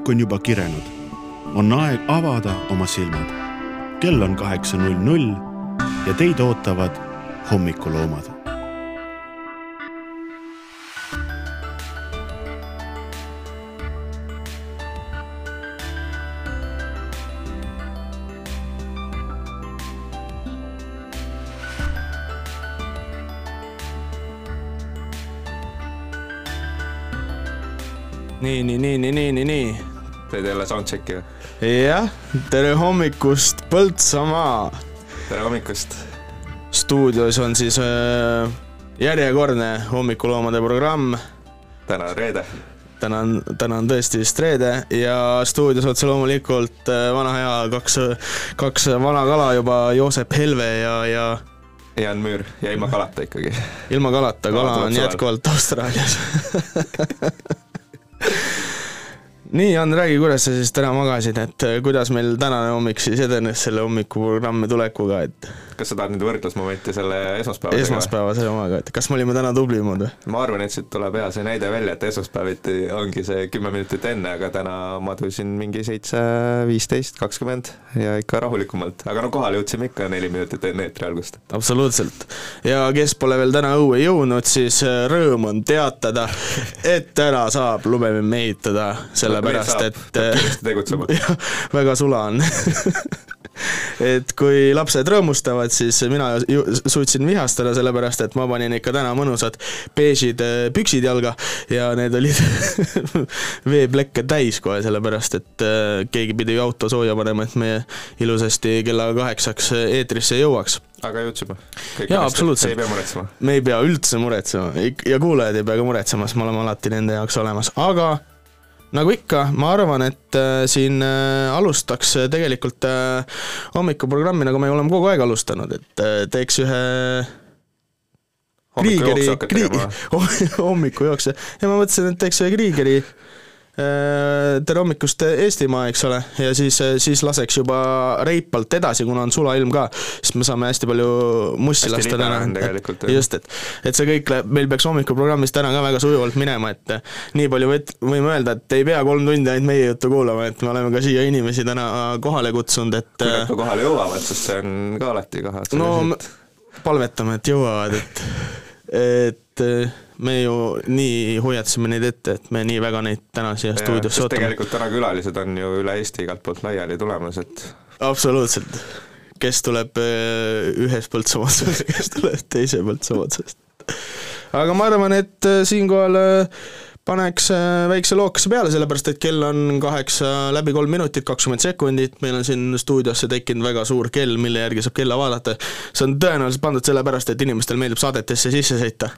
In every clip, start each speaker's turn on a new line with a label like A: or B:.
A: õhk on juba kirenud. on aeg avada oma silmad. kell on kaheksa null null ja teid ootavad hommikuloomad
B: nii, nii, nii, nii, nii,
C: soundcheck'i või?
B: jah, tere hommikust, Põltsamaa.
C: tere hommikust.
B: stuudios on siis äh, järjekordne hommikuloomade programm.
C: täna on reede.
B: täna on, täna on tõesti vist reede ja stuudios otse loomulikult äh, vana hea kaks, kaks vana kala juba, Joosep Helve ja, ja
C: Jan Müür ja ilma kalata ikkagi.
B: ilma kalata, kala on jätkuvalt Austraalias nii, Jan, räägi, kuidas sa siis täna magasid, et äh, kuidas meil tänane hommik siis edenes selle hommikuprogrammi tulekuga, et
C: kas sa tahad nüüd võrdlusmomenti selle esmaspäevasega?
B: esmaspäevase omaga, et kas me olime täna tublimad või?
C: ma arvan, et siit tuleb hea see näide välja, et esmaspäeviti ongi see kümme minutit enne, aga täna madusin mingi seitse, viisteist, kakskümmend ja ikka rahulikumalt, aga no kohale jõudsime ikka neli minutit enne eetri algust.
B: absoluutselt. ja kes pole veel täna õue jõudnud, siis äh, rõõm on teatada, et täna saab lumememm ehitada, sellepärast et
C: kiiresti tegutsema.
B: väga sula on et kui lapsed rõõmustavad, siis mina ju suutsin vihastada, sellepärast et ma panin ikka täna mõnusad beežid püksid jalga ja need olid veeplekke täis kohe, sellepärast et äh, keegi pidi ju auto sooja panema, et me ilusasti kella kaheksaks eetrisse jõuaks
C: aga jõudsime?
B: jaa, absoluutselt.
C: ei pea muretsema?
B: me ei pea üldse muretsema ja kuulajad ei pea ka muretsema, sest me oleme alati nende jaoks olemas, aga nagu ikka, ma arvan, et äh, siin äh, alustaks tegelikult äh, hommikuprogrammi, nagu me oleme kogu aeg alustanud, et teeks ühe Kriigeri, kriig-, hommikujooksu. Ja ma mõtlesin, et teeks ühe Kriigeri tere hommikust, Eestimaa, eks ole, ja siis, siis laseks juba reipalt edasi, kuna on sulailm ka, siis me saame hästi palju mussi hästi lasta täna. just, et, et see kõik läheb, meil peaks hommikuprogrammis täna ka väga sujuvalt minema, et nii palju võt-, võime öelda, et ei pea kolm tundi ainult meie juttu kuulama, et me oleme ka siia inimesi täna kohale kutsunud, et
C: kui nad ka kohale jõuavad, sest see on ka alati kahe
B: no palvetame, et jõuavad, et, et me ju nii hoiatasime neid ette, et me nii väga neid täna siia stuudiosse ootame.
C: tegelikult täna külalised on ju üle Eesti igalt poolt laiali tulemas, et
B: absoluutselt. kes tuleb äh, ühest Põltsamaa otsast, kes tuleb teise Põltsamaa otsast. aga ma arvan, et äh, siinkohal äh, paneks äh, väikse lookese peale, sellepärast et kell on kaheksa läbi kolm minutit, kakskümmend sekundit, meil on siin stuudiosse tekkinud väga suur kell, mille järgi saab kella vaadata. see on tõenäoliselt pandud sellepärast, et inimestel meeldib saadetesse sisse sõita.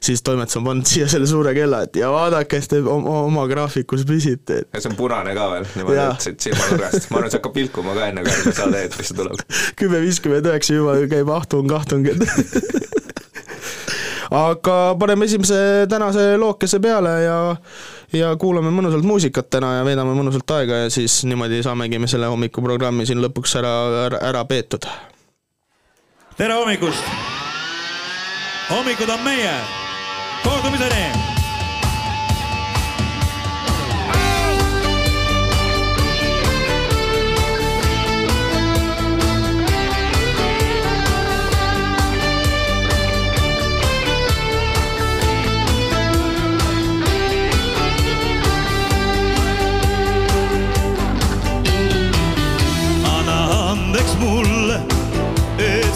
B: siis toimetus on pannud siia selle suure kella, et ja vaadake, kes te oma, oma graafikus püsite.
C: ja see on punane ka veel, niimoodi, et silmanurgast, ma arvan, see hakkab pilkuma ka enne, kui saade eetrisse tuleb.
B: kümme viiskümmend üheksa juba käib ahtung-ahtung aga paneme esimese tänase lookese peale ja ja kuulame mõnusalt muusikat täna ja veedame mõnusalt aega ja siis niimoodi saamegi me selle hommikuprogrammi siin lõpuks ära, ära, ära peetud.
D: tere hommikust! hommikud on meie, kohtumiseni!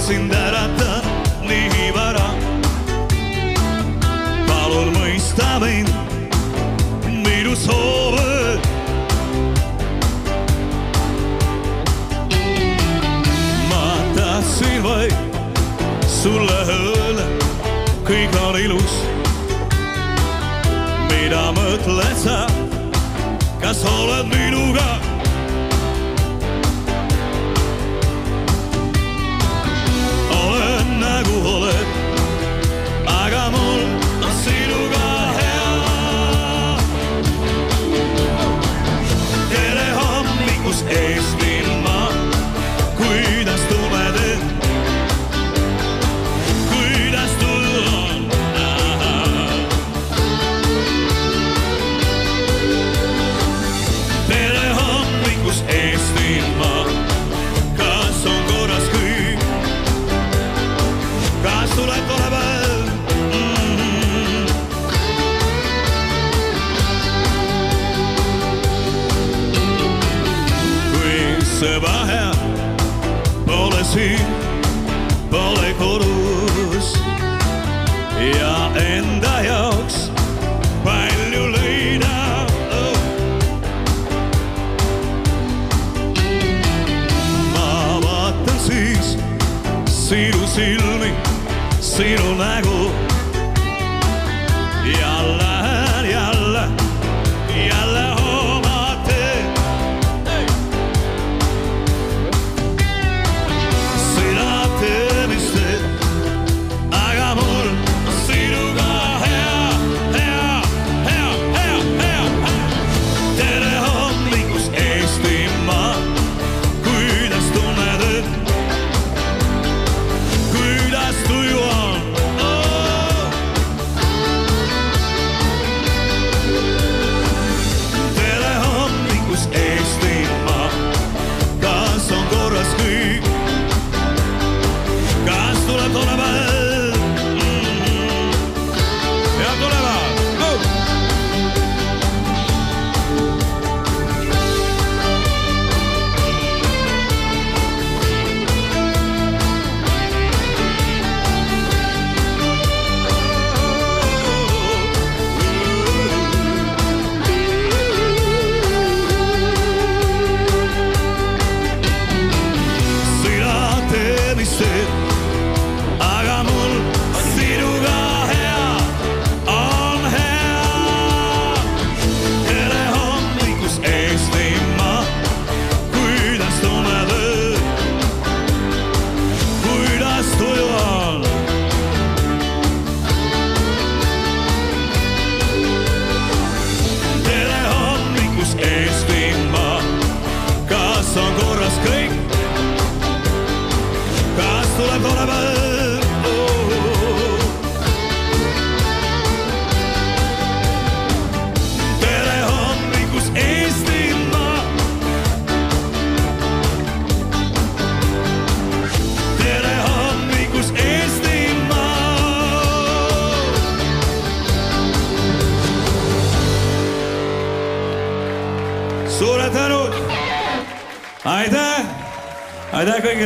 D: Sind äratan nii vara. palun mõista mind, minu soove. ma tahtsin vaid sulle öelda, kõik on ilus. mida mõtled sa, kas oled minuga? tuleb. aga mul sinu silmi, sinu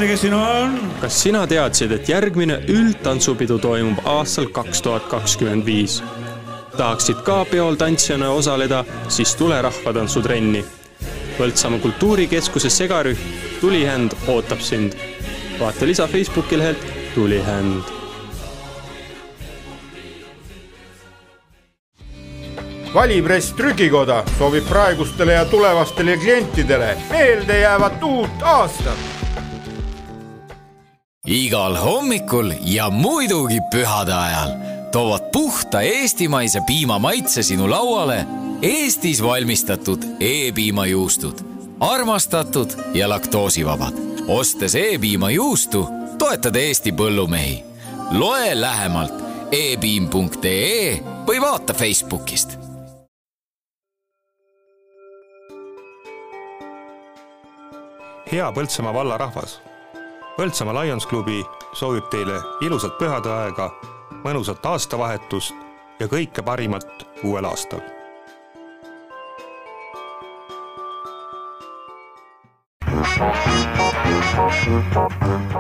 D: kõigile, kes siin on
E: kas sina teadsid, et järgmine üldtantsupidu toimub aastal kaks tuhat kakskümmend viis? tahaksid ka peol tantsijana osaleda, siis tule rahvatantsutrenni. Põltsamaa kultuurikeskuse segarühm Tulihänd ootab sind. vaata lisa Facebooki lehelt Tulihänd
F: valipress Trükikoda soovib praegustele ja tulevastele klientidele meeldejäävat uut aastat.
G: Igal hommikul ja muidugi pühade ajal toovad puhta eestimaise piima maitse sinu lauale Eestis valmistatud E-piimajuustud. armastatud ja laktoosivabad. ostes E-piimajuustu, toetad Eesti põllumehi. loe lähemalt epiim.ee või vaata Facebookist
H: hea Põltsamaa valla rahvas. Põltsamaa Lions klubi soovib teile ilusat pühade aega, mõnusat aastavahetust ja kõike parimat uuel aastal.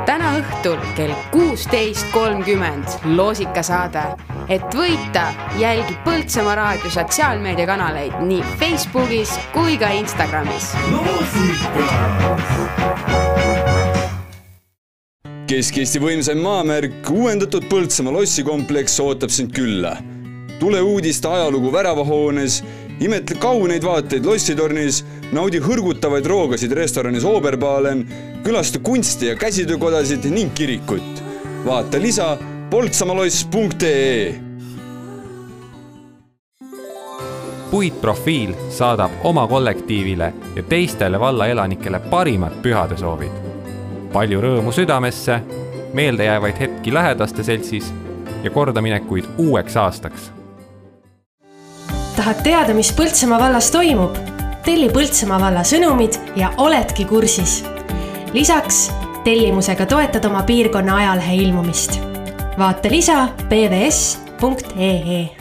I: täna õhtul kell kuusteist kolmkümmend loosikasaade. et võita, jälgi Põltsamaa raadio sotsiaalmeediakanaleid nii Facebookis kui ka Instagramis.
J: Kesk-Eesti võimsaim maamärk, uuendatud Põltsamaa lossikompleks ootab sind külla. tule uudiste ajalugu väravahoones, imetle kauneid vaateid lossitornis, naudi hõrgutavaid roogasid restoranis Oberbalen, külasta kunsti- ja käsitöökodasid ning kirikut. vaata lisa poltsamaloss.ee
K: puitprofiil saadab oma kollektiivile ja teistele valla elanikele parimad pühadesoovid. Palju rõõmu südamesse, meeldejäävaid hetki lähedaste seltsis ja kordaminekuid uueks aastaks.
L: tahad teada, mis Põltsamaa vallas toimub? telli Põltsamaa valla sõnumid ja oledki kursis. lisaks tellimusega toetad oma piirkonna ajalehe ilmumist. vaata lisa pvs.ee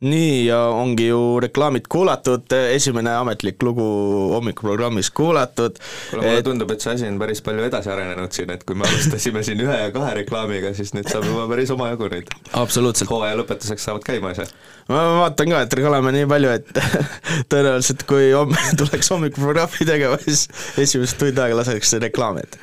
B: nii ja ongi ju reklaamid kuulatud, esimene ametlik lugu hommikuprogrammis kuulatud.
C: kuule, mulle tundub, et see asi on päris palju edasi arenenud siin, et kui me alustasime siin ühe ja kahe reklaamiga, siis nüüd saab juba päris omajagu neid.
B: absoluutselt.
C: hooaja lõpetuseks saavad käima asjad.
B: ma vaatan ka, et oleme nii palju, et tõenäoliselt kui homme tuleks hommikuprogrammi tegema, siis esimesed tund aega laseks reklaami, et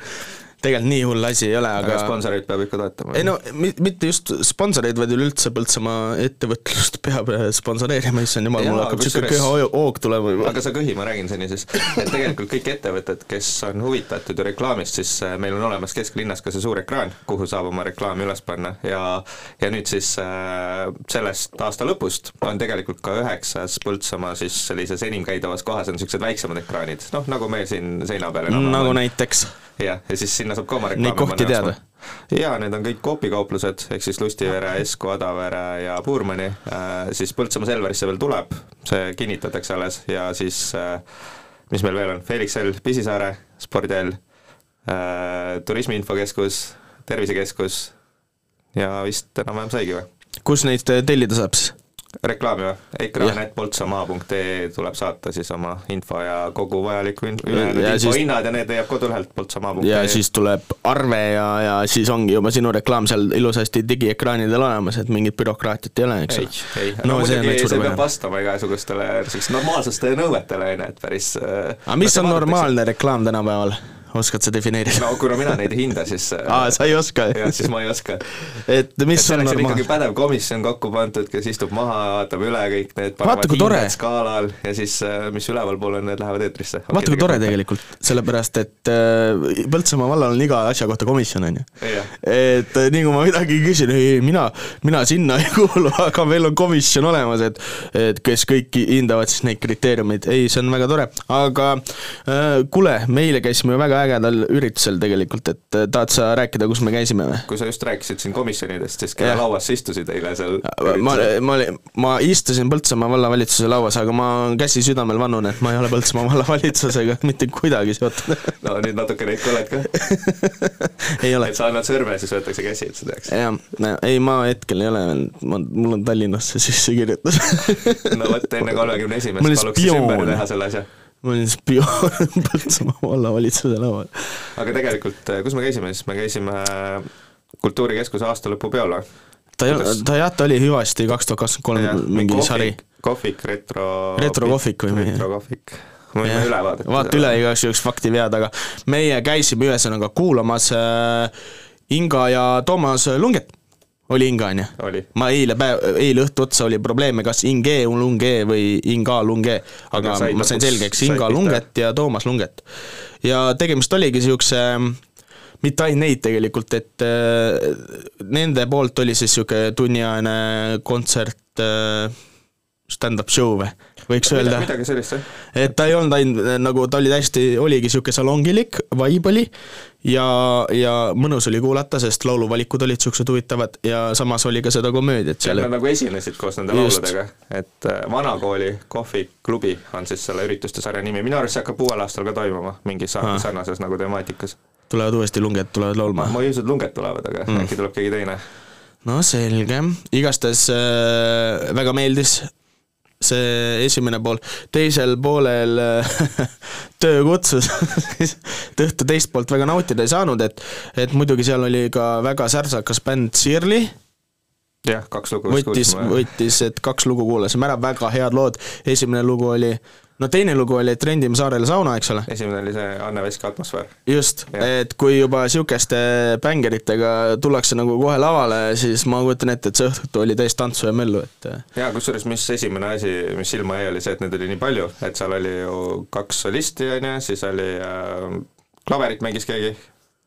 B: tegelikult nii hull asi ei ole, aga
C: aga sponsoreid peab ikka toetama.
B: ei no mi-, mitte just sponsoreid, vaid üleüldse Põltsamaa ettevõtlust peab sponsoreerima, issand jumal, mul hakkab niisugune köha hoog tulema juba.
C: aga sa köhi, ma räägin seni siis, et tegelikult kõik ettevõtted, kes on huvitatud ju reklaamist, siis äh, meil on olemas kesklinnas ka see suur ekraan, kuhu saab oma reklaami üles panna ja ja nüüd siis äh, sellest aasta lõpust on tegelikult ka üheksas Põltsamaa siis sellises enim käidavas kohas on niisugused väiksemad ekraanid, noh nagu meil siin seina peal
B: nagu näiteks?
C: Jah, ja siis sinna saab ka oma reklaami
B: Neid kohti tead või?
C: jaa, need on kõik koopikauplused, ehk siis Lustivere, Esku, Adavere ja Puurmani äh,, siis Põltsamaa Selverisse veel tuleb, see kinnitatakse alles ja siis äh, mis meil veel on, Felix L, Pisisaare, spordihall äh,, Turismi Infokeskus, Tervisekeskus ja vist enam-vähem saigi või?
B: kus neid tellida saab siis?
C: Reklaami või? ekraan.poltsamaa.ee tuleb saata siis oma info ja kogu vajaliku in-, ülejäänud info
B: siis...
C: hinnad ja need leiab kodulehelt poltsamaa.ee.
B: ja siis tuleb arve ja, ja siis ongi juba sinu reklaam seal ilusasti digiekraanidel olemas, et mingit bürokraatiat ei ole, eks
C: ei, ei, no, no muidugi see, see peab vastama igasugustele niisugustele normaalsustele nõuetele, on ju, et päris
B: aga mis on normaalne reklaam tänapäeval? Oskad sa defineerida?
C: no kuna mina neid ei hinda, siis
B: aa, sa ei oska?
C: jah, siis ma ei oska.
B: et mis et
C: on
B: normaalne?
C: ikkagi pädev komisjon kokku pandud, kes istub maha, vaatab üle kõik need
B: vaata kui tore!
C: skaalal ja siis mis ülevalpool on, need lähevad eetrisse.
B: vaata kui tore tegelikult, sellepärast et äh, Põltsamaa vallal on iga asja kohta komisjon, on ju. et nii kui ma midagi küsin, ei mina, mina sinna ei kuulu, aga meil on komisjon olemas, et et kes kõik hindavad siis neid kriteeriumeid, ei, see on väga tore, aga äh, kuule, meile käisime ju väga ägedal üritusel tegelikult, et tahad sa rääkida, kus me käisime või?
C: kui sa just rääkisid siin komisjonidest, siis kelle lauas sa istusid eile seal
B: ma, ma, ma istusin Põltsamaa vallavalitsuse lauas, aga ma käsi südamel vannun, et ma ei ole Põltsamaa vallavalitsusega mitte kuidagi seotud.
C: No nüüd natukene ikka oled ka.
B: Ei ole.
C: et sa annad sõrme, siis võetakse käsi, et sa teaks.
B: jah, ei ma hetkel ei ole veel, ma, mul on Tallinnasse sissekirjutus
C: no vot, enne kolmekümne esimest paluks siis ümber teha selle asja
B: ma olin spioon Põltsamaa vallavalitsuse laual.
C: aga tegelikult, kus me käisime siis, me käisime Kultuurikeskuse aastalõpupeol või?
B: ta ei ole, ta jah, ta oli hüvasti kaks tuhat kakskümmend kolm mingi sari.
C: kohvik, retro
B: retrokohvik või mingi.
C: retrokohvik võime üle vaadata.
B: vaata üle igaks juhuks fakti vead, aga meie käisime ühesõnaga kuulamas äh, Inga ja Toomas Lunget oli Inga, on ju? ma eile päev, eile õhtu otsa oli probleeme, kas Inge Lunge või Inga Lunge, aga ma sain selgeks, Inga Lunget ja Toomas Lunget. ja tegemist oligi niisuguse mitte ainult neid tegelikult, et äh, nende poolt oli siis niisugune tunniajane kontsert äh, stand-up show või, võiks
C: Mida,
B: öelda.
C: midagi sellist, jah.
B: et ta ei olnud ainult nagu, ta oli täiesti, oligi niisugune salongilik, vibe oli ja, ja mõnus oli kuulata, sest lauluvalikud olid niisugused huvitavad ja samas oli ka seda komöödiat seal.
C: Nad nagu esinesid koos nende Just. lauludega, et äh, Vanakooli kohviklubi on siis selle ürituste sarja nimi, minu arust see hakkab uuel aastal ka toimuma mingis sarnases nagu temaatikas.
B: tulevad uuesti lunged, tulevad laulma?
C: ma ei usu, et lunged tulevad, aga mm. äkki tuleb keegi teine.
B: no selge, igastahes äh, väga meeldis see esimene pool, teisel poolel töö kutsus õhtu teist poolt väga nautida ei saanud, et et muidugi seal oli ka väga särtsakas bänd Sirli,
C: jah, kaks lugu
B: võttis, võttis, et kaks lugu kuulasime ära, väga head lood, esimene lugu oli no teine lugu oli, et rendime saarele sauna, eks ole.
C: esimene oli see Anne Veski atmosfäär.
B: just, et kui juba niisuguste bängeritega tullakse nagu kohe lavale, siis ma kujutan ette, et see õhtu oli täis tantsu ja möllu, et
C: jaa, kusjuures mis esimene asi, mis silma jäi, oli see, et neid oli nii palju, et seal oli ju kaks solisti, on ju, siis oli äh, klaverit mängis keegi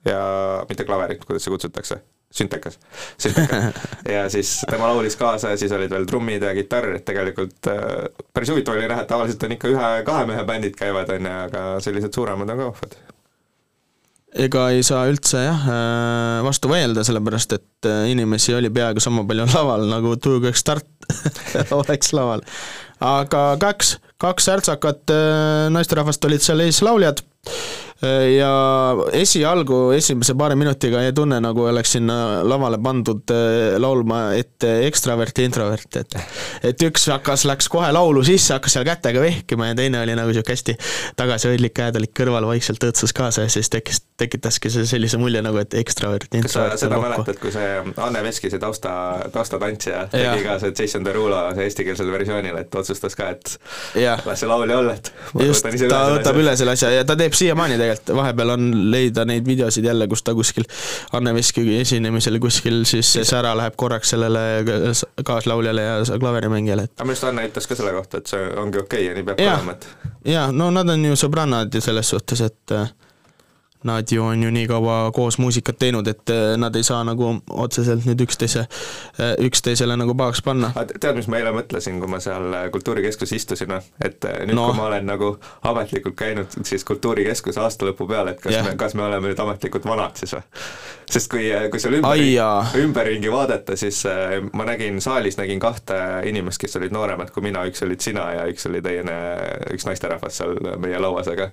C: ja mitte klaverit, kuidas see kutsutakse süntekas, süntekas. ja siis tema laulis kaasa ja siis olid veel trummid ja kitarr, et tegelikult äh, päris huvitav oli näha, et tavaliselt on ikka ühe-kahe mehe bändid käivad, on ju, aga sellised suuremad on ka vahvad.
B: ega ei saa üldse jah, vastu vaielda, sellepärast et äh, inimesi oli peaaegu sama palju laval, nagu Tuugõks start oleks laval. aga kaks, kaks särtsakat äh, naisterahvast olid seal eeslauljad Äh, ja esialgu, esimese paari minutiga jäi tunne, nagu oleks sinna lavale pandud äh, laulma ette ekstravert ja introvert, et et üks hakkas, läks kohe laulu sisse, hakkas seal kätega vehkima ja teine oli nagu niisugune hästi tagasihoidlik, käed olid kõrval, vaikselt õõtsus kaasa ja siis tekkis, tekitaski see sellise mulje nagu, et ekstravert ja
C: kas sa
B: introvert
C: seda mäletad, kui see Anne Veski, see tausta, taustatantsija tegi ka see Jason Derulo see eestikeelsel versioonil, et otsustas ka, et
B: jah,
C: las see laulja olla, et ma võtan ise
B: ta
C: üle
B: võtab
C: selle
B: üle selle asja ja ta teeb siiamaani tegelikult, vahepeal on leida neid videosid jälle, kus ta kuskil Anne Veski esinemisel kuskil siis sära läheb korraks sellele kaaslauljale ja klaverimängijale, et
C: aga minu arust Anne ütles ka selle kohta, et see ongi okei okay ja nii peabki
B: Jah.
C: olema, et
B: jaa, no nad on ju sõbrannad ju selles suhtes, et äh, nad ju on ju nii kaua koos muusikat teinud, et äh, nad ei saa nagu otseselt nüüd üksteise, üksteisele nagu pahaks panna.
C: aga tead, mis ma eile mõtlesin, kui ma seal äh, Kultuurikeskuses istusin või? et äh, nüüd
B: No.
C: kui ma olen nagu ametlikult käinud siis Kultuurikeskuse aastalõpu peal, et kas yeah. me, kas me oleme nüüd ametlikult vanad siis või? sest kui, kui seal
B: Ai
C: ümber
B: jaa.,
C: ümberringi vaadata, siis äh, ma nägin saalis, nägin kahte inimest, kes olid nooremad kui mina, üks olid sina ja üks oli teine, üks naisterahvas seal meie lauas, aga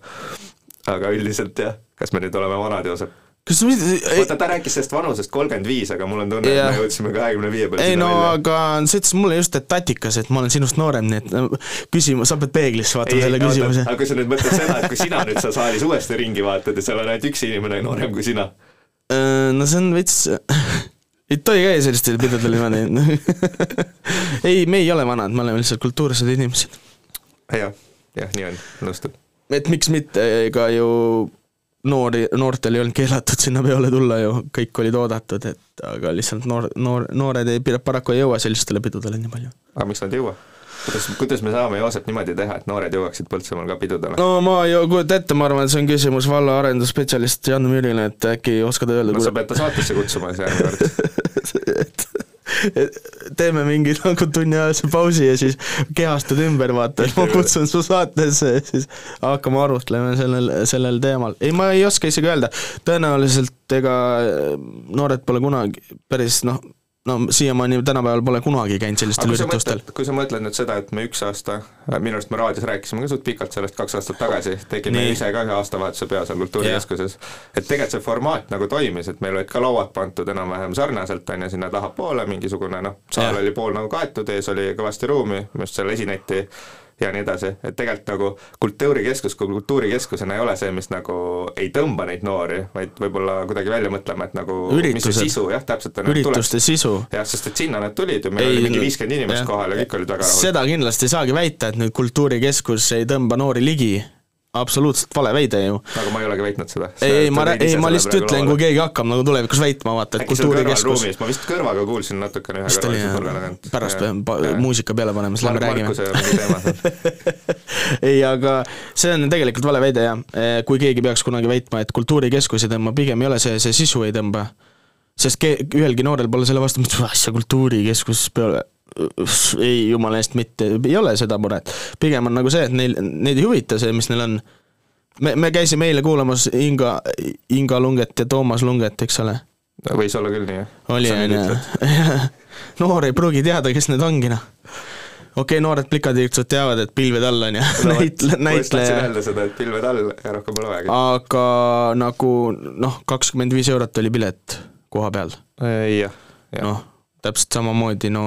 C: aga üldiselt jah, kas me nüüd oleme vanad, Joosep?
B: kas mitte,
C: vaata, ta rääkis sellest vanusest kolmkümmend viis, aga mul on tunne, et
B: Jah.
C: me jõudsime kahekümne viie peale
B: ei no
C: välja.
B: aga sa ütlesid mulle just, et tatikas, et ma olen sinust noorem, nii et küsimus, sa pead peeglisse vaatama selle
C: oota,
B: küsimuse.
C: aga kui sa nüüd mõtled seda, et kui sina nüüd seal saalis uuesti ringi vaatad ja seal on ainult üks inimene noorem kui sina,
B: Äh, no see on veits, ei tohi käia sellistel pidudel niimoodi. ei, me ei ole vanad, me oleme lihtsalt kultuursed inimesed.
C: jah, jah, nii on, nõustun.
B: Et miks mitte, ega ju noori, noortel ei olnud keelatud sinna peole tulla ju, kõik olid oodatud, et aga lihtsalt noor, noor, noored ei, paraku ei jõua sellistele pidudele nii palju.
C: aga miks nad ei jõua? kuidas, kuidas me saame, Joosep, niimoodi teha, et noored jõuaksid Põltsamaal ka pidudele?
B: no ma ei kujuta ette, ma arvan, et see on küsimus valla arendusspetsialist Jan Müürile, et äkki oskad öelda,
C: no sa pead ta saatesse kutsuma siis järgmine kord.
B: teeme mingi nagu tunniajase pausi ja siis kehastud ümber, vaata, ma kutsun su saatesse ja siis hakkame arutlema sellel, sellel teemal. ei, ma ei oska isegi öelda, tõenäoliselt ega noored pole kunagi päris noh, no siiamaani tänapäeval pole kunagi käinud sellistel
C: kui sa
B: üritustel.
C: mõtled, kui sa mõtled nüüd seda, et me üks aasta, minu arust me raadios rääkisime ka suht pikalt sellest kaks aastat tagasi, tegime
B: Nii.
C: ise ka ühe aastavahetuse pea seal Kultuurikeskuses, et tegelikult see formaat nagu toimis, et meil olid ka lauad pandud enam-vähem sarnaselt, on ju, sinna tahapoole mingisugune noh, saal
B: Jah.
C: oli pool nagu kaetud, ees oli kõvasti ruumi, just seal esineti ja nii edasi, et tegelikult nagu kultuurikeskus kui kultuurikeskusena ei ole see, mis nagu ei tõmba neid noori, vaid võib-olla kuidagi välja mõtlema, et nagu mis see
B: Üritused.
C: sisu jah, täpselt on,
B: ürituste sisu.
C: jah, sest et sinna nad tulid ju, meil oli mingi viiskümmend inimest
B: jah.
C: kohal ja kõik olid väga rahul.
B: seda kindlasti ei saagi väita, et nüüd kultuurikeskus ei tõmba noori ligi, absoluutselt vale väide ju.
C: aga ma ei olegi väitnud seda.
B: ei, ei ma, ei ma lihtsalt ütlen, kui keegi hakkab nagu tulevikus väitma, vaata, et kultuurikeskus
C: ma vist kõrvaga kuulsin natukene ühe nurga tagant.
B: pärast peame muusika peale panema, siis lähme räägime. Ei, aga see on tegelikult vale väide jah, kui keegi peaks kunagi väitma, et kultuurikeskus ei tõmba, pigem ei ole see, see sisu ei tõmba. sest ke-, ühelgi noorel pole selle vastu, mis asja kultuurikeskus peale, ei jumala eest mitte, ei ole seda muret. pigem on nagu see, et neil, neid ei huvita see, mis neil on. me, me käisime eile kuulamas Inga, Inga Lunget ja Toomas Lunget, eks ole.
C: võis olla küll nii, jah?
B: oli, on ju. noor ei pruugi teada, kes need ongi, noh okei okay,, noored plikatiirtsud teavad, et pilved all on ju, näitle-,
C: ma just tahtsin
B: näitleja,
C: öelda seda, et pilved all ja rohkem pole vajagi.
B: aga nagu noh, kakskümmend viis eurot oli pilet koha peal,
C: jah, jah.
B: noh, täpselt samamoodi, no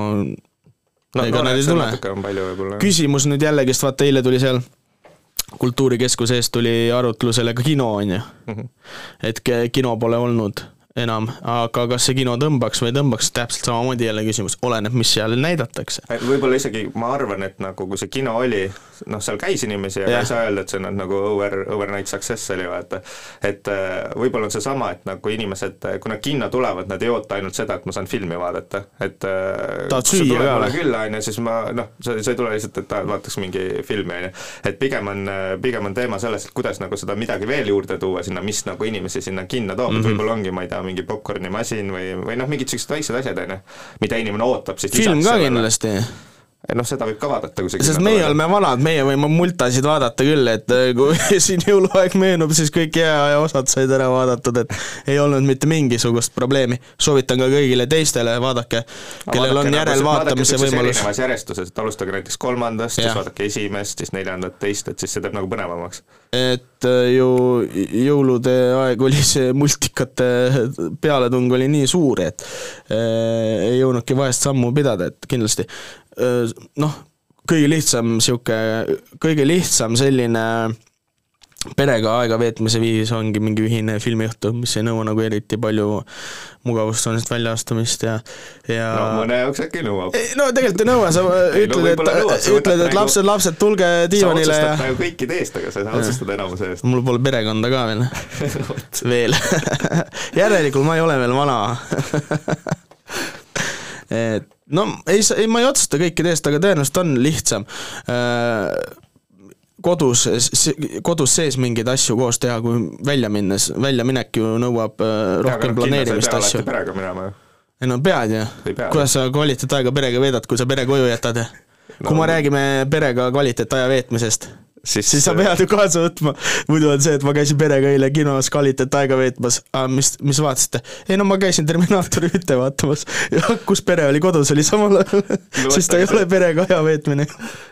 C: no
B: ega nad ei tule. küsimus nüüd jällegist, vaata eile tuli seal kultuurikeskuse ees tuli arutlusele ka kino, on ju.
C: Mhm.
B: et kino pole olnud enam, aga kas see kino tõmbaks või ei tõmbaks, täpselt samamoodi jälle küsimus, oleneb, mis seal näidatakse.
C: võib-olla isegi ma arvan, et nagu kui see kino oli, noh, seal käis inimesi, aga ei saa öelda, et see on nagu over, overnight success oli vaata. et äh, võib-olla on seesama, et nagu inimesed, kui nad kinno tulevad, nad ei oota ainult seda, et ma saan filmi vaadata, et äh,
B: Tahad süüa ka või?
C: külla, on ju, siis ma noh, sa, sa ei tule lihtsalt, et vaataks mingi filmi, on ju. et pigem on, pigem on teema selles, et kuidas nagu seda midagi veel juurde tuua sinna, mis nagu inimesi sinna kinno toob mm,
B: Mhm.
C: -hmm. võib-olla ongi, ma ei tea, mingi popkornimasin või, või noh, mingid siuksed väiksed asjad, on ju, mida inimene ootab siis
B: film ka kindlasti.
C: noh, seda võib ka vaadata, see
B: sest meie oleme vanad, meie võime multasid vaadata küll, et äh, kui siin jõuluaeg meenub, siis kõik jääaja osad said ära vaadatud, et ei olnud mitte mingisugust probleemi. soovitan ka kõigile teistele, vaadake, kellel on järelvaatamise võimalus.
C: erinevas järjestuses, et alustage näiteks kolmandast, siis vaadake esimest, siis neljandat, teist, et siis see teeb nagu põnevamaks.
B: et äh, ju jõulude aeg oli see multikate pealetung oli nii suur, et äh, ei jõudnudki vahest sammu pidada, et kindlasti noh, kõige lihtsam sihuke, kõige lihtsam selline perega aega veetmise viis ongi mingi ühine filmiõhtu, mis ei nõua nagu eriti palju mugavustsoonist väljaastumist ja, ja
C: no mõne jaoks äkki nõuab.
B: No tegelikult ei nõua, sa ütled, et,
C: sa
B: ütled, et
C: nagu-
B: lapsed, lapsed, tulge
C: sa
B: diivanile ja
C: otsustad nagu kõikide eest, aga sa ei saa otsustada enamuse eest.
B: mul pole perekonda ka veel veel. järelikult ma ei ole veel vana. Et no ei, ei ma ei otsusta kõikide eest, aga tõenäoliselt on lihtsam äh, kodus, kodus sees mingeid asju koos teha, kui välja minnes, väljaminek ju nõuab äh, rohkem planeerimist asju.
C: perega minema ju.
B: ei no pead ju kuidas sa kvaliteetaega perega veedad, kui sa pere koju jätad? kui
C: No-
B: me räägime perega kvaliteetaja veetmisest,
C: siis,
B: siis sa pead ju kaasa võtma, muidu on see, et ma käisin perega eile kinos kvaliteetaega veetmas, mis, mis vaatasite? ei no ma käisin Terminaatori ühte vaatamas kus pere oli kodus, oli samal ajal, siis ta ei ole perega aja veetmine.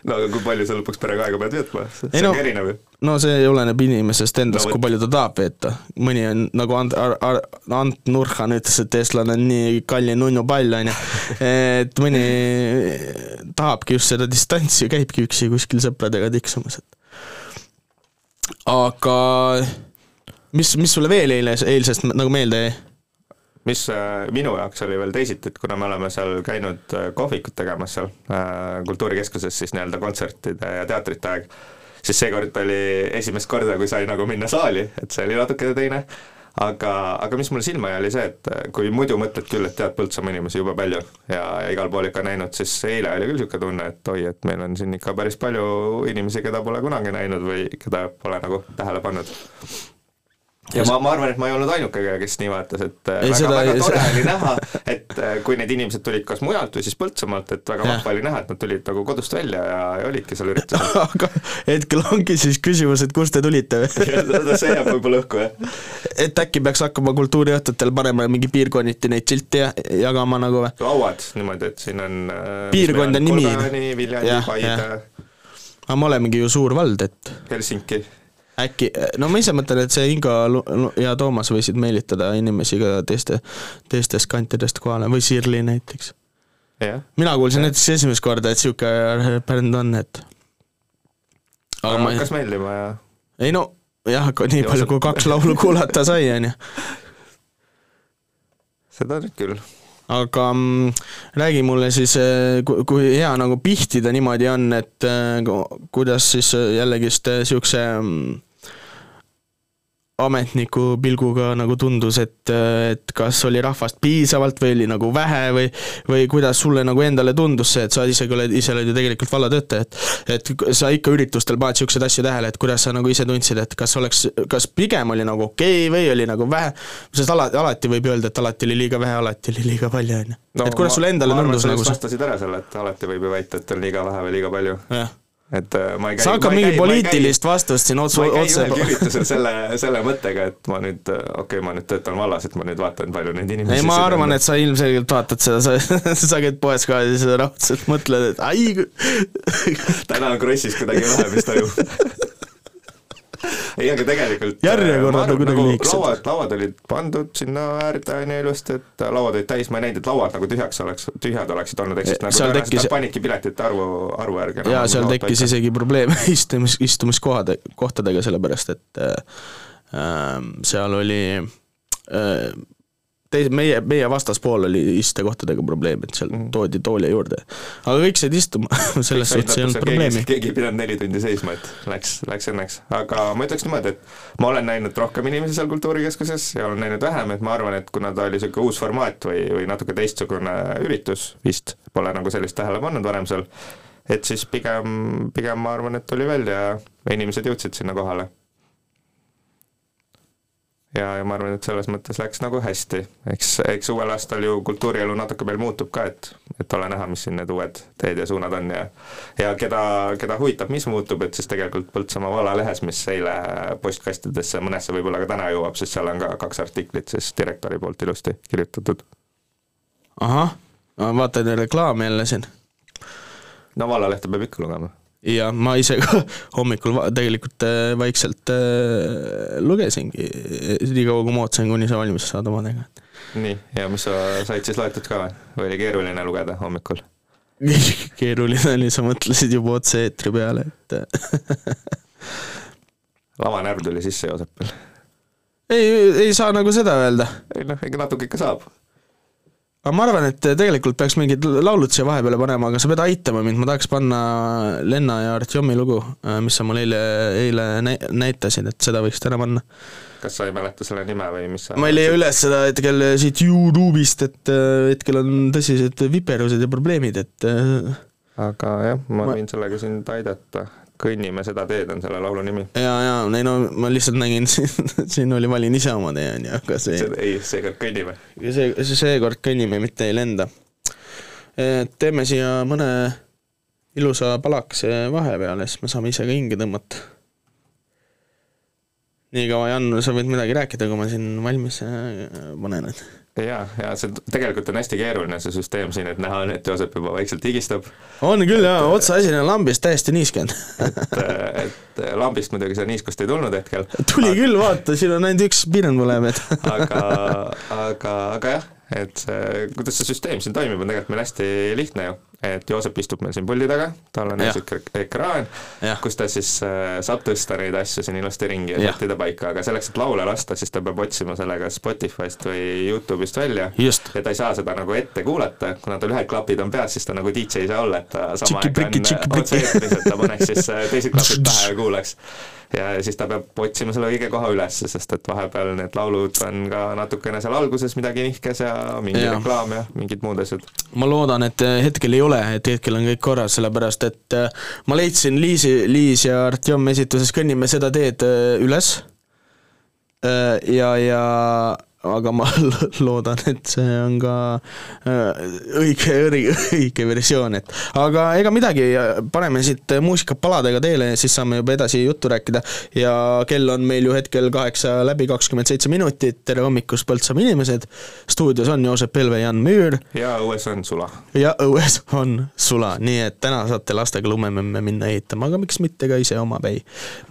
C: no aga kui palju sa lõpuks perega aega pead veetma? see
B: no-
C: ongi erinev ju.
B: No see oleneb inimesest endast
C: No
B: kui palju ta tahab veeta. mõni on nagu Ant-, Ant Nurhan ütles, et eestlane on nii kalli nunnu pall, on ju. et mõni tahabki just seda distantsi käibki üksi kuskil sõpradega tiksumas, et aga mis, mis sulle veel eile, eilsest nagu meelde jäi?
C: mis äh, minu jaoks oli veel teisiti, et kuna me oleme seal käinud äh, kohvikut tegemas seal äh, Kultuurikeskuses siis nii-öelda kontsertide ja teatrite aeg, siis seekord oli esimest korda, kui sai nagu minna saali, et see oli natuke teine, aga, aga mis mulle silma jäi, oli see, et äh, kui muidu mõtled küll, et tead Põltsamaa inimesi jube palju ja, ja igal pool ikka näinud, siis eile oli küll niisugune tunne, et oi, et meil on siin ikka päris palju inimesi, keda pole kunagi näinud või keda pole nagu tähele pannud ja ma, ma arvan, et ma ei olnud ainuke, kes nii vaatas, et äh,
B: Ei,
C: väga,
B: seda-
C: väga tore
B: seda-
C: oli näha, et äh, kui need inimesed tulid kas mujalt või siis Põltsamaalt, et väga vahva oli näha, et nad tulid nagu kodust välja ja, ja olidki seal üritusel.
B: aga hetkel ongi siis küsimus, et kust te tulite
C: see jääb võib-olla õhku, jah.
B: et äkki peaks hakkama kultuuriõhtutel panema mingi piirkonniti neid silte ja, jagama nagu või?
C: lauad niimoodi, et siin on äh,
B: Piirkonda nimi.
C: Viljandi Paide
B: aga me olemegi ju suur vald, et
C: Helsingi.
B: äkki, no ma ise mõtlen, et see Lu- ja Toomas võisid meelitada inimesi ka teiste, teistest kantidest kohale või Sirli näiteks. mina kuulsin näiteks esimest korda, et niisugune bänd on, et aga
C: aga
B: ma
C: hakkas meeldima ja
B: ei no jah, nii
C: Ja
B: palju, kui kaks laulu kuulata sai, on ju.
C: seda nüüd küll.
B: aga mm, räägi mulle siis, kui hea nagu pihtida niimoodi on, et ku- kuidas siis äh, jällegist niisuguse ametniku pilguga nagu tundus, et, et kas oli rahvast piisavalt või oli nagu vähe või või kuidas sulle nagu endale tundus see, et sa isegi oled, ise oled ju tegelikult vallatöötaja, et et sa ikka üritustel paned niisuguseid asju tähele, et kuidas sa nagu ise tundsid, et kas oleks, kas pigem oli nagu okei okay või oli nagu vähe, sest alati, alati võib öelda, et alati oli liiga vähe, alati oli liiga palju, on ju. et kuidas sulle endale tundus nagu see?
C: vastasid ära selle, et alati võib ju väita, et on liiga vähe või liiga palju.
B: jah,
C: et äh, ma ei käi
B: sa hakkad mingi poliitilist vastust siin otse,
C: ma ei käi
B: otse
C: ühelgi üritusel selle, selle mõttega, et ma nüüd, okei okay,, ma nüüd töötan vallas, et ma nüüd vaatan, palju neid inimesi
B: ei, ma arvan, et sa ilmselgelt vaatad seda, sa, sa käid poes ka ja siis raudselt mõtled, et ai,
C: täna on Krossis kuidagi vähe, mis toimub. ei, aga tegelikult
B: Järjekorrad on kuidagi
C: nagu
B: liigsed.
C: lauad, lauad olid pandud sinna äärde on ju ilusti, et lauad olid täis, ma ei näinud, et lauad nagu tühjaks oleks, tühjad oleksid olnud, ehk siis nagu
B: Seal tekkis-
C: nad panidki piletite arvu, arvu järgi.
B: ja seal tekkis. isegi probleem istumis, istumiskohade, kohtadega, sellepärast et äh, äh, seal oli äh, teise, meie, meie vastaspool oli istekohtadega probleem, et seal toodi toole juurde. aga kõik said istuma, selles suhtes ei olnud probleemi.
C: keegi ei pidanud neli tundi seisma, et läks, läks õnneks, aga ma ütleks niimoodi, et ma olen näinud rohkem inimesi seal Kultuurikeskuses ja olen näinud vähem, et ma arvan, et kuna ta oli niisugune uus formaat või, või natuke teistsugune üritus vist, pole nagu sellist tähele pannud varem seal, et siis pigem, pigem ma arvan, et tuli välja ja inimesed jõudsid sinna kohale. ja, ja ma arvan, et selles mõttes läks nagu hästi, eks, eks uuel aastal ju kultuurielu natuke meil muutub ka, et et ole näha, mis siin need uued teed ja suunad on ja ja keda, keda huvitab, mis muutub, et siis tegelikult Põltsamaa vallalehes, mis eile postkastidesse, mõnesse võib-olla ka täna jõuab, sest seal on ka kaks artiklit siis direktori poolt ilusti kirjutatud.
B: ahah, ma vaatan reklaami jälle siin.
C: no vallalehte peab ikka lugema.
B: Ja ma ise ka hommikul va- tegelikult äh, vaikselt äh, lugesingi, nii kaua kui ma ootasin, kuni see valmis saada omadega.
C: nii, ja mis sa said siis loetud ka või, või oli keeruline lugeda hommikul?
B: keeruline oli, sa mõtlesid juba otse-eetri peale, et
C: lavanärv tuli sisse Joosepil.
B: ei, ei saa nagu seda öelda.
C: ei noh, ikka natuke ikka saab.
B: Aga ma arvan, et tegelikult peaks mingid laulud siia vahepeale panema, aga sa pead aitama mind, ma tahaks panna Lenna ja Artjomi lugu, mis sa mulle eile, eile nä- näitasid, et seda võiks täna panna.
C: kas sa ei mäleta selle nime või mis sa
B: ma ei leia üles seda hetkel siit Youtube'ist, et äh, hetkel on tõsised viperused ja probleemid, et äh,
C: aga jah, ma
B: Ma-
C: võin sellega sind aidata. Kõnnime seda teed on selle laulu nimi.
B: ja, ja ei no ma lihtsalt nägin siin, oli valin ise oma tee, on ju, aga see
C: ei, seekord kõnnime.
B: see, see seekord kõnnime, mitte ei lenda. teeme siia mõne ilusa palakese vahepeale, siis me saame ise ka hinge tõmmata. nii kaua, Jan, sa võid midagi rääkida, kui ma siin valmis äh, panen, et
C: ja, ja see tegelikult on hästi keeruline, see süsteem siin, et näha on, et Joosep juba vaikselt higistab.
B: on küll jaa, otsaasi on lambist täiesti niiskenud.
C: et, et lambist muidugi seda niiskust ei tulnud hetkel.
B: tuli küll, vaata, siin on ainult üks pirn põleb, et
C: aga, aga, aga jah, et see, kuidas see süsteem siin toimib, on tegelikult meil hästi lihtne ju. Et Joosep istub meil siin puldi taga, tal on ek- ekraan, kus ta siis äh, saab tõsta neid asju siin ilusti ringi ja sättida paika, aga selleks, et laule lasta, siis ta peab otsima selle kas Spotify'st või Youtube'ist välja.
B: Just.
C: ja ta ei saa seda nagu ette kuulata, kuna tal ühed klapid on peas, siis ta nagu DJ ei saa olla, et ta sama aeg on otse-eetris, et ta paneks siis äh, teised klapid pähe ja kuulaks. ja siis ta peab otsima selle õige koha üles, sest et vahepeal need laulud on ka natukene seal alguses midagi nihkes ja mingi
B: Jaa.
C: reklaam ja mingid muud asjad.
B: ma loodan, et äh, hetkel ei ole, et hetkel on kõik korras, sellepärast et äh, ma leidsin Liisi, Liis ja Artjom esituses Kõnnime seda teed äh, üles. ja, ja aga ma loodan, et see on ka äh, õige, õige, õige versioon, et aga ega midagi, paneme siit muusikapaladega teele ja siis saame juba edasi juttu rääkida. Ja kell on meil ju hetkel kaheksa läbi kakskümmend seitse minutit, tere hommikust, Põltsamaa inimesed, stuudios on Joosep Pelve, Jan Müür.
C: Ja õues on sula.
B: ja õues on sula, nii et täna saate lastega lumememme minna ehitama, aga miks mitte ka ise omapäi.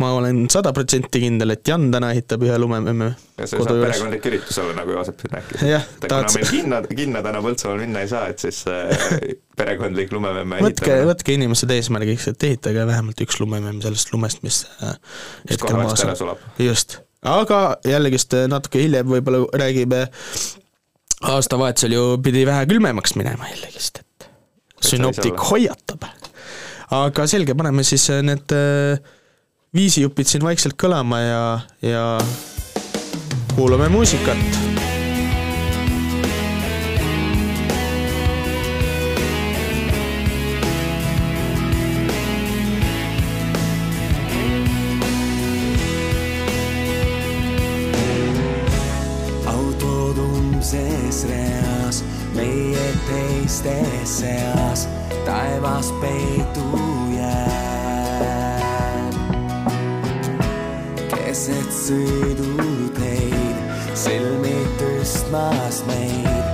B: ma olen sada protsenti kindel, et Jan täna ehitab ühe lumememme
C: see saab perekondlik üritus olla, nagu Joosep siin rääkis. Kuna
B: tahaks-
C: meil kinno, kinno täna Põltsamaal minna ei saa, et siis äh, perekondlik lumememme
B: võtke, võtke inimesed eesmärgiks, et ehitage vähemalt üks lumememm sellest lumest, mis äh, hetkel maas on. just, aga jällegist äh, natuke hiljem võib-olla räägime, aastavahetusel ju pidi vähe külmemaks minema jällegist, et sünoptik hoiatab. aga selge, paneme siis need viisijupid siin vaikselt kõlama ja, ja kuulame muusikat
M: autod umbses reas, meie teiste seas, taevas peitu jääb. keset sõiduteid, silmi tõstmas meid,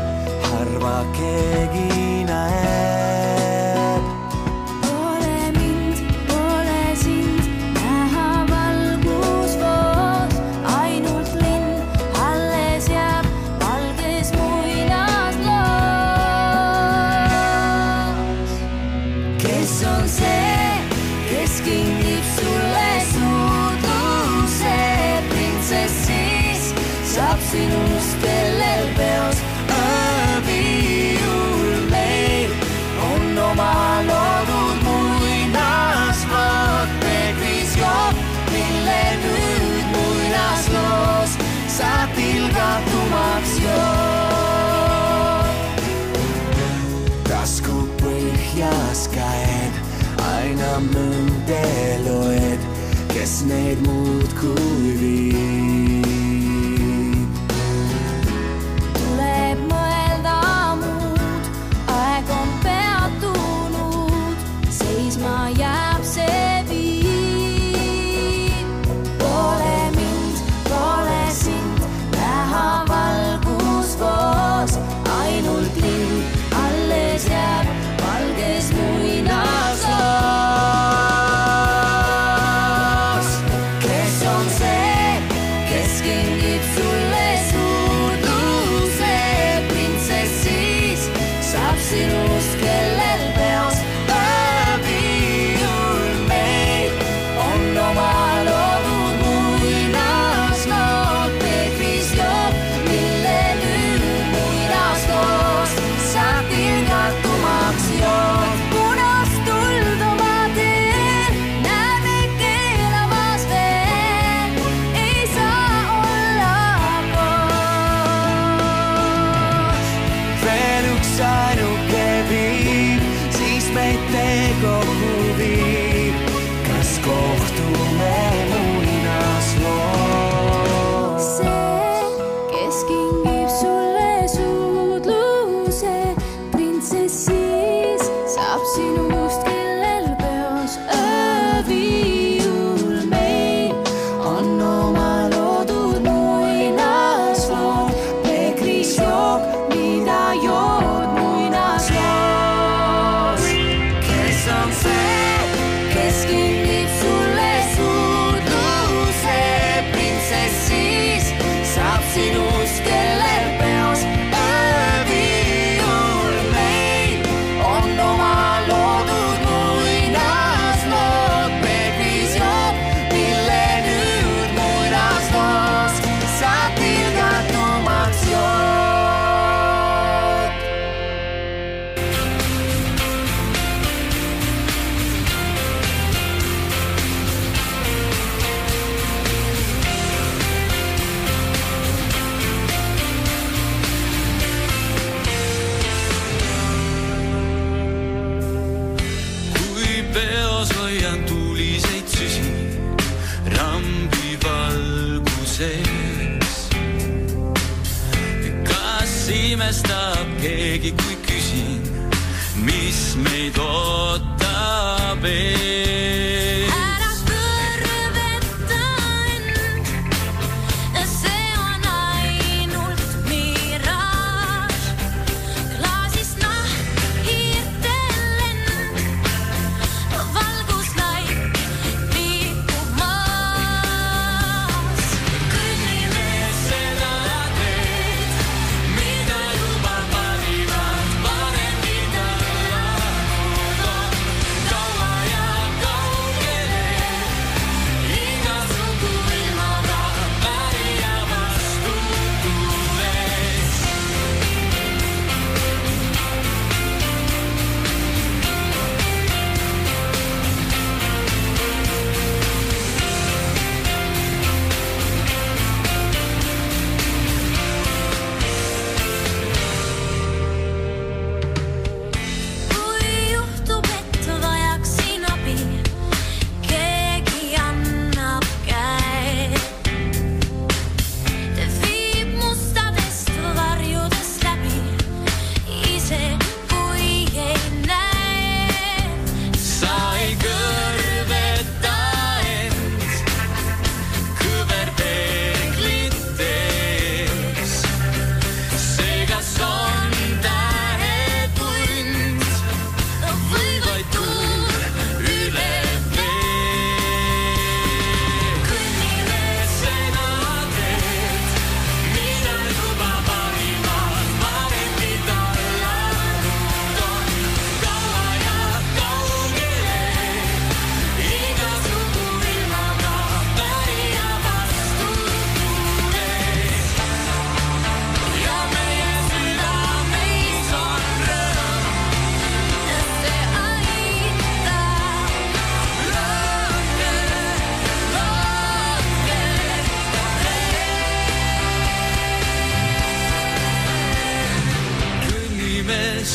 M: harva keegi näeb. Münte loed, kes neid muudkui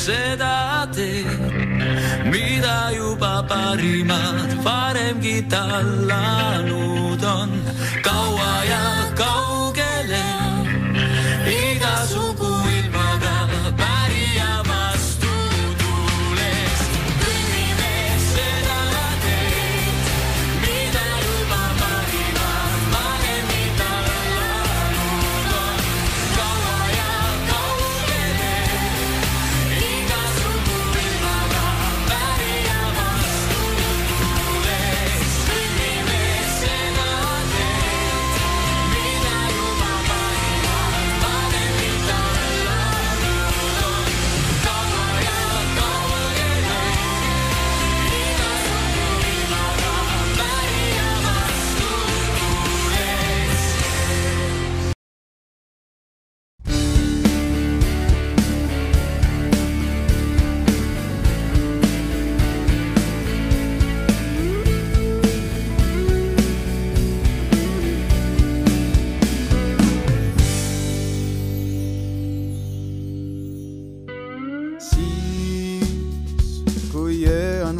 N: seda teed, mida juba parimad varemgi tallanud on. kaua ja kaua.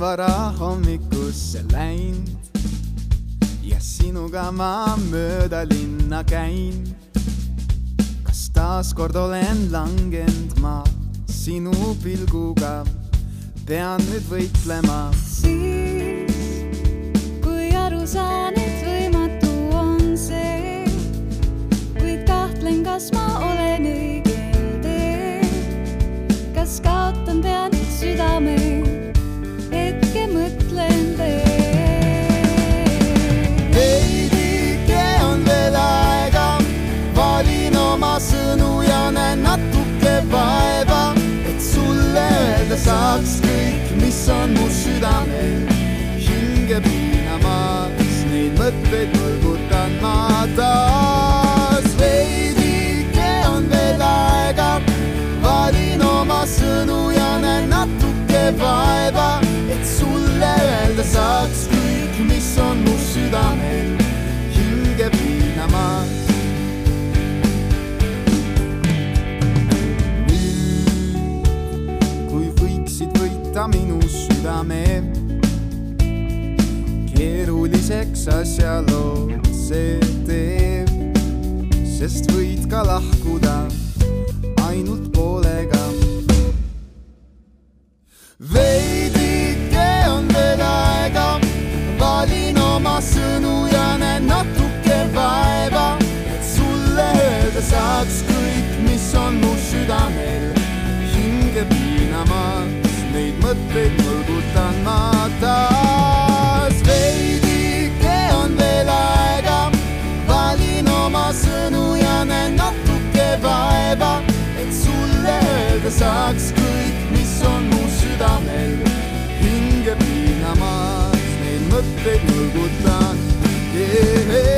O: Varahommikusse läinud ja sinuga ma mööda linna käin. kas taaskord olen langenud ma sinu pilguga, pean nüüd võitlema.
P: siis, kui aru saan, et võimatu on see, kuid kahtlen, kas ma olen õigel teel. kas kaotan pean südame,
O: saaks kõik, mis on mu südamel. hinge piinamas, neid mõtteid mõlgutan ma taas. Minu südame, keeruliseks asjalood see teeb, sest võid ka lahkuda ainult poolega. Veidike on veel aega, valin oma sõnu ja näen natuke vaeva, et sulle öelda saaks kõik, mis on mu südamel. Hinge piinamas, neid mõtteid taas. veidike on veel aega, valin oma sõnu ja näen natuke vaeva, et sulle öelda saaks kõik, mis on mu südamel. Hinge piinamas, neid mõtteid mõlgutan yeah..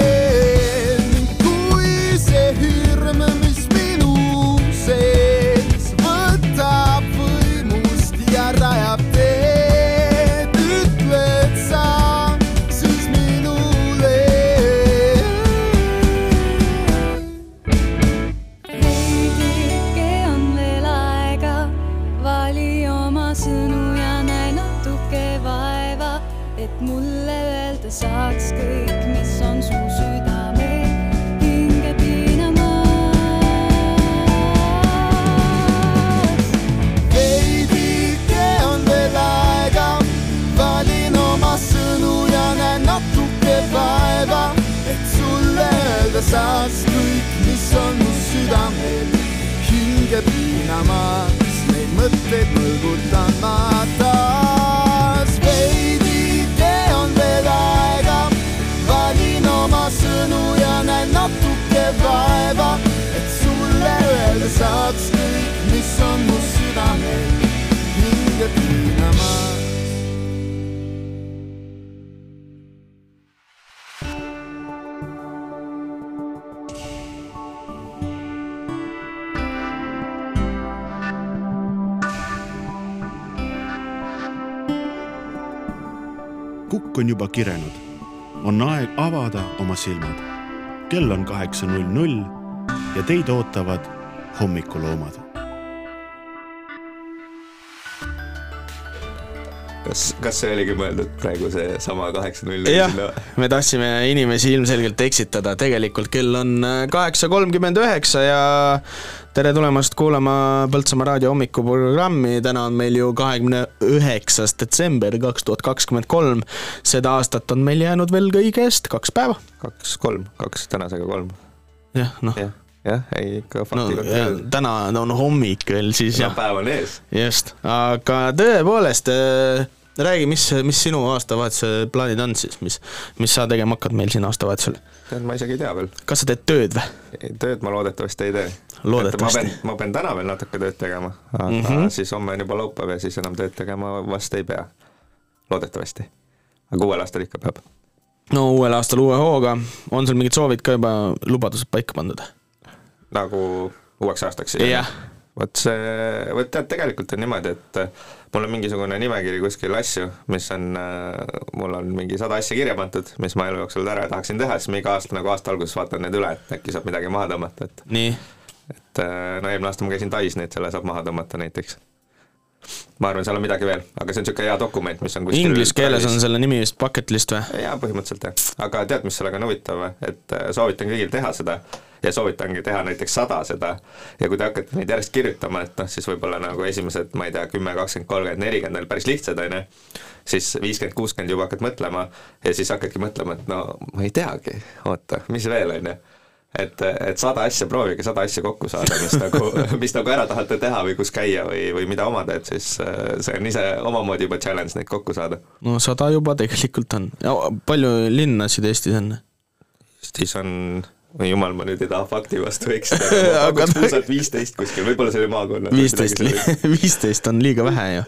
P: On
A: juba kirenud. on aeg avada oma silmad. kell on kaheksa null null ja teid ootavad hommikuloomad.
C: Kas, kas see oligi mõeldud praegu seesama kaheksa null
B: jah, me tahtsime inimesi ilmselgelt eksitada, tegelikult kell on äh, kaheksa kolmkümmend üheksa ja tere tulemast kuulama Põltsamaa raadio hommikuprogrammi, täna on meil ju kahekümne üheksas detsember kaks tuhat kakskümmend kolm. seda aastat on meil jäänud veel kõigest kaks päeva.
C: kaks, kolm, kaks tänasega kolm.
B: jah, noh.
C: jah, jah, ei ikka
B: no
C: faktiga
B: ja, täna on hommik veel siis
C: no,
B: jah,
C: päev on ees.
B: just, aga tõepoolest äh, räägi, mis, mis sinu aastavahetuse plaanid on siis, mis, mis sa tegema hakkad meil siin aastavahetusel?
C: tead, ma isegi ei tea veel.
B: kas sa teed tööd või?
C: tööd ma loodetavasti ei tee.
B: Loodetavasti.
C: ma pean, ma pean täna veel natuke tööd tegema, aga mm. -hmm. siis homme on juba laupäev ja siis enam tööd tegema vast ei pea. loodetavasti. aga uuel aastal ikka peab.
B: no uuel aastal uue hooga, on sul mingid soovid ka juba, lubadused paika pandud?
C: Nagu uueks aastaks
B: Jah.
C: vot see, vot tead, tegelikult on niimoodi, et äh, mul on mingisugune nimekiri kuskil asju, mis on, mul on mingi sada asja kirja pandud, mis ma elu jooksul ära tahaksin teha, siis ma iga aasta nagu aasta alguses vaatan need üle, et äkki saab midagi maha tõmmata, et
B: nii,
C: et äh, no eelmine aasta ma käisin Tais, et selle saab maha tõmmata näiteks. Ma arvan, seal on midagi veel, aga see on niisugune hea dokument, mis on kuskil
B: Inglise keeles on selle nimi vist bucket list või?
C: jaa, põhimõtteliselt jah, aga tead, mis sellega on huvitav? Et äh, soovitan kõigil teha seda ja soovitangi teha näiteks sada seda. Ja kui te hakkate neid järjest kirjutama, et noh, siis võib-olla nagu esimesed, ma ei tea, kümme, kakskümmend, kolmkümmend, nelikümmend on päris lihtsad, on ju, siis viiskümmend, kuuskümmend juba hakkad mõtlema ja siis hakkadki mõtlema, et no ma ei teagi, oota, mis veel, on ju et, et sada asja, proovige sada asja kokku saada, mis nagu mis nagu ära tahate teha või kus käia või, või mida omada, et siis äh, see on ise omamoodi juba challenge neid kokku saada.
B: no sada juba tegelikult on. palju linnasid Eestis on?
C: Eestis on, oi jumal, ma nüüd ei taha fakti vastu eksida,
B: Aga
C: puusalt viisteist kuskil, võib-olla see oli maakonnas.
B: viisteist, viisteist on liiga vähe ju.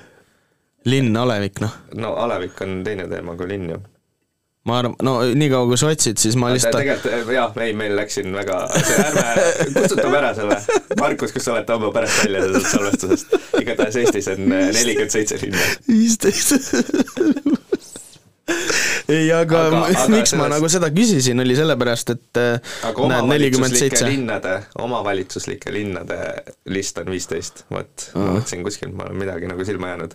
B: linn, alevik noh.
C: no Alevik on teine teema kui linn ju.
B: Ma arvan, no niikaua kui sa otsid, siis ma lihtsalt
C: tegelikult jah, ei, meil läks siin väga, ärme kustutame ära selle. Markus, kas sa oled homme pärast välja sellest salvestusest? igatahes Eestis on äh, nelikümmend seitse linna.
B: viisteist. ei, aga,
C: Aga-
B: aga
C: aga
B: miks ma
C: sellest-
B: nagu seda küsisin, oli sellepärast, et
C: aga
B: näed, nelikümmend seitse.
C: linnade, omavalitsuslike linnade list on viisteist, vot, ma
B: Aa.
C: mõtlesin kuskilt, ma olen midagi nagu silma jäänud.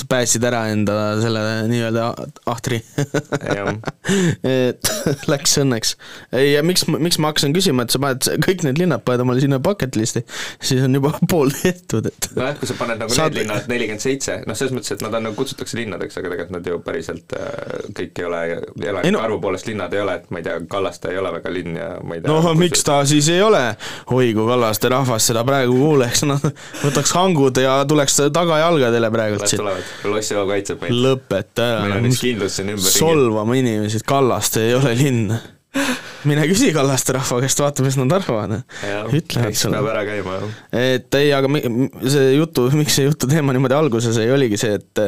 B: Sa päästsid ära enda selle nii-öelda ahtri. et läks õnneks. ja miks, miks ma hakkasin küsima, et sa paned kõik need linnad paned omale sinna bucket list'i, siis on juba pool tehtud, et
C: nojah, kui sa paned nagu
B: Saad-
C: need linnad nelikümmend seitse, noh, selles mõttes, et nad on nagu kutsutakse linnadeks, aga tegelikult nad ju päriselt äh, kõik ei ole, elanike no. arvu poolest linnad ei ole, et ma ei tea, Kallaste ei ole väga linn ja ma ei tea
B: no miks ta siis ei ole? oi kui Kallaste rahvas seda praegu kuuleks, noh võtaks hangud ja tuleks tagajalgadele praegult siit.
C: Lossio kaitseb meid.
B: lõpeta
C: meil on
B: ära
C: üks, kindlus siin ümberringi.
B: solvama inimesi, et Kallaste ei ole linn. mine küsi Kallaste rahva käest, vaata, mis nad arvavad. ütlevad sulle
C: peab. ära käima, jah.
B: et ei, aga see jutu, miks see jutu teema niimoodi alguse sai, oligi see, et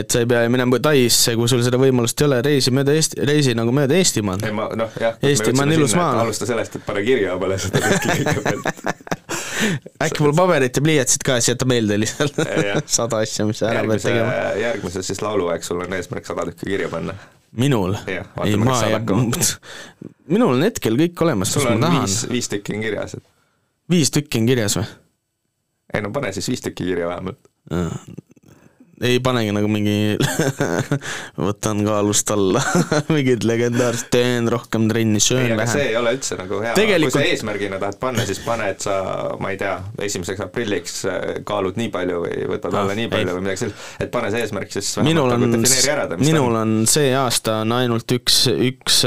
B: et sa ei pea minema Taisse, kui sul seda võimalust ei ole, reisi mööda Eesti, reisi nagu mööda Eestimaad.
C: ei ma noh, jah.
B: Eestimaa on ilus maa.
C: alusta sellest, et pane kirja omale seda kõike kõigepealt.
B: äkki mul paberit ja pliiatsit ka, siis jäta meelde lihtsalt sada asja, mis sa ära pead tegema.,
C: järgmises siis lauluaeg sul on eesmärk sada tükki kirja panna.
B: minul? ei, ma ei
C: hakkama.
B: minul on hetkel kõik olemas, mis ma tahan
C: viis tükki on kirjas, et
B: viis tükki on kirjas või?
C: ei no pane siis viis tükki kirja vähemalt.
B: Ei panegi nagu mingi võtan kaalust alla mingid legendaarsed, teen rohkem trenni,
C: ei,
B: söön
C: aga see
B: vähem.
C: ei ole üldse nagu hea,
B: Tegelikult-
C: kui sa eesmärgina tahad panna, siis pane, et sa, ma ei tea, esimeseks aprilliks äh, kaalud nii palju või võtad
B: Ah,
C: alla nii
B: ei.
C: palju või midagi sellist, et pane see eesmärk siis
B: minul on
C: nagu, mis ta
B: minul on see aasta on ainult üks, üks,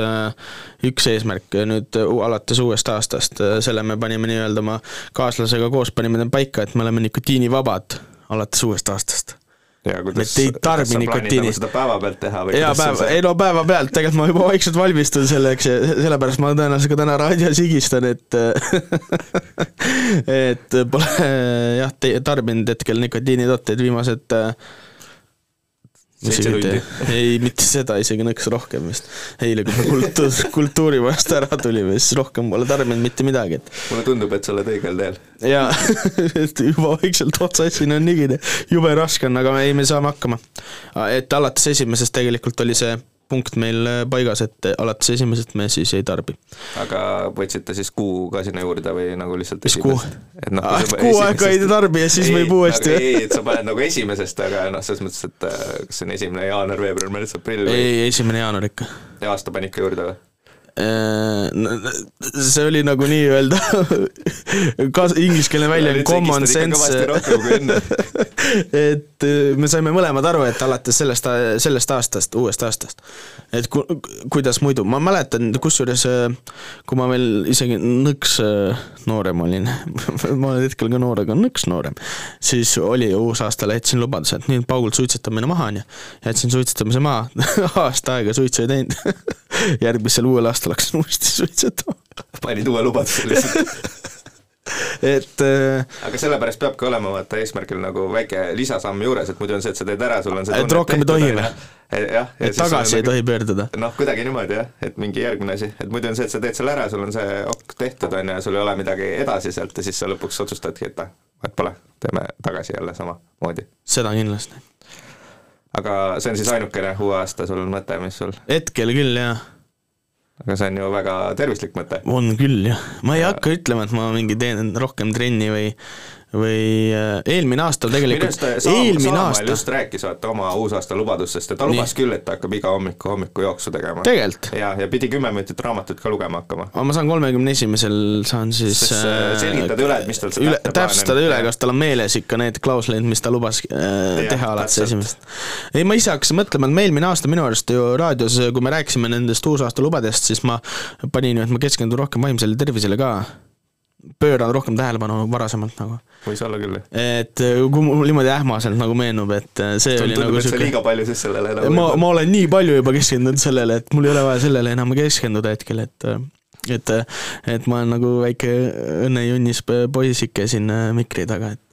B: üks eesmärk nüüd alates uuest aastast, selle me panime nii-öelda oma kaaslasega koos panime paika, et me oleme nikotiinivabad alates uuest aastast. Et ei tarbi nikotiini.
C: nagu seda päevapealt teha või
B: jaa, päev, ei no päevapealt, tegelikult ma juba vaikselt valmistun selleks ja sellepärast ma tõenäoliselt ka täna raadios higistan, et et pole jah, tarbinud hetkel nikotiinitooteid viimased äh,
C: Seitse tundi.
B: ei, mitte seda, isegi nõks rohkem vist. eile, kui me kultuur, kultuurimajast ära tulime, siis rohkem pole tarbinud mitte midagi, et
C: mulle tundub, et sa oled õigel teel.
B: jaa, et juba vaikselt otsassin on nigine, jube raske on, aga ei, me saame hakkama. et alates esimesest tegelikult oli see punkt meil äh, paigas, et alates esimesest me siis ei tarbi.
C: aga võtsite siis kuu ka sinna juurde või nagu lihtsalt
B: Mis kuu?
C: et noh,
B: Ah, kuu aega ei tarbi ja siis
C: Ei,
B: võib uuesti-
C: nagu ei, et sa paned nagu esimesest, aga noh, selles mõttes, et äh, kas see on esimene jaanuar, veebruar, märts, aprill või
B: ei, esimene jaanuar ikka.
C: ja aasta pani ikka juurde või?
B: See oli nagu nii-öelda kas-, ingliskeelne väljend common sense. et äh, me saime mõlemad aru, et alates sellest, sellest aastast, uuest aastast, et ku, kuidas muidu, ma mäletan, kusjuures äh, kui ma veel isegi nõks äh, noorem olin, ma olen hetkel ka noor, aga nõks noorem, siis oli uusaastale jätsin lubaduse, et nüüd Paul suitsetamine maha onju. jätsin suitsetamise maha, aasta aega suitsu ei teinud. Järgmisel uuel aastal hakkasin uuesti suitsetama.
C: panid uue lubaduse lihtsalt.
B: et äh,
C: aga sellepärast peabki olema vaata eesmärgil nagu väike lisasamm juures, et muidu on see, et sa teed ära, sul on see
B: Et rohkem ei tohi või?
C: jah,
B: et tagasi ei tohi pöörduda.
C: noh, kuidagi niimoodi jah, et mingi järgmine asi, et muidu on see, et sa teed selle ära, sul on see ok tehtud, on ju, ja sul ei ole midagi edasi sealt ja siis sa lõpuks otsustadki, et ah, vahet pole, teeme tagasi jälle samamoodi.
B: seda kindlasti.
C: Aga see on siis ainukene uue aasta sul mõte, mis sul,
B: hetkel küll jah,
C: aga see on ju väga tervislik mõte.
B: on küll jah, ma ei hakka ütlema, et ma mingi teen rohkem trenni või või äh, eelmine aasta tegelikult eelmine aasta,
C: just rääkis vaata oma uusaasta lubadustest ja ta
B: Nii.
C: lubas küll, et ta hakkab iga hommiku hommikujooksu tegema. Ja, ja pidi kümme minutit raamatut ka lugema hakkama.
B: aga ma saan kolmekümne esimesel saan siis
C: äh, selgitada üle, et mis tal see
B: üle, täpsustada üle, kas tal on meeles ikka need klausleid, mis ta lubas äh,
C: Jah,
B: teha alates esimesest. ei, ma ise hakkasin mõtlema, et me eelmine aasta minu arust ju raadios, kui me rääkisime nendest uusaasta lubadest, siis ma panin ju, et ma keskendun rohkem vaimsele tervisele ka. Pööran rohkem tähelepanu varasemalt nagu.
C: võis olla küll.
B: et äh, kui mul niimoodi ähmaselt nagu meenub, et äh, see oli
C: tundub,
B: nagu
C: et sa
B: siuke
C: liiga palju siis sellele nagu
B: ma, ma olen nii palju juba keskendunud sellele, et mul ei ole vaja sellele enam keskenduda hetkel, et et, et ma olen nagu väike õnnejunnis poisike siin äh, mikri taga, et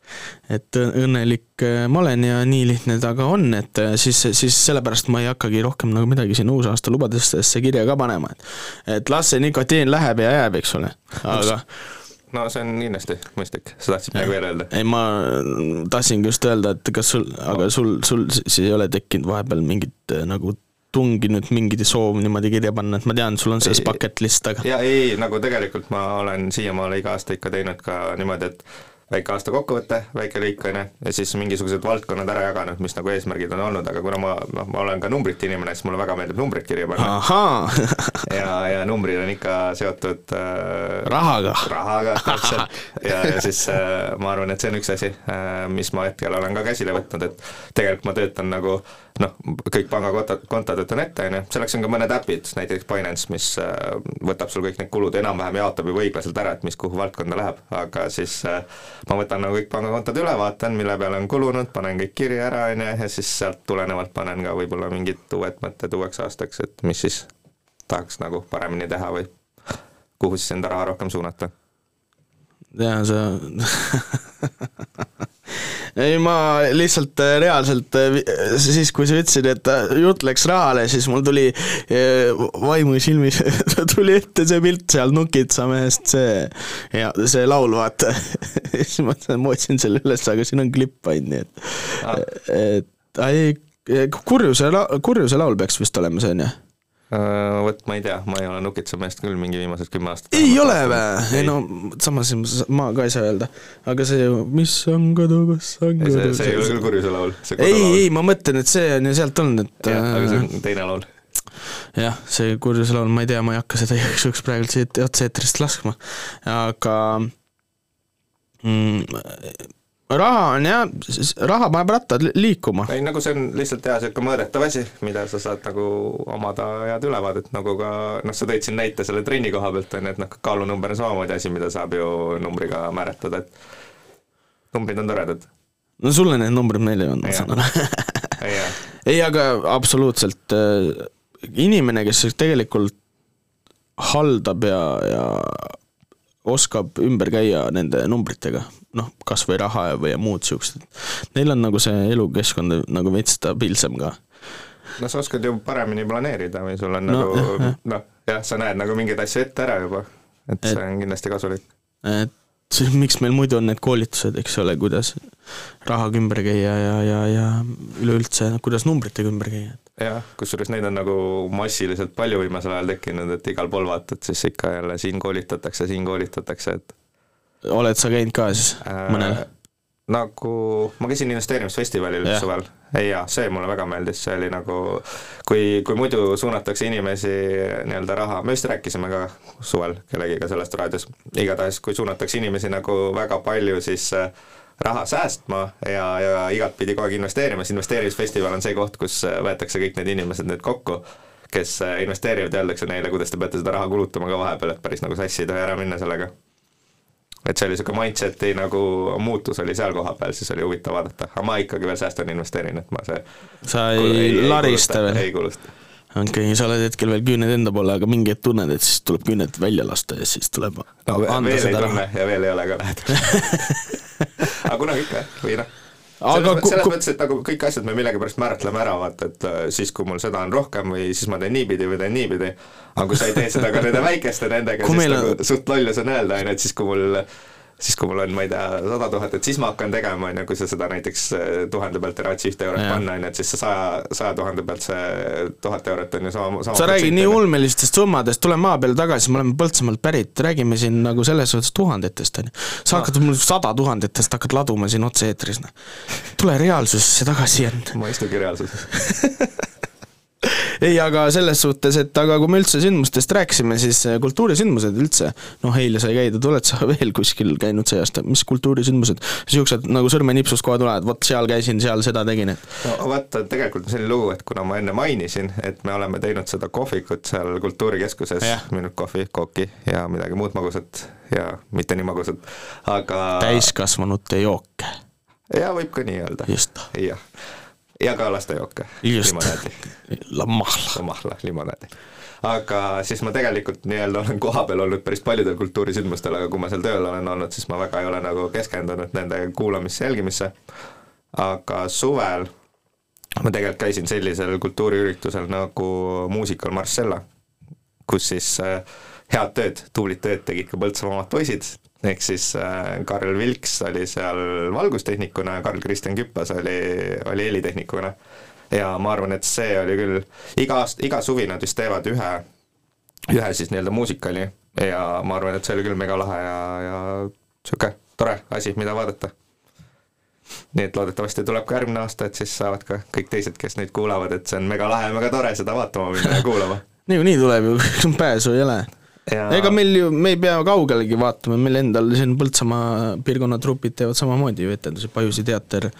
B: et õnnelik äh, ma olen ja nii lihtne ta ka on, et äh, siis, siis sellepärast ma ei hakkagi rohkem nagu midagi siin uusaasta lubadustesse kirja ka panema, et et las see nikotiin läheb ja jääb, eks ole, aga
C: no see on kindlasti mõistlik, sa tahtsid midagi veel öelda?
B: ei, ma tahtsingi just öelda, et kas sul, aga sul, sul siis ei ole tekkinud vahepeal mingit äh, nagu tungi nüüd mingit soovi niimoodi kirja panna, et ma tean, sul on selles bucket list, aga
C: ja ei, nagu tegelikult ma olen siiamaale iga aasta ikka teinud ka niimoodi, et väike aasta kokkuvõte, väike lõik on ju, ja siis mingisugused valdkonnad ära jaganud, mis nagu eesmärgid on olnud, aga kuna ma noh, ma olen ka numbrite inimene, siis mulle väga meeldib numbreid kirja panna. ja, ja numbrid on ikka seotud äh,
B: rahaga.
C: rahaga täpselt ja, ja siis äh, ma arvan, et see on üks asi äh,, mis ma hetkel olen ka käsile võtnud, et tegelikult ma töötan nagu noh, kõik pangakontod, kontod võtan ette, on ju, selleks on ka mõned äpid, näiteks Binance, mis äh, võtab sul kõik need kulud enam-vähem, jaotab juba õiglaselt ära, et mis kuhu valdkonda läheb, aga siis äh, ma võtan nagu kõik pangakontod üle, vaatan, mille peale on kulunud, panen kõik kirja ära, on ju, ja siis sealt tulenevalt panen ka võib-olla mingid uued mõtted uueks aastaks, et mis siis tahaks nagu paremini teha või kuhu siis enda raha rohkem suunata.
B: Jaa, sa ei, ma lihtsalt äh, reaalselt äh, siis, kui sa ütlesid, et äh, jutt läks rahale, siis mul tuli äh, vaimusilmis tuli ette see pilt seal Nukitsa mehest, see ja see laul, vaata. siis ma otsin selle üles, aga siin on klipp ainult, nii et, et ei, kurjuse, kurjuse laul peaks vist olema see, on ju?
C: Äh, Vot ma ei tea, ma ei ole Nukitsa meest küll mingi viimased kümme aastat
B: ei ole vä? ei no samas ma ka ei saa öelda, aga see ju, mis on kodu, kus on
C: ei, see,
B: kodu.
C: see ei ole küll kurjuse laul,
B: ei, ei, ma mõtlen, et see on ju sealt olnud, et
C: jah, aga see
B: äh,
C: on teine laul.
B: jah, see kurjuse laul, ma ei tea, ma ei hakka seda igaks juhuks praegu siit otse-eetrist laskma, aga mm, raha on jah, raha paneb rattad li- liikuma.
C: ei, nagu see on lihtsalt hea sihuke mõõdetav asi, mida sa saad nagu omada head ülevaadet, nagu ka noh, sa tõid siin näite selle trenni koha pealt on ju, et noh, kaalunumber on samamoodi asi, mida saab ju numbriga määratleda, et numbrid on toredad.
B: no sulle need numbrid meeldivad, ma
C: Jah.
B: saan aru.
C: jah,
B: ei, aga absoluutselt äh, inimene, kes tegelikult haldab ja, ja oskab ümber käia nende numbritega, noh, kas või raha või muud siuksed, neil on nagu see elukeskkond nagu veits stabiilsem ka.
C: no sa oskad ju paremini planeerida või sul on
B: No,
C: nagu noh, jah, sa näed nagu mingeid asju ette ära juba, et see on kindlasti kasulik.
B: et see, miks meil muidu on need koolitused, eks ole, kuidas rahaga ümber käia ja, ja, ja üleüldse, kuidas numbritega ümber käia.
C: jah, kusjuures neid on nagu massiliselt palju viimasel ajal tekkinud, et igal pool vaatad, siis ikka jälle siin koolitatakse, siin koolitatakse, et
B: oled sa käinud ka siis mõnel?
C: äh, nagu ma käisin investeerimisfestivalil
B: Jah.
C: suvel, jaa, see mulle väga meeldis, see oli nagu kui, kui muidu suunatakse inimesi nii-öelda raha, me vist rääkisime ka suvel kellegiga sellest raadios, igatahes kui suunatakse inimesi nagu väga palju siis äh, raha säästma ja, ja igatpidi kogu aeg investeerima, siis investeerimisfestival on see koht, kus äh, võetakse kõik need inimesed nüüd kokku, kes äh, investeerivad ja öeldakse neile, kuidas te peate seda raha kulutama ka vahepeal, et päris nagu sassi ei tohi ära minna sellega et see oli niisugune mindset'i nagu muutus oli seal kohapeal, siis oli huvitav vaadata, aga ma ikkagi veel säästan investeerin, et ma see
B: sa ei, ei larista veel?
C: ei kulusta.
B: okei okay,, sa oled hetkel veel küüned enda poole, aga mingi hetk tunned, et siis tuleb küüned välja lasta ja siis tuleb
C: no
B: anda seda raha.
C: ja veel ei ole ka lähedal. aga kunagi ikka või noh,
B: Aga
C: selles, selles mõttes, et nagu kõik asjad me millegipärast määratleme ära, vaata, et äh, siis, kui mul seda on rohkem või siis ma teen niipidi või teen niipidi, aga kui sa ei tee seda ka nende väikeste nendega, siis
B: on-
C: nagu suht lollus on öelda, on ju, et siis kui mul siis kui mul on, ma ei tea, sada tuhat, et siis ma hakkan tegema, on ju, kui sa seda näiteks äh, tuhande pealt eraotsi ühte eurot
B: Jaa.
C: panna, on ju, et siis see saja, saja tuhande pealt see tuhat eurot on ju sama, sama
B: sa räägid nii ulmelistest summadest, tule maa peale tagasi, me oleme Põltsamaalt pärit, räägime siin nagu selles suhtes tuhandetest, on ju. sa hakkad mul sada tuhandetest hakkad laduma siin otse-eetris, noh. tule reaalsusesse tagasi, Jan.
C: ma ei istugi reaalsuses
B: ei, aga selles suhtes, et aga kui me üldse sündmustest rääkisime, siis äh, kultuurisündmused üldse, noh, eile sai käidud, oled sa veel kuskil käinud see aasta, mis kultuurisündmused, niisugused nagu sõrmenipsust kohe tulevad, vot seal käisin, seal seda tegin, et
C: no vaata, tegelikult on selline lugu, et kuna ma enne mainisin, et me oleme teinud seda kohvikut seal Kultuurikeskuses, müünud kohvi, kooki ja midagi muud magusat ja mitte nii magusat, aga
B: täiskasvanute jooke.
C: jaa, võib ka nii öelda. jah, ja ka lastejooke.
B: Just.
C: limonaadi.
B: Lamahla.
C: Lamahla, limonaadi. aga siis ma tegelikult nii-öelda olen kohapeal olnud päris paljudel kultuurisündmustel, aga kui ma seal tööl olen olnud, siis ma väga ei ole nagu keskendunud nende kuulamisse, jälgimisse. aga suvel ma tegelikult käisin sellisel kultuuriüritusel nagu muusikal Marcella, kus siis äh, head tööd, tublit tööd tegid ka Põltsamaa omad poisid, ehk siis äh, Karl Vilks oli seal valgustehnikuna ja Karl-Kristjan Küppas oli, oli helitehnikuna. ja ma arvan, et see oli küll, iga aasta, iga suvi nad vist teevad ühe, ühe siis nii-öelda muusikali ja ma arvan, et see oli küll mega lahe ja, ja niisugune tore asi, mida vaadata. nii et loodetavasti tuleb ka järgmine aasta, et siis saavad ka kõik teised, kes nüüd kuulavad, et see on mega lahe mega tore seda vaatama minna ja kuulama.
B: niikuinii tuleb ju, pääsu ei ole.
C: Ja-
B: ega meil ju, me ei pea kaugelegi vaatama, meil endal siin Põltsamaa piirkonna trupid teevad samamoodi ju etendusi, Pajusi teater.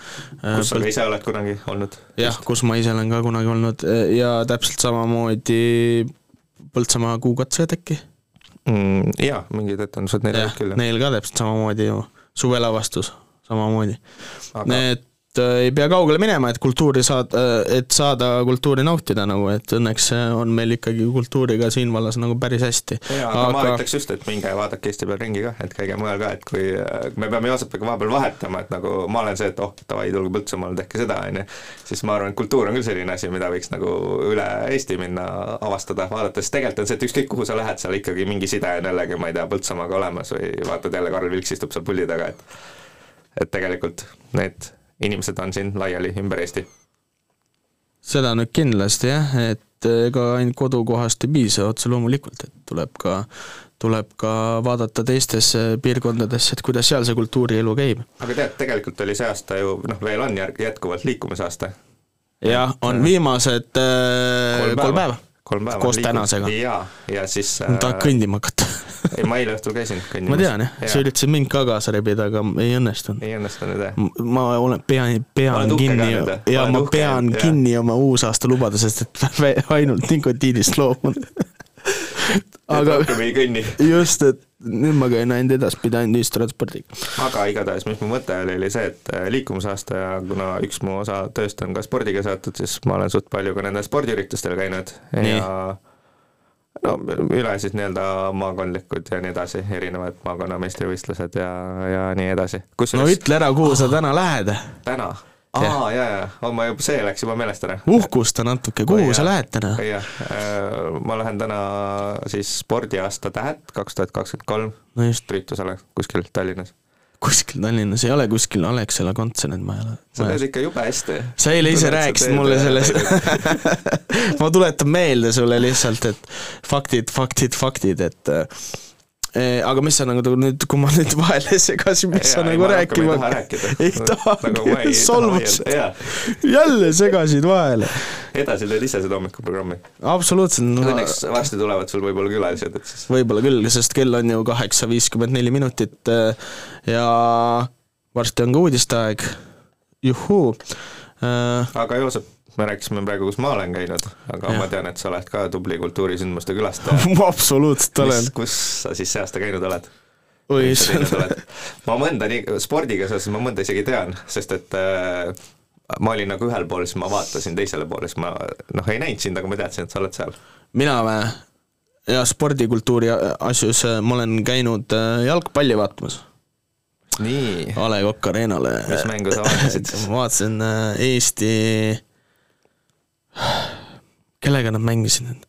C: kus sa ka ise oled kunagi olnud?
B: jah, kus ma ise olen ka kunagi olnud ja täpselt samamoodi Põltsamaa kuukatsejad äkki
C: mm,? jaa, mingid etendused neil olid küll.
B: Neil ka täpselt samamoodi ju, suvelavastus samamoodi Aga... et äh, ei pea kaugele minema, et kultuuri saada, et saada kultuuri nautida nagu, et õnneks on meil ikkagi kultuuriga siin vallas nagu päris hästi.
C: jaa, aga, ma ütleks just, et minge vaadake Eesti peal ringi ka, et käige mujal ka, et kui me peame Joosepiga vahepeal vahetama, et nagu ma olen see, et oh, davai, tulge Põltsamaale, tehke seda, on ju, siis ma arvan, et kultuur on küll selline asi, mida võiks nagu üle Eesti minna avastada, vaadata, sest tegelikult on see, et ükskõik kuhu sa lähed, seal ikkagi mingi side on jällegi, ma ei tea, Põltsamaaga olemas või vaatad jälle, Karl Vilks istub seal puldi taga, et et tegelikult need inimesed on siin laiali ümber Eesti.
B: seda nüüd kindlasti jah, et ega ainult kodukohast ei piisa, otse loomulikult, et tuleb ka, tuleb ka vaadata teistesse piirkondadesse, et kuidas seal see kultuurielu käib.
C: aga tead, tegelikult oli see aasta ju noh, veel on järg-, jätkuvalt liikumisaasta.
B: jah, on viimased äh, kolm päeva, päeva.
C: Kolm päeva.
B: koos tänasega.
C: jaa, ja siis
B: ma tahaks kõndima hakata
C: ei, ma eile õhtul käisin kõndimas.
B: ma tean jah ja., sa üritasid mind ka kaasa rebida, aga ei õnnestunud.
C: ei õnnestunud jah?
B: ma olen, pean, pean kinni ja ma pean ja. kinni oma uusaasta lubadusest, et ainult nikotiinist loobun
C: aga rohkem ei kõnni.
B: just, et nüüd ma käin ainult edaspidi ainult ühistranspordiga.
C: aga igatahes, mis mu mõte oli, oli see, et liikumisaasta ja kuna üks mu osa tööst on ka spordiga seotud, siis ma olen suht palju ka nendel spordiüritustel käinud Nii. ja no üle siis nii-öelda maakondlikud ja nii edasi, erinevad maakonna meistrivõistlused ja, ja nii edasi.
B: no ütle ära, kuhu sa täna lähed?
C: täna? Aa, jaa, jaa, oh, ma juba, see läks juba meelest ära.
B: uhkusta natuke, kuhu sa lähed täna?
C: jah, ma lähen täna siis spordiaasta tähed kaks tuhat kakskümmend kolm
B: no just.
C: üritusele kuskil Tallinnas
B: kuskil Tallinnas, ei ole kuskil Alexela kontsernid, ma ei ole.
C: sa teed ikka jube hästi.
B: sa eile ise rääkisid mulle sellest ma tuletan meelde sulle lihtsalt, et faktid, faktid, faktid, et Eh, aga mis sa nagu nüüd, kui ma nüüd vahele segasin, mis sa nagu rääkima
C: ei
B: taha, solvus, jälle segasid vahele.
C: edasi teed ise seda hommikuprogrammi?
B: absoluutselt no,.
C: Õnneks varsti tulevad sul võib-olla külalised, et siis.
B: võib-olla küll, sest kell on ju kaheksa viiskümmend neli minutit ja varsti on ka uudiste-aeg, juhuu.
C: aga Joosep me rääkisime praegu, kus ma olen käinud, aga ja. ma tean, et sa oled ka tubli kultuurisündmuste külastaja.
B: ma absoluutselt olen.
C: kus sa siis see aasta käinud oled?
B: oi
C: issand. ma mõnda nii, spordiga seoses ma mõnda isegi tean, sest et äh, ma olin nagu ühel pool, siis ma vaatasin teisele poole, siis ma noh, ei näinud sind, aga ma teadsin, et sa oled seal.
B: mina või? ja spordikultuuri asjus ma olen käinud jalgpalli vaatamas
C: nii.
B: A Le Coq Arena'le.
C: mis mängu sa vaatasid siis?
B: ma vaatasin Eesti kellega nad mängisid?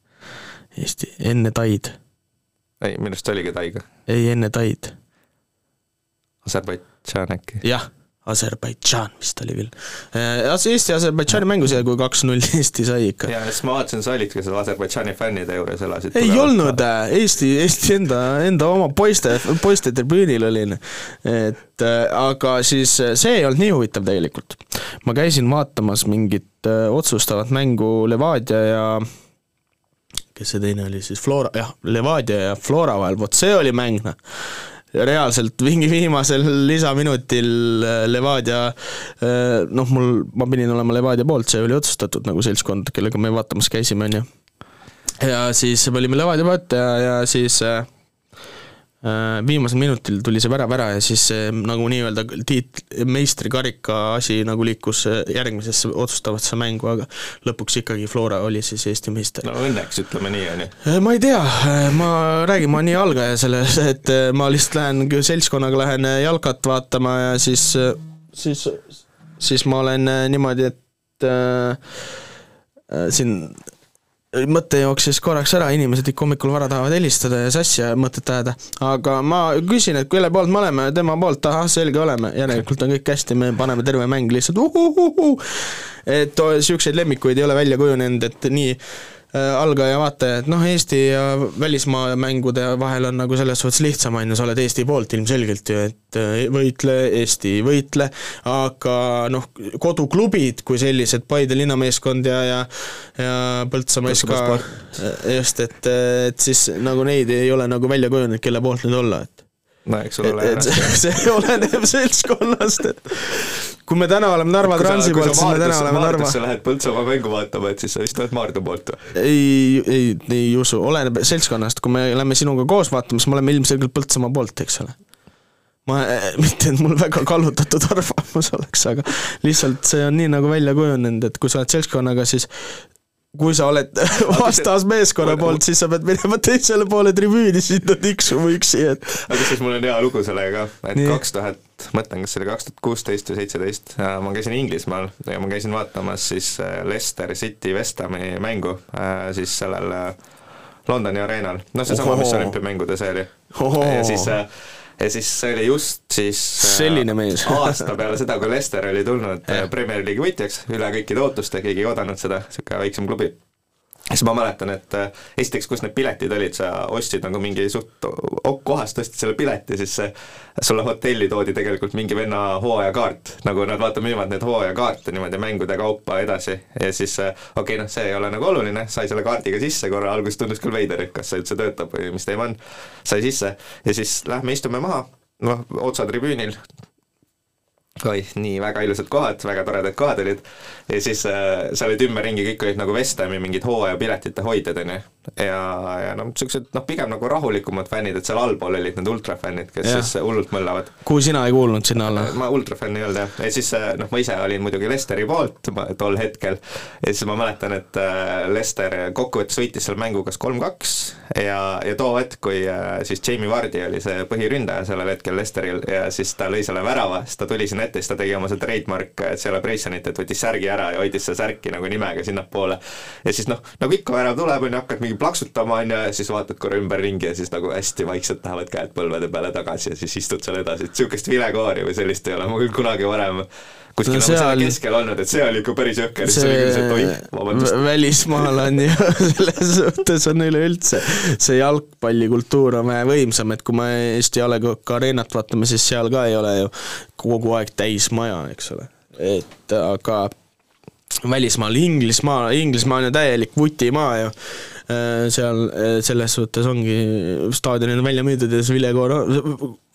B: Eesti, enne Taid.
C: ei, minu arust oligi Taiga.
B: ei, enne Taid.
C: Aserbaidžaan äkki?
B: jah, Aserbaidžaan vist oli küll. Eesti-Aserbaidžaani mängus ja kui kaks-null Eesti sai ikka.
C: ja siis ma vaatasin, sa olidki seal Aserbaidžaani fännide juures elasid.
B: ei olnud, Eesti, Eesti enda, enda oma poiste, poiste tribüünil olin. et aga siis see ei olnud nii huvitav tegelikult. ma käisin vaatamas mingit otsustavat mängu Levadia ja kes see teine oli siis, Flora, jah, Levadia ja Flora vahel, vot see oli mäng, noh reaalselt mingi viimasel lisaminutil Levadia noh, mul, ma pidin olema Levadia poolt, see oli otsustatud nagu seltskond, kellega me vaatamas käisime, on ju. ja siis me olime Levadia poolt ja, ja siis äh, viimasel minutil tuli see värav ära ja siis nagu nii-öelda tiit-, meistrikarika asi nagu liikus järgmisesse otsustavasse mängu, aga lõpuks ikkagi Flora oli siis Eesti meister.
C: no õnneks, ütleme nii, on ju.
B: ma ei tea, ma räägin, ma nii algaja selles, et ma lihtsalt lähen seltskonnaga lähen jalkat vaatama ja siis, siis, siis ma olen niimoodi, et äh, siin mõte jooksis korraks ära, inimesed ikka hommikul vara tahavad helistada ja sassi mõtet ajada, aga ma küsin, et kelle poolt me oleme, tema poolt, ahah, selge, oleme, järelikult on kõik hästi, me paneme terve mäng lihtsalt. Uhuhuhu. et niisuguseid lemmikuid ei ole välja kujunenud, et nii algaja vaataja, et noh, Eesti ja välismaa mängude vahel on nagu selles suhtes lihtsam, on ju, sa oled Eesti poolt ilmselgelt ju, et võitle, Eesti võitle, aga noh, koduklubid kui sellised, Paide linnameeskond ja, ja ja Põltsamaa SK, just, et, et siis nagu neid ei ole nagu välja kujunenud, kelle poolt nüüd olla, et
C: no eks ole
B: et see, see oleneb seltskonnast, et kui me täna oleme Narva Transi poolt, siis me täna oleme Narva
C: sa lähed Põltsamaa mängu vaatama, et siis sa vist oled Maardu poolt või?
B: ei, ei, ei usu, oleneb seltskonnast, kui me lähme sinuga koos vaatama, siis me oleme ilmselgelt Põltsamaa poolt, eks ole. ma, mitte et mul väga kallutatud arvamus oleks, aga lihtsalt see on nii nagu välja kujunenud, et kui sa oled seltskonnaga, siis kui sa oled vastasmeeskonna poolt, siis sa pead minema teisele poole tribüüni sinna tiksuma üksi, et
C: aga siis mul on hea lugu sellega, et kaks tuhat, mõtlen, kas see oli kaks tuhat kuusteist või seitseteist, ma käisin Inglismaal ja ma käisin vaatamas siis Leicester City West Hami mängu siis sellel Londoni areenal, noh, seesama, mis olümpiamängude see oli. ja siis ja siis see oli just siis
B: selline mees
C: aasta peale seda, kui Lester oli tulnud Premier League'i võitjaks, üle kõikide ootuste, keegi ei oodanud seda, niisugune väiksem klubi. Siis ma mäletan, et esiteks, kus need piletid olid, sa ostsid nagu mingi suht kohast, ostsid selle pileti, siis sulle hotelli toodi tegelikult mingi venna hooajakaart, nagu nad vaata müüvad neid hooajakaarte niimoodi mängude kaupa edasi. Ja siis okei okay,, noh, see ei ole nagu oluline, sai selle kaardiga sisse korra, alguses tundus küll veider, et kas see üldse töötab või mis teema on, sai sisse. Ja siis lähme istume maha, noh, otsatribüünil, oi, nii väga ilusad kohad, väga toredad kohad olid, ja siis äh, sa olid ümberringi, kõik olid nagu West Hami mingid hooajapiletite hoidjad, on ju. ja, ja noh, niisugused noh, pigem nagu rahulikumad fännid, et seal allpool olid need ultrafännid, kes ja. siis hullult möllavad.
B: kuhu sina ei kuulnud sinna alla?
C: ma ultrafänn ei olnud jah, ja siis noh, ma ise olin muidugi Lesteri poolt tol hetkel ja siis ma mäletan, et äh, Lester kokkuvõttes võitis selle mängu kas kolm-kaks ja, ja too hetk, kui äh, siis Jamie Vardi oli see põhiründaja sellel hetkel Lesteril ja siis ta lõi selle värava, siis ta tuli sinna ette, siis ta tegi oma see trademark, Brayssonit, et võttis särgi ära ja hoidis seda särki nagu nimega sinnapoole. ja siis noh, nagu ikka värav tuleb, on ju, hakkad mingi plaksutama, on ju, ja siis vaatad korra ümberringi ja siis nagu hästi vaikselt lähevad käed põlvede peale tagasi ja siis istud seal edasi, et niisugust vilekoori või sellist ei ole ma küll kunagi varem kuskil no, nagu seal... selle keskel olnud, et see oli ikka päris jõhker, siis oli küll see, et oi, vabandust.
B: välismaal on ju selles suhtes on üleüldse see jalgpallikultuur on vähe võimsam, et kui me Eesti A Le Coq Arenat vaatame, siis seal ka ei ole ju kogu aeg täis maja, eks ole. et aga välismaal, Inglismaa, Inglismaa on ju täielik vutimaa ju, seal selles suhtes ongi, staadionid on välja müüdud ja see vilekoor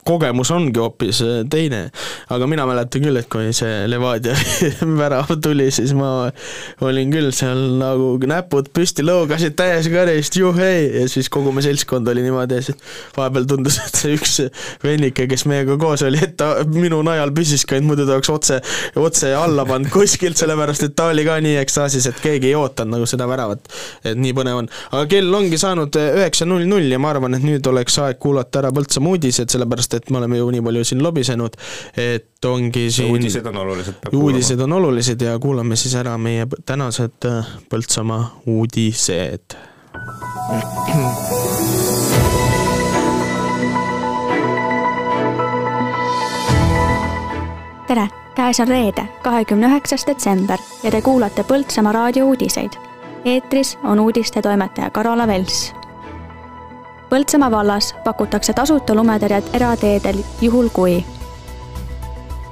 B: kogemus ongi hoopis teine. aga mina mäletan küll, et kui see Levadia värav tuli, siis ma olin küll seal nagu näpud püsti, lõugasid täies karist, juhhei, ja siis kogu me seltskond oli niimoodi ja siis vahepeal tundus, et see üks vennike, kes meiega koos oli, et ta minu najal püsis ka, et muidu ta oleks otse, otse alla pannud kuskilt, sellepärast et ta oli ka nii ekstaasis, et keegi ei ootanud nagu seda väravat. et nii põnev on. aga kell ongi saanud üheksa null null ja ma arvan, et nüüd oleks aeg kuulata ära Põltsamaa uudised, sellepärast et me oleme ju nii palju siin lobisenud, et ongi siin
C: uudised on olulised.
B: uudised on olulised ja kuulame siis ära meie tänased Põltsamaa uudised.
Q: tere, käes on reede, kahekümne üheksas detsember ja te kuulate Põltsamaa raadio uudiseid. eetris on uudistetoimetaja Karola Vels. Põltsamaa vallas pakutakse tasuta lumetõrjet erateedel juhul kui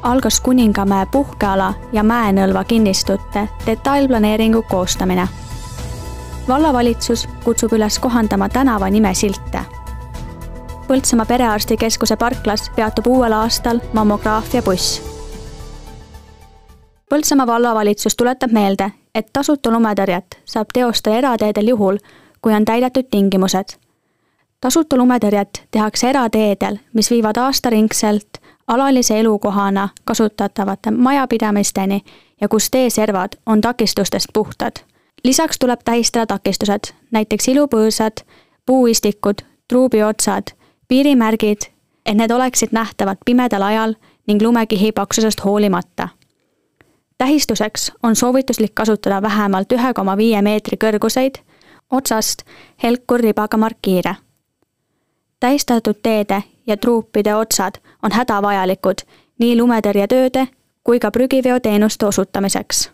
Q: algas Kuningamäe puhkeala ja Mäenõlva kinnistute detailplaneeringu koostamine. vallavalitsus kutsub üles kohandama tänava nimesilte. Põltsamaa Perearstikeskuse parklas peatub uuel aastal mammograafiabuss. Põltsamaa vallavalitsus tuletab meelde, et tasuta lumetõrjet saab teostada erateedel juhul, kui on täidetud tingimused. Tasuta lumetõrjet tehakse erateedel, mis viivad aastaringselt alalise elukohana kasutatavate majapidamisteni ja kus teeservad on takistustest puhtad. lisaks tuleb tähistada takistused, näiteks ilupõõsad, puuistikud, truubiotsad, piirimärgid, et need oleksid nähtavad pimedal ajal ning lumekihi paksusest hoolimata. tähistuseks on soovituslik kasutada vähemalt ühe koma viie meetri kõrguseid, otsast helkurribaga markiire. Tähistatud teede ja truupide otsad on hädavajalikud nii lumetõrjetööde kui ka prügiveoteenuste osutamiseks.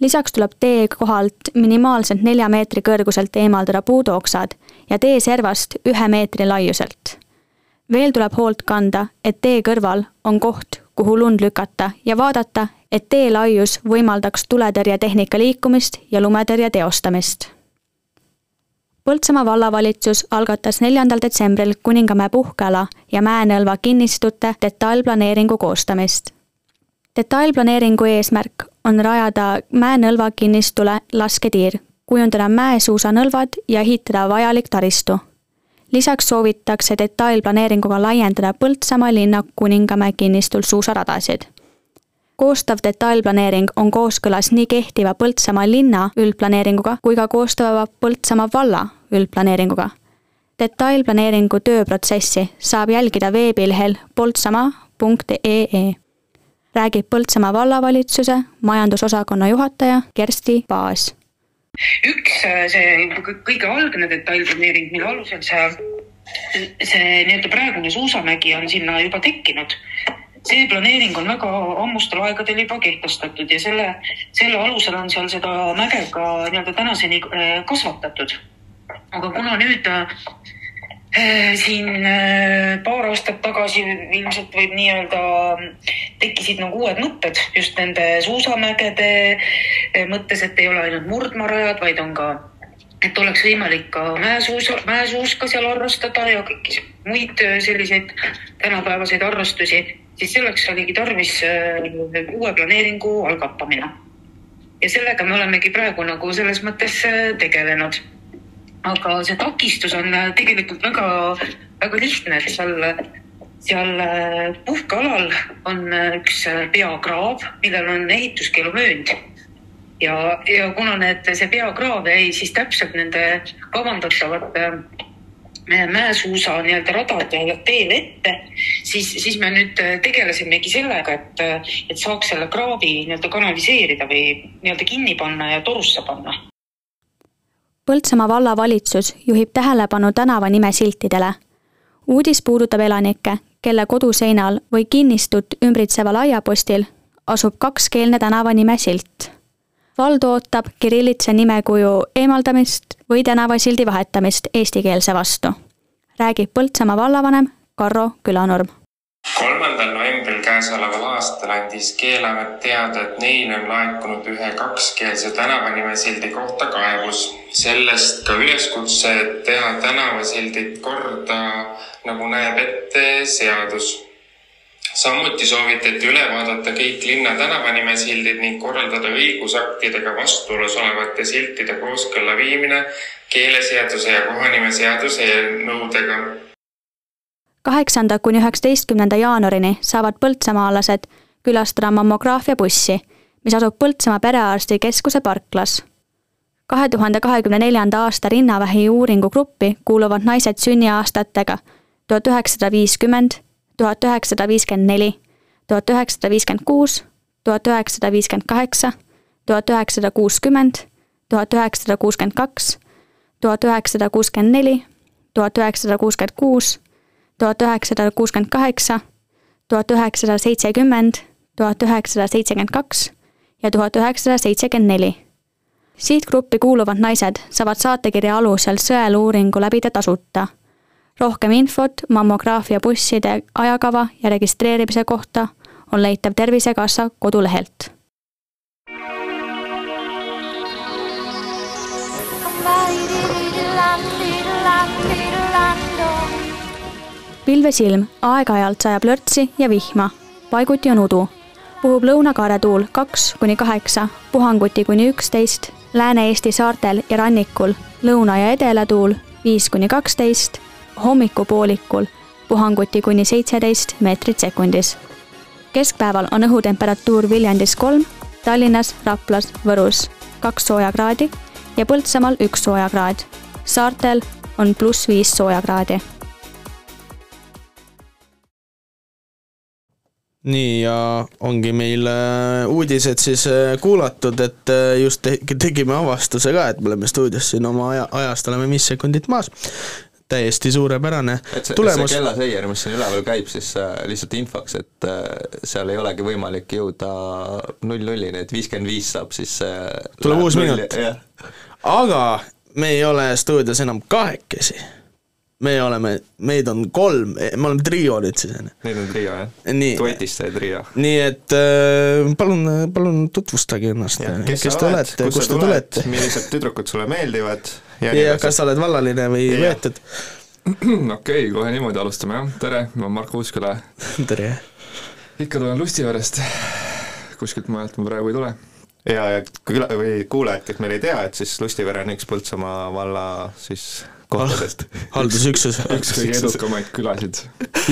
Q: lisaks tuleb tee kohalt minimaalselt nelja meetri kõrguselt eemaldada puudooksad ja tee servast ühe meetri laiuselt. veel tuleb hoolt kanda, et tee kõrval on koht, kuhu lund lükata ja vaadata, et tee laius võimaldaks tuletõrjetehnika liikumist ja lumetõrje teostamist Põltsamaa vallavalitsus algatas neljandal detsembril Kuningamäe puhkeala ja Mäenõlva kinnistute detailplaneeringu koostamist. detailplaneeringu eesmärk on rajada Mäenõlva kinnistule lasketiir, kujundada mäesuusanõlvad ja ehitada vajalik taristu. lisaks soovitakse detailplaneeringuga laiendada Põltsamaa linna Kuningamäe kinnistul suusaradasid koostav detailplaneering on kooskõlas nii kehtiva Põltsamaa linna üldplaneeringuga kui ka koostava Põltsamaa valla üldplaneeringuga. detailplaneeringu tööprotsessi saab jälgida veebilehel poltsamaa.ee. räägib Põltsamaa vallavalitsuse majandusosakonna juhataja Kersti Paas.
R: üks see kõige algne detailplaneering, mille alusel see, see nii-öelda praegune suusamägi on sinna juba tekkinud see planeering on väga ammustel aegadel juba kehtestatud ja selle, selle alusel on seal seda mäge ka nii-öelda tänaseni kasvatatud. Aga kuna nüüd äh, siin äh, paar aastat tagasi ilmselt võib nii-öelda tekkisid nagu uued mõtted just nende suusamägede äh, mõttes, et ei ole ainult murdmaarajad, vaid on ka, et oleks võimalik ka mäesuusa, mäesuuska seal harrastada ja kõiki muid äh, selliseid tänapäevaseid harrastusi, siis selleks oligi tarvis äh, uue planeeringu algatamine. ja sellega me olemegi praegu nagu selles mõttes äh, tegelenud aga see takistus on äh, tegelikult väga, väga lihtne, et seal, seal puhkealal on üks peakraav, millel on ehituskeeluvöönd. ja, ja kuna need, see peakraav jäi siis täpselt nende kavandatavate mäesuusa nii-öelda radade teel ette, siis, siis me nüüd tegelesimegi sellega, et, et saaks selle kraavi nii-öelda kanaliseerida või nii-öelda kinni panna ja torusse panna
Q: Põltsamaa vallavalitsus juhib tähelepanu tänavanime siltidele. uudis puudutab elanikke, kelle koduseinal või kinnistut ümbritseval aiapostil asub kakskeelne tänavanime silt. Vald ootab kirillitsa nimekuju eemaldamist või tänavasildi vahetamist eestikeelse vastu. räägib Põltsamaa vallavanem Karro Külanurm
S: kolmandal novembril käesoleval aastal andis Keeleamet teada, et neile on laekunud ühe kakskeelse tänavanimesildi kohta kaebus. sellest ka üleskutse teha tänavasildid korda, nagu näeb ette seadus. Samuti soovitati üle vaadata kõik linna tänavanimesildid ning korraldada õigusaktidega vastuolus olevate siltide kooskõlla viimine keeleseaduse ja kohanimeseaduse eelnõudega
Q: kaheksanda kuni üheksateistkümnenda jaanuarini saavad põltsamaalased külastada mammograafiabussi, mis asub Põltsamaa Perearstikeskuse parklas. kahe tuhande kahekümne neljanda aasta rinnavähi uuringugruppi kuuluvad naised sünniaastatega tuhat üheksasada viiskümmend, tuhat üheksasada viiskümmend neli, tuhat üheksasada viiskümmend kuus, tuhat üheksasada viiskümmend kaheksa, tuhat üheksasada kuuskümmend, tuhat üheksasada kuuskümmend kaks, tuhat üheksasada kuuskümmend neli, tuhat üheksasada kuuskümmend kuus tuhat üheksasada kuuskümmend kaheksa, tuhat üheksasada seitsekümmend, tuhat üheksasada seitsekümmend kaks ja tuhat üheksasada seitsekümmend neli. sihtgruppi kuuluvad naised saavad saatekirja alusel sõeluuringu läbida tasuta. Rohkem infot mammograafia busside ajakava ja registreerimise kohta on leitav Tervisekassa kodulehelt pilvesilm, aeg-ajalt sajab lörtsi ja vihma, paiguti on udu. puhub lõunakaare tuul kaks kuni kaheksa, puhanguti kuni üksteist, Lääne-Eesti saartel ja rannikul lõuna- ja edelatuul viis kuni kaksteist, hommikupoolikul puhanguti kuni seitseteist meetrit sekundis. keskpäeval on õhutemperatuur Viljandis kolm, Tallinnas, Raplas, Võrus kaks soojakraadi ja Põltsamaal üks soojakraad. saartel on pluss viis soojakraadi
B: nii ja ongi meil uudised siis äh, kuulatud, et äh, just te tegime avastuse ka, et me oleme stuudios siin oma aja, ajast oleme viis sekundit maas. Täiesti suurepärane
C: et see,
B: tulemus.
C: see kellaseier, mis siin üleval käib, siis äh, lihtsalt infoks, et äh, seal ei olegi võimalik jõuda null-nullini, et viiskümmend viis saab siis äh,
B: tuleb uus minut aga me ei ole stuudios enam kahekesi. me oleme, meid on kolm, me oleme trio nüüd siis on ju.
C: Neid on trio jah
B: Nii.
C: duetist sai trio.
B: nii et palun, palun tutvustage ennast, kes, kes te olete,
C: kust
B: te tulete,
C: millised tüdrukud sulle meeldivad ja,
B: ja kas sa oled vallaline või
C: Jah.
B: võetud?
T: okei okay,, kohe niimoodi alustame jah, tere, ma olen Marko Uusküla.
B: tere.
T: ikka tulen Lustiverest, kuskilt mujalt ma praegu ei tule.
C: ja, ja küla- või kuulajad, kes meil ei tea, et siis Lustivere on üks Põltsamaa valla siis kohtadest.
B: haldusüksus.
T: üks kõige edukamaid külasid.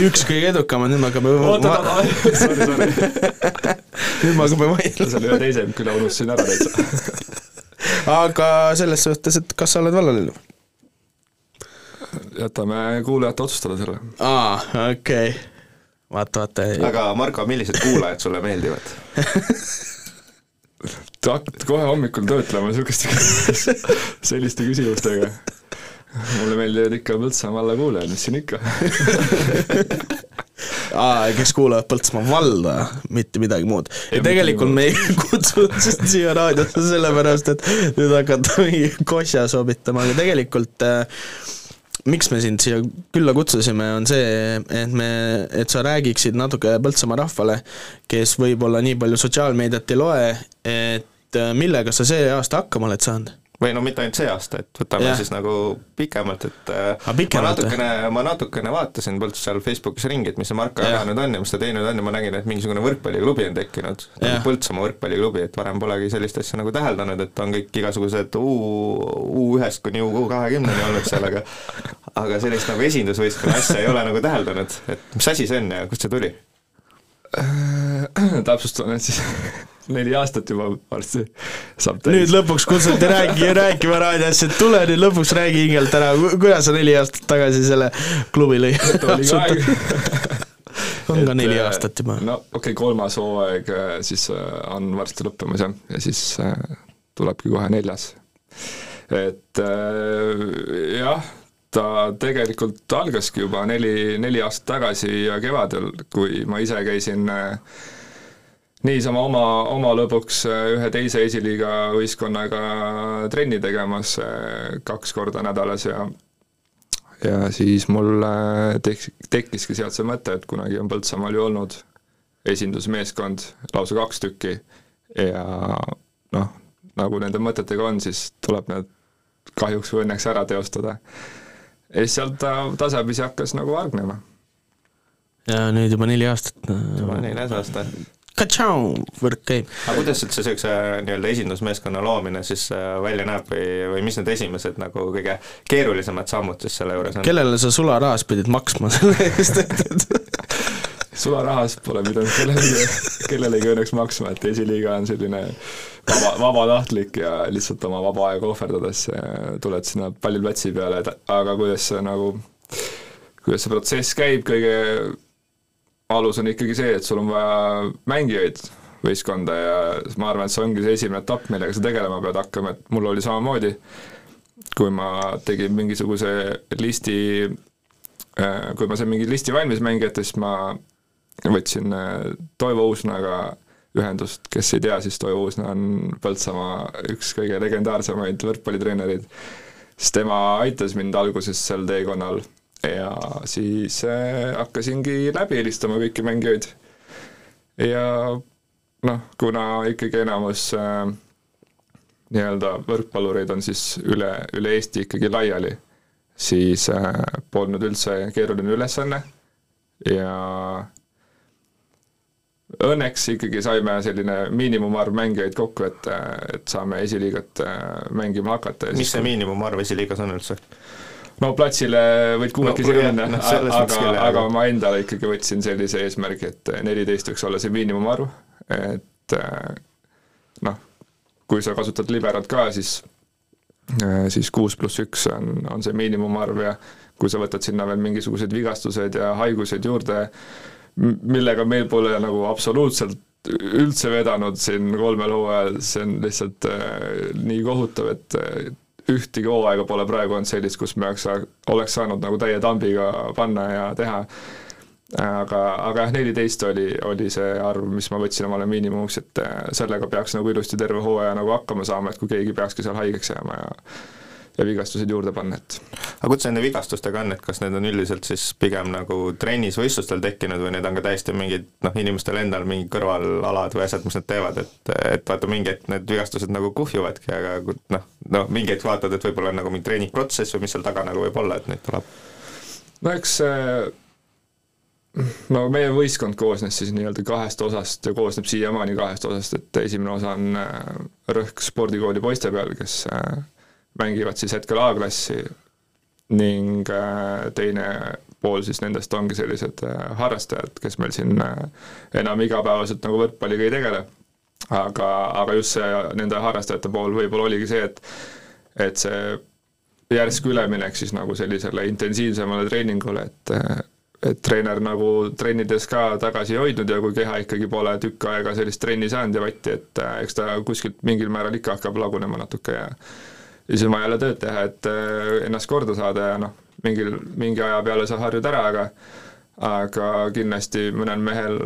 B: üks kõige edukamaid, nüüd me hakkame
T: oota, oota, sorry, sorry.
B: nüüd me hakkame vaidlema.
T: selle ühe teise küla unustasin ära täitsa.
B: Aga selles suhtes, et kas sa oled vallaline?
T: jätame kuulajate otsustada selle.
B: aa, okei okay.. vaata, vaata.
C: aga Marko, millised kuulajad sulle meeldivad?
T: Te hakkate kohe hommikul töötlema niisuguste selliste küsimustega. mulle meeldivad ikka Põltsamaa valla kuulajad, mis siin ikka.
B: aa, kes kuulavad Põltsamaa valda, mitte midagi muud. ja tegelikult me ei kutsunud sind siia raadiosse sellepärast, et nüüd hakata mingi kosja sobitama, aga tegelikult äh, miks me sind siia külla kutsusime, on see, et me, et sa räägiksid natuke Põltsamaa rahvale, kes võib-olla nii palju sotsiaalmeediat ei loe, et äh, millega sa see aasta hakkama oled saanud?
C: Või no mitte ainult see aasta, et võtame ja. siis nagu pikemalt, et äh, ma
B: pikemalt,
C: natukene, ma natukene vaatasin Põlts seal Facebookis ringi, et mis see Marko
B: Jah.
C: jaganud on ja mis ta teinud on ja ma nägin, et mingisugune võrkpalliklubi on tekkinud, nagu Põltsamaa võrkpalliklubi, et varem polegi sellist asja nagu täheldanud, et on kõik igasugused U, U1-st kuni U kahekümneni olnud seal, aga aga sellist nagu esindusvõistkonna asja ei ole nagu täheldanud, et mis asi see on ja kust see tuli?
T: täpsustan, et siis neli aastat juba varsti saab
B: nüüd lõpuks kutsuti räägi, rääkima raadiosse, et tule nüüd lõpuks räägi hingelt ära, kuidas sa neli aastat tagasi selle klubi lõi? On ka neli aastat juba.
T: no okei okay,, kolmas hooaeg äh, siis äh, on varsti lõppemas jah, ja siis äh, tulebki kohe neljas. et äh, jah, ta tegelikult algaski juba neli, neli aastat tagasi ja kevadel, kui ma ise käisin äh, niisama oma, oma lõbuks äh, ühe teise esiliiga võistkonnaga trenni tegemas äh, kaks korda nädalas ja ja siis mul äh, tek-, tekkiski sealt see mõte, et kunagi on Põltsamaal ju olnud esindusmeeskond lausa kaks tükki ja noh, nagu nende mõtetega on, siis tuleb need kahjuks või õnneks ära teostada. ja siis sealt ta tasapisi hakkas nagu hargnema.
B: ja nüüd juba neli aastat.
C: juba neljas aasta.
B: Katšau, võrk käib.
C: aga kuidas üldse niisuguse nii-öelda esindusmeeskonna loomine siis äh, välja näeb või, või mis need esimesed nagu kõige keerulisemad sammud siis selle juures on?
B: kellele sa sularahas pidid maksma selle eest, et, et
T: sularahas pole pidanud kellelegi, kellelegi õnneks maksma, et esiliiga on selline vaba, vabatahtlik ja lihtsalt oma vaba aega ohverdades äh, tuled sinna palliplatsi peale, et aga kuidas see nagu, kuidas see protsess käib, kõige alus on ikkagi see, et sul on vaja mängijaid võistkonda ja ma arvan, et see ongi see esimene etapp, millega sa tegelema pead hakkama, et mul oli samamoodi, kui ma tegin mingisuguse listi, kui ma sain mingi listi valmis mängijatest, ma võtsin äh, Toivo Uusnaga ühendust, kes ei tea, siis Toivo Uusna on Põltsamaa üks kõige legendaarsemaid võrkpallitreenereid, siis tema aitas mind alguses sel teekonnal ja siis äh, hakkasingi läbi helistama kõiki mängijaid. ja noh, kuna ikkagi enamus äh, nii-öelda võrkpallureid on siis üle, üle Eesti ikkagi laiali, siis äh, polnud üldse keeruline ülesanne ja õnneks ikkagi saime selline miinimumarv mängijaid kokku, et, et saame esiliigat äh, mängima hakata.
C: mis see miinimumarv esiliigas on üldse?
T: No platsile võid kummekesi
C: No,
T: minna.
C: noh,
T: aga aga ma endale ikkagi võtsin sellise eesmärgi, et neliteist võiks olla see miinimumarv, et äh, noh, kui sa kasutad liberat ka, siis äh, siis kuus pluss üks on, on see miinimumarv ja kui sa võtad sinna veel mingisugused vigastused ja haigused juurde, millega meil pole nagu absoluutselt üldse vedanud siin kolmel hooajal, see on lihtsalt äh, nii kohutav, et ühtegi hooaega pole praegu olnud sellist, kus me oleks, oleks saanud nagu täie tambiga panna ja teha. aga, aga jah, neliteist oli, oli see arv, mis ma võtsin omale miinimumiks, et äh, sellega peaks nagu ilusti terve hooaja nagu hakkama saama, et kui keegi peakski seal haigeks jääma ja ja vigastused juurde panna, et
C: aga kuidas nende vigastustega on, et kas need on üldiselt siis pigem nagu trennis võistlustel tekkinud või need on ka täiesti mingid noh, inimestel endal mingi kõrvalalad või asjad, mis nad teevad, et, et vaata mingi hetk need vigastused nagu kuhjuvadki, aga noh, no mingi hetk vaatad, et võib-olla on nagu mingi treeningprotsess või mis seal taga nagu võib olla, et neid tuleb.
T: no eks see no meie võistkond koosnes siis nii-öelda kahest osast ja koosneb siiamaani kahest osast, et esimene osa on äh, rõhk spordikooli poiste peal, kes äh, mängivad siis hetkel A-klassi ning äh, teine pool siis nendest ongi sellised äh, harrastajad, kes meil siin äh, enam igapäevaselt nagu võrkpalliga ei tegele. aga, aga just see nende harrastajate pool võib-olla oligi see, et et see järsk üleminek siis nagu sellisele intensiivsemale treeningule, et et treener nagu trennides ka tagasi ei hoidnud ja kui keha ikkagi pole tükk aega sellist trenni saanud ja vatti, et eks ta kuskilt mingil määral ikka hakkab lagunema natuke ja ja siis on vaja jälle tööd teha, et äh, ennast korda saada ja noh, mingil, mingi aja peale sa harjud ära, aga aga kindlasti mõnel mehel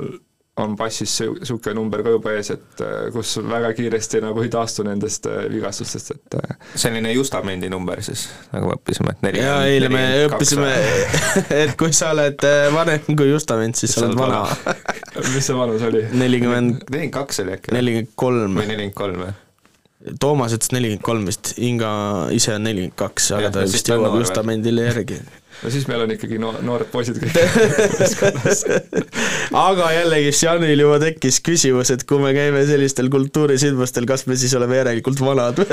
T: on passis niisugune number ka juba ees, et äh, kus väga kiiresti nagu ei taastu nendest äh, vigastustest, et
C: selline Justamendi number siis, nagu me õppisime, et neli
B: jaa, eile me õppisime, et kui sa oled vanem kui Justament, siis sa oled vana.
T: mis see vanus oli?
B: nelikümmend,
C: nelikümmend kaks oli äkki?
B: nelikümmend kolm.
C: või nelikümmend kolm, jah?
B: Toomas ütles nelikümmend kolm vist, Inga ise on nelikümmend kaks, aga ta
C: ja
B: vist
C: ta on
B: jõuab. Justamendile järgi.
T: no siis meil on ikkagi no noored poisid kõik
B: aga jällegi Janil juba tekkis küsimus, et kui me käime sellistel kultuurisündmustel, kas me siis oleme järelikult vanad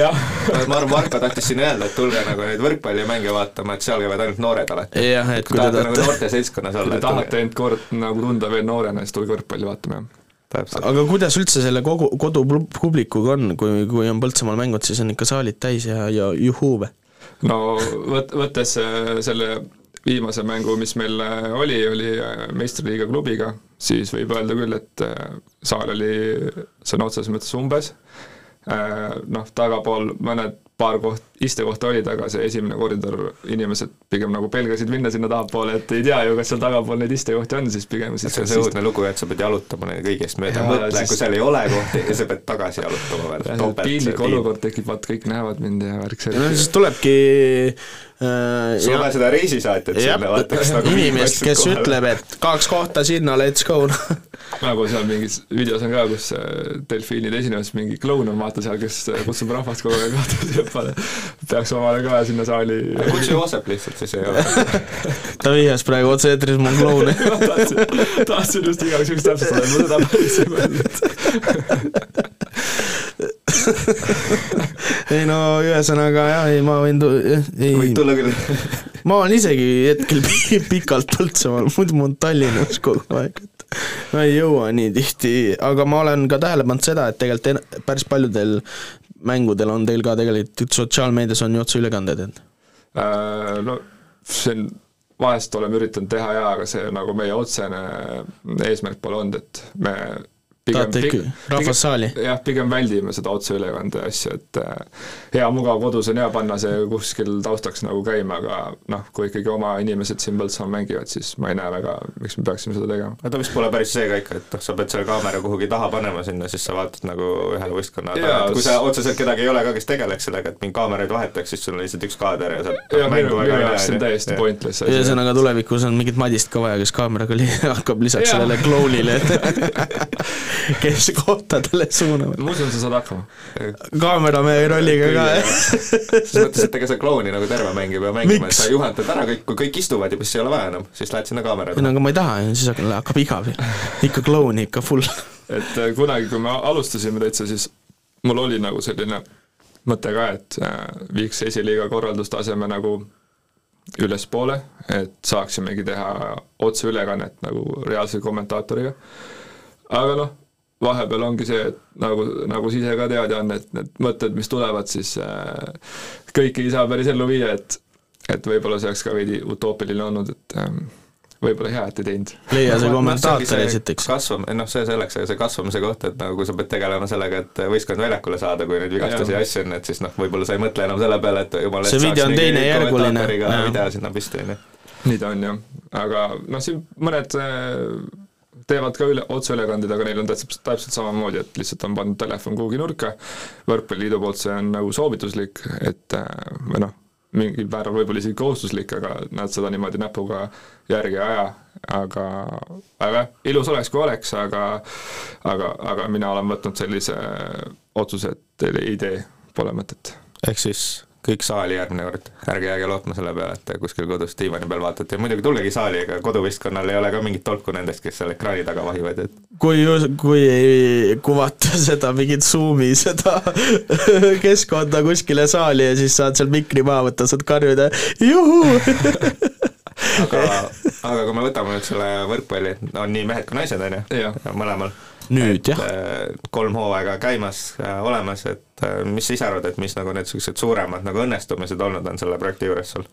T: jah.
C: ma arvan, Marko tahtis siin öelda, et tulge nagu neid võrkpallimänge vaatama, et seal käivad ainult noored alati.
B: jah, et
C: kui tahate nagu noorte seltskonnas
T: kui
C: olla
T: te, tahate end kord nagu tunda veel noorena, siis tulge võrkpalli vaatama, jah.
B: Aga kuidas üldse selle kogu, kodupublikuga on, kui, kui on Põltsamaal mängud, siis on ikka saalid täis ja, ja juhuu või?
T: no võt-, võttes äh, selle viimase mängu, mis meil äh, oli, oli äh, meistriliiga klubiga, siis võib öelda küll, et saal oli sõna otseses mõttes umbes, noh, tagapool mõned paar koht, istekohta olid, aga see esimene koridor, inimesed pigem nagu pelgasid minna sinna tahapoole, et ei tea ju, kas seal tagapool neid istekohti on, siis pigem siis
C: see on see õudne lugu, et sa pead jalutama neid kõigest mööda,
T: Jaa,
C: mõtle,
T: siis-
C: kui seal ei ole kohti ja sa pead tagasi jalutama veel.
T: piinlik olukord tekib, vaat kõik näevad mind ja värk
B: no siis tulebki
C: sul on vaja seda reisisaatjat sinna, vaata, kas nagu
B: inimest, kes ütleb, et kaks kohta sinna, let's go.
T: nagu seal mingis videos on ka, kus äh, delfiinid esinemas, mingi kloun on vaata seal, kes äh, kutsub rahvast kogu aeg vaata sealpoole. peaks omale ka sinna saali.
C: kutsu Joosep lihtsalt, siis ei ole.
B: ta vihjas praegu otse-eetris mu klouni.
T: tahtsin, tahtsin just igaks juhuks täpsustada, et ma seda päris ei mõelnud.
B: ei no ühesõnaga jah, ei ma võin tu-, ei.
C: võid tulla küll.
B: ma olen isegi hetkel pi- pikalt Põltsamaal, muidu ma olen Tallinnas kogu aeg, et ma ei jõua nii tihti, aga ma olen ka tähele pannud seda, et tegelikult en- päris paljudel mängudel on teil ka tegelikult sotsiaalmeedias on ju otseülekanded, et
T: Äh, no see on, vahest oleme üritanud teha jaa, aga see nagu meie otsene eesmärk pole olnud, et me
B: Tahate ikka rahvussaali?
T: jah, pigem väldime seda otseülekande asja, et äh, hea mugav kodus on hea panna see kuskil taustaks nagu käima, aga noh, kui ikkagi oma inimesed siin Põltsamaal mängivad, siis ma ei näe väga, miks me peaksime seda tegema.
C: aga ta vist pole päris see ka ikka, et noh, sa pead selle kaamera kuhugi taha panema sinna, siis sa vaatad nagu ühele võistkonnale
T: Jaa,
C: taha, et kui sa otseselt kedagi ei ole ka, kes tegeleks sellega, et mingi kaameraid vahetaks, siis sul on lihtsalt üks kaader ja saad
T: Jaa, minu- minu jaoks see on täiesti pointless asi.
B: ühesõnaga tulevikus on mingit Madist ka vaja, kes kaameraga li- hakkab lisaks
T: Jaa.
B: sellele klounile, kes kohtadele suunavad.
T: ma usun, sa saad hakkama.
B: kaameramehe rolliga ka, jah.
C: selles mõttes, et ega sa klouni nagu terve mäng ei pea mängima, et sa juhatad ära kõik, kui kõik istuvad juba, siis ei ole vaja enam, siis lähed sinna kaamera
B: ei no aga ma ei taha, siis hakkab hakkab igav. ikka klouni ikka full.
T: et äh, kunagi, kui me alustasime täitsa, siis mul oli nagu selline mõte ka, et äh, viiks esiliiga korraldustaseme nagu ülespoole, et saaksimegi teha otseülekannet nagu reaalse kommentaatoriga. aga noh, vahepeal ongi see, et nagu, nagu sa ise ka tead, Jan, et need mõtted, mis tulevad, siis äh, kõiki ei saa päris ellu viia, et et võib-olla see oleks ka veidi utoopiline olnud, et ähm, võib-olla hea, et ei teinud.
B: leia see kommentaator esiteks.
C: kasvam-, noh see selleks, aga see kasvamise koht, et nagu kui sa pead tegelema sellega, et võistkond väljakule saada, kui neid vigastusi ja asju on, et siis noh, võib-olla sa ei mõtle enam selle peale, et jumala
B: See video on teinejärguline,
C: video sinna püsti, on ju.
T: nii ta on jah, aga noh, siin mõned äh, teevad ka üle, otseülekandeid, aga neil on täpselt, täpselt samamoodi, et lihtsalt on pandud telefon kuhugi nurka, võrkpalliliidu poolt see on nagu soovituslik, et äh, või noh, mingil määral võib-olla isegi kohustuslik, aga nad seda niimoodi näpuga järgi ei aja, aga, aga ilus oleks, kui oleks, aga aga, aga mina olen võtnud sellise otsuse, et ei tee, pole mõtet.
C: ehk siis kõik saali järgmine kord, ärge jääge lootma selle peale, et kuskil kodus diivani peal vaatate ja muidugi tulgegi saali, ega koduvõistkonnal ei ole ka mingit tolku nendest, kes seal ekraani taga vahivad, et
B: kui, kui ei kuvata seda mingit Zoomi seda keskkonda kuskile saali ja siis saad seal mikri maha võtta, saad karjuda juhuu.
C: aga, aga kui me võtame nüüd selle võrkpalli, on nii mehed kui naised, on ju, mõlemal.
B: Nüüd jah.
C: kolm hooaega käimas, olemas, et äh, mis sa ise arvad, et mis nagu need niisugused suuremad nagu õnnestumised olnud on selle projekti juures sul?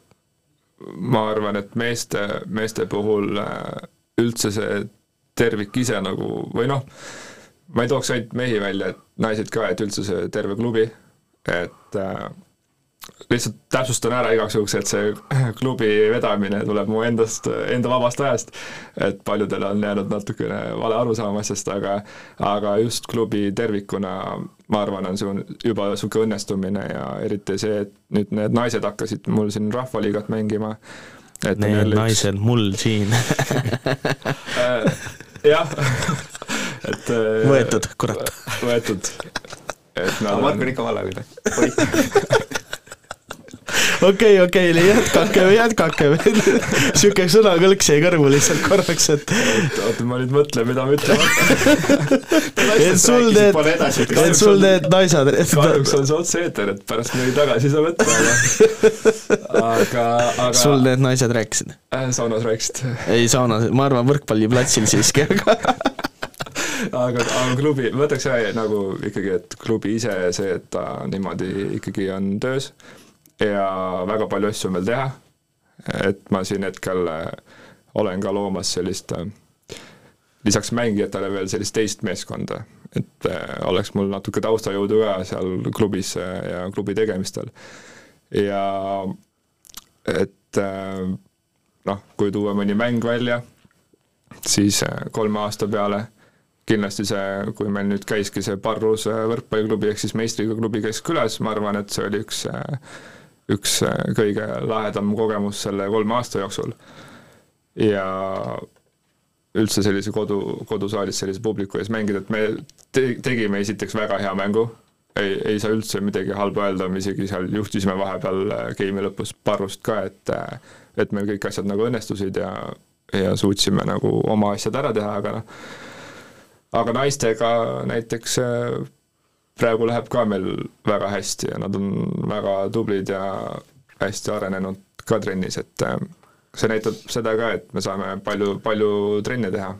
T: ma arvan, et meeste, meeste puhul äh, üldse see tervik ise nagu või noh, ma ei tooks ainult mehi välja, et naised ka, et üldse see terve klubi, et äh, lihtsalt täpsustan ära igaks juhuks, et see klubi vedamine tuleb mu endast, enda vabast ajast, et paljudele on jäänud natukene vale arusaam asjast, aga aga just klubi tervikuna ma arvan, on see on juba niisugune õnnestumine ja eriti see, et nüüd need naised hakkasid mul siin Rahvaliigat mängima, et on
B: Need
T: jälle üks-
B: naised, mul siin.
T: Äh, jah, et äh,
B: võetud, kurat.
T: võetud. et nad
C: Mark on ikka vallaline.
B: okei, okei, jätkake, jätkake. sihuke sõnakõlks jäi kõrvu lihtsalt korraks, et.
T: oota, ma nüüd mõtlen, mida ma ütlen
B: et sul need, et sul need naised.
T: kahjuks on see otse-eeter, et pärast midagi tagasi ei saa võtta, aga aga, aga
B: sul need naised rääkisid?
T: äh, saunas rääkisid.
B: ei saunas, ma arvan võrkpalliplatsil siiski, aga
T: aga, aga klubi, ma jah, nagu ikkagi, et klubi ise see, et ta niimoodi ikkagi on töös ja väga palju asju on veel teha, et ma siin hetkel äh, olen ka loomas sellist äh, lisaks mängijatele veel sellist teist meeskonda, et äh, oleks mul natuke taustajõudu ka seal klubis äh, ja klubi tegemistel. ja et äh, noh, kui tuua mõni mäng välja, siis äh, kolme aasta peale kindlasti see, kui meil nüüd käiski see Parrus äh, võrkpalliklubi ehk siis meistriga klubi käis külas, ma arvan, et see oli üks, üks äh, kõige lahedam kogemus selle kolme aasta jooksul. ja üldse sellise kodu, kodusaalis sellise publiku ees mängida, et me te, tegime esiteks väga hea mängu, ei, ei saa üldse midagi halba öelda, me isegi seal juhtisime vahepeal äh, game'i lõpus Parrust ka, et et meil kõik asjad nagu õnnestusid ja, ja suutsime nagu oma asjad ära teha, aga noh, aga naistega näiteks äh, praegu läheb ka meil väga hästi ja nad on väga tublid ja hästi arenenud ka trennis, et äh, see näitab seda ka, et me saame palju, palju trenne teha.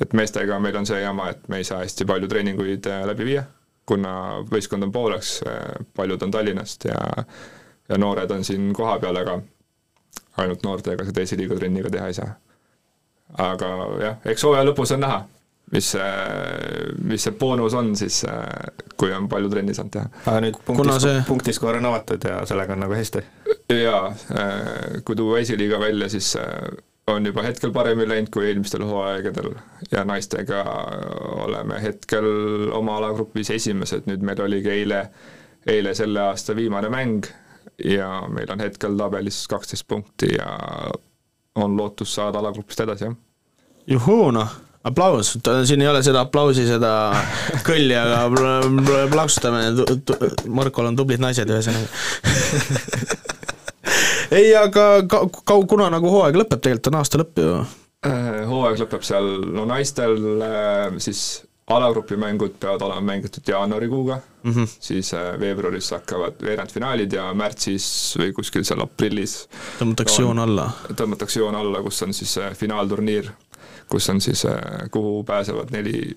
T: et meestega meil on see jama, et me ei saa hästi palju treeninguid äh, läbi viia, kuna võistkond on pooleks, paljud on Tallinnast ja ja noored on siin kohapeal, aga ainult noortega seda esiliiga trenni ka teha ei saa. aga jah, eks hooaja lõpus on näha, mis see, mis see boonus on siis, kui on palju trenni saanud teha.
C: aga nüüd punktis see..., punktiskoor on avatud ja sellega on nagu hästi.
T: jaa, kui tuua esiliiga välja, siis äh, on juba hetkel paremini läinud kui eelmistel hooaegadel ja naistega oleme hetkel oma alagrupis esimesed, nüüd meil oligi eile, eile selle aasta viimane mäng ja meil on hetkel tabelis kaksteist punkti ja on lootus saada alagrupist edasi, jah.
B: juhuu noh, aplaus, siin ei ole seda aplausi, seda kõlli, aga pl- pl- plaksutame, Markol on tublid naised ühesõnaga. ei, aga ka-, kau-, kuna nagu hooaeg lõpeb, tegelikult on aasta lõpp ju.
T: Äh, hooaeg lõpeb seal, no naistel äh, siis alagrupi mängud peavad olema mängitud jaanuarikuuga mm. -hmm. siis äh, veebruaris hakkavad veerandfinaalid ja märtsis või kuskil seal aprillis
B: Tõmmatakse joon alla.
T: tõmmatakse joon alla, kus on siis finaalturniir, kus on siis, kuhu pääsevad neli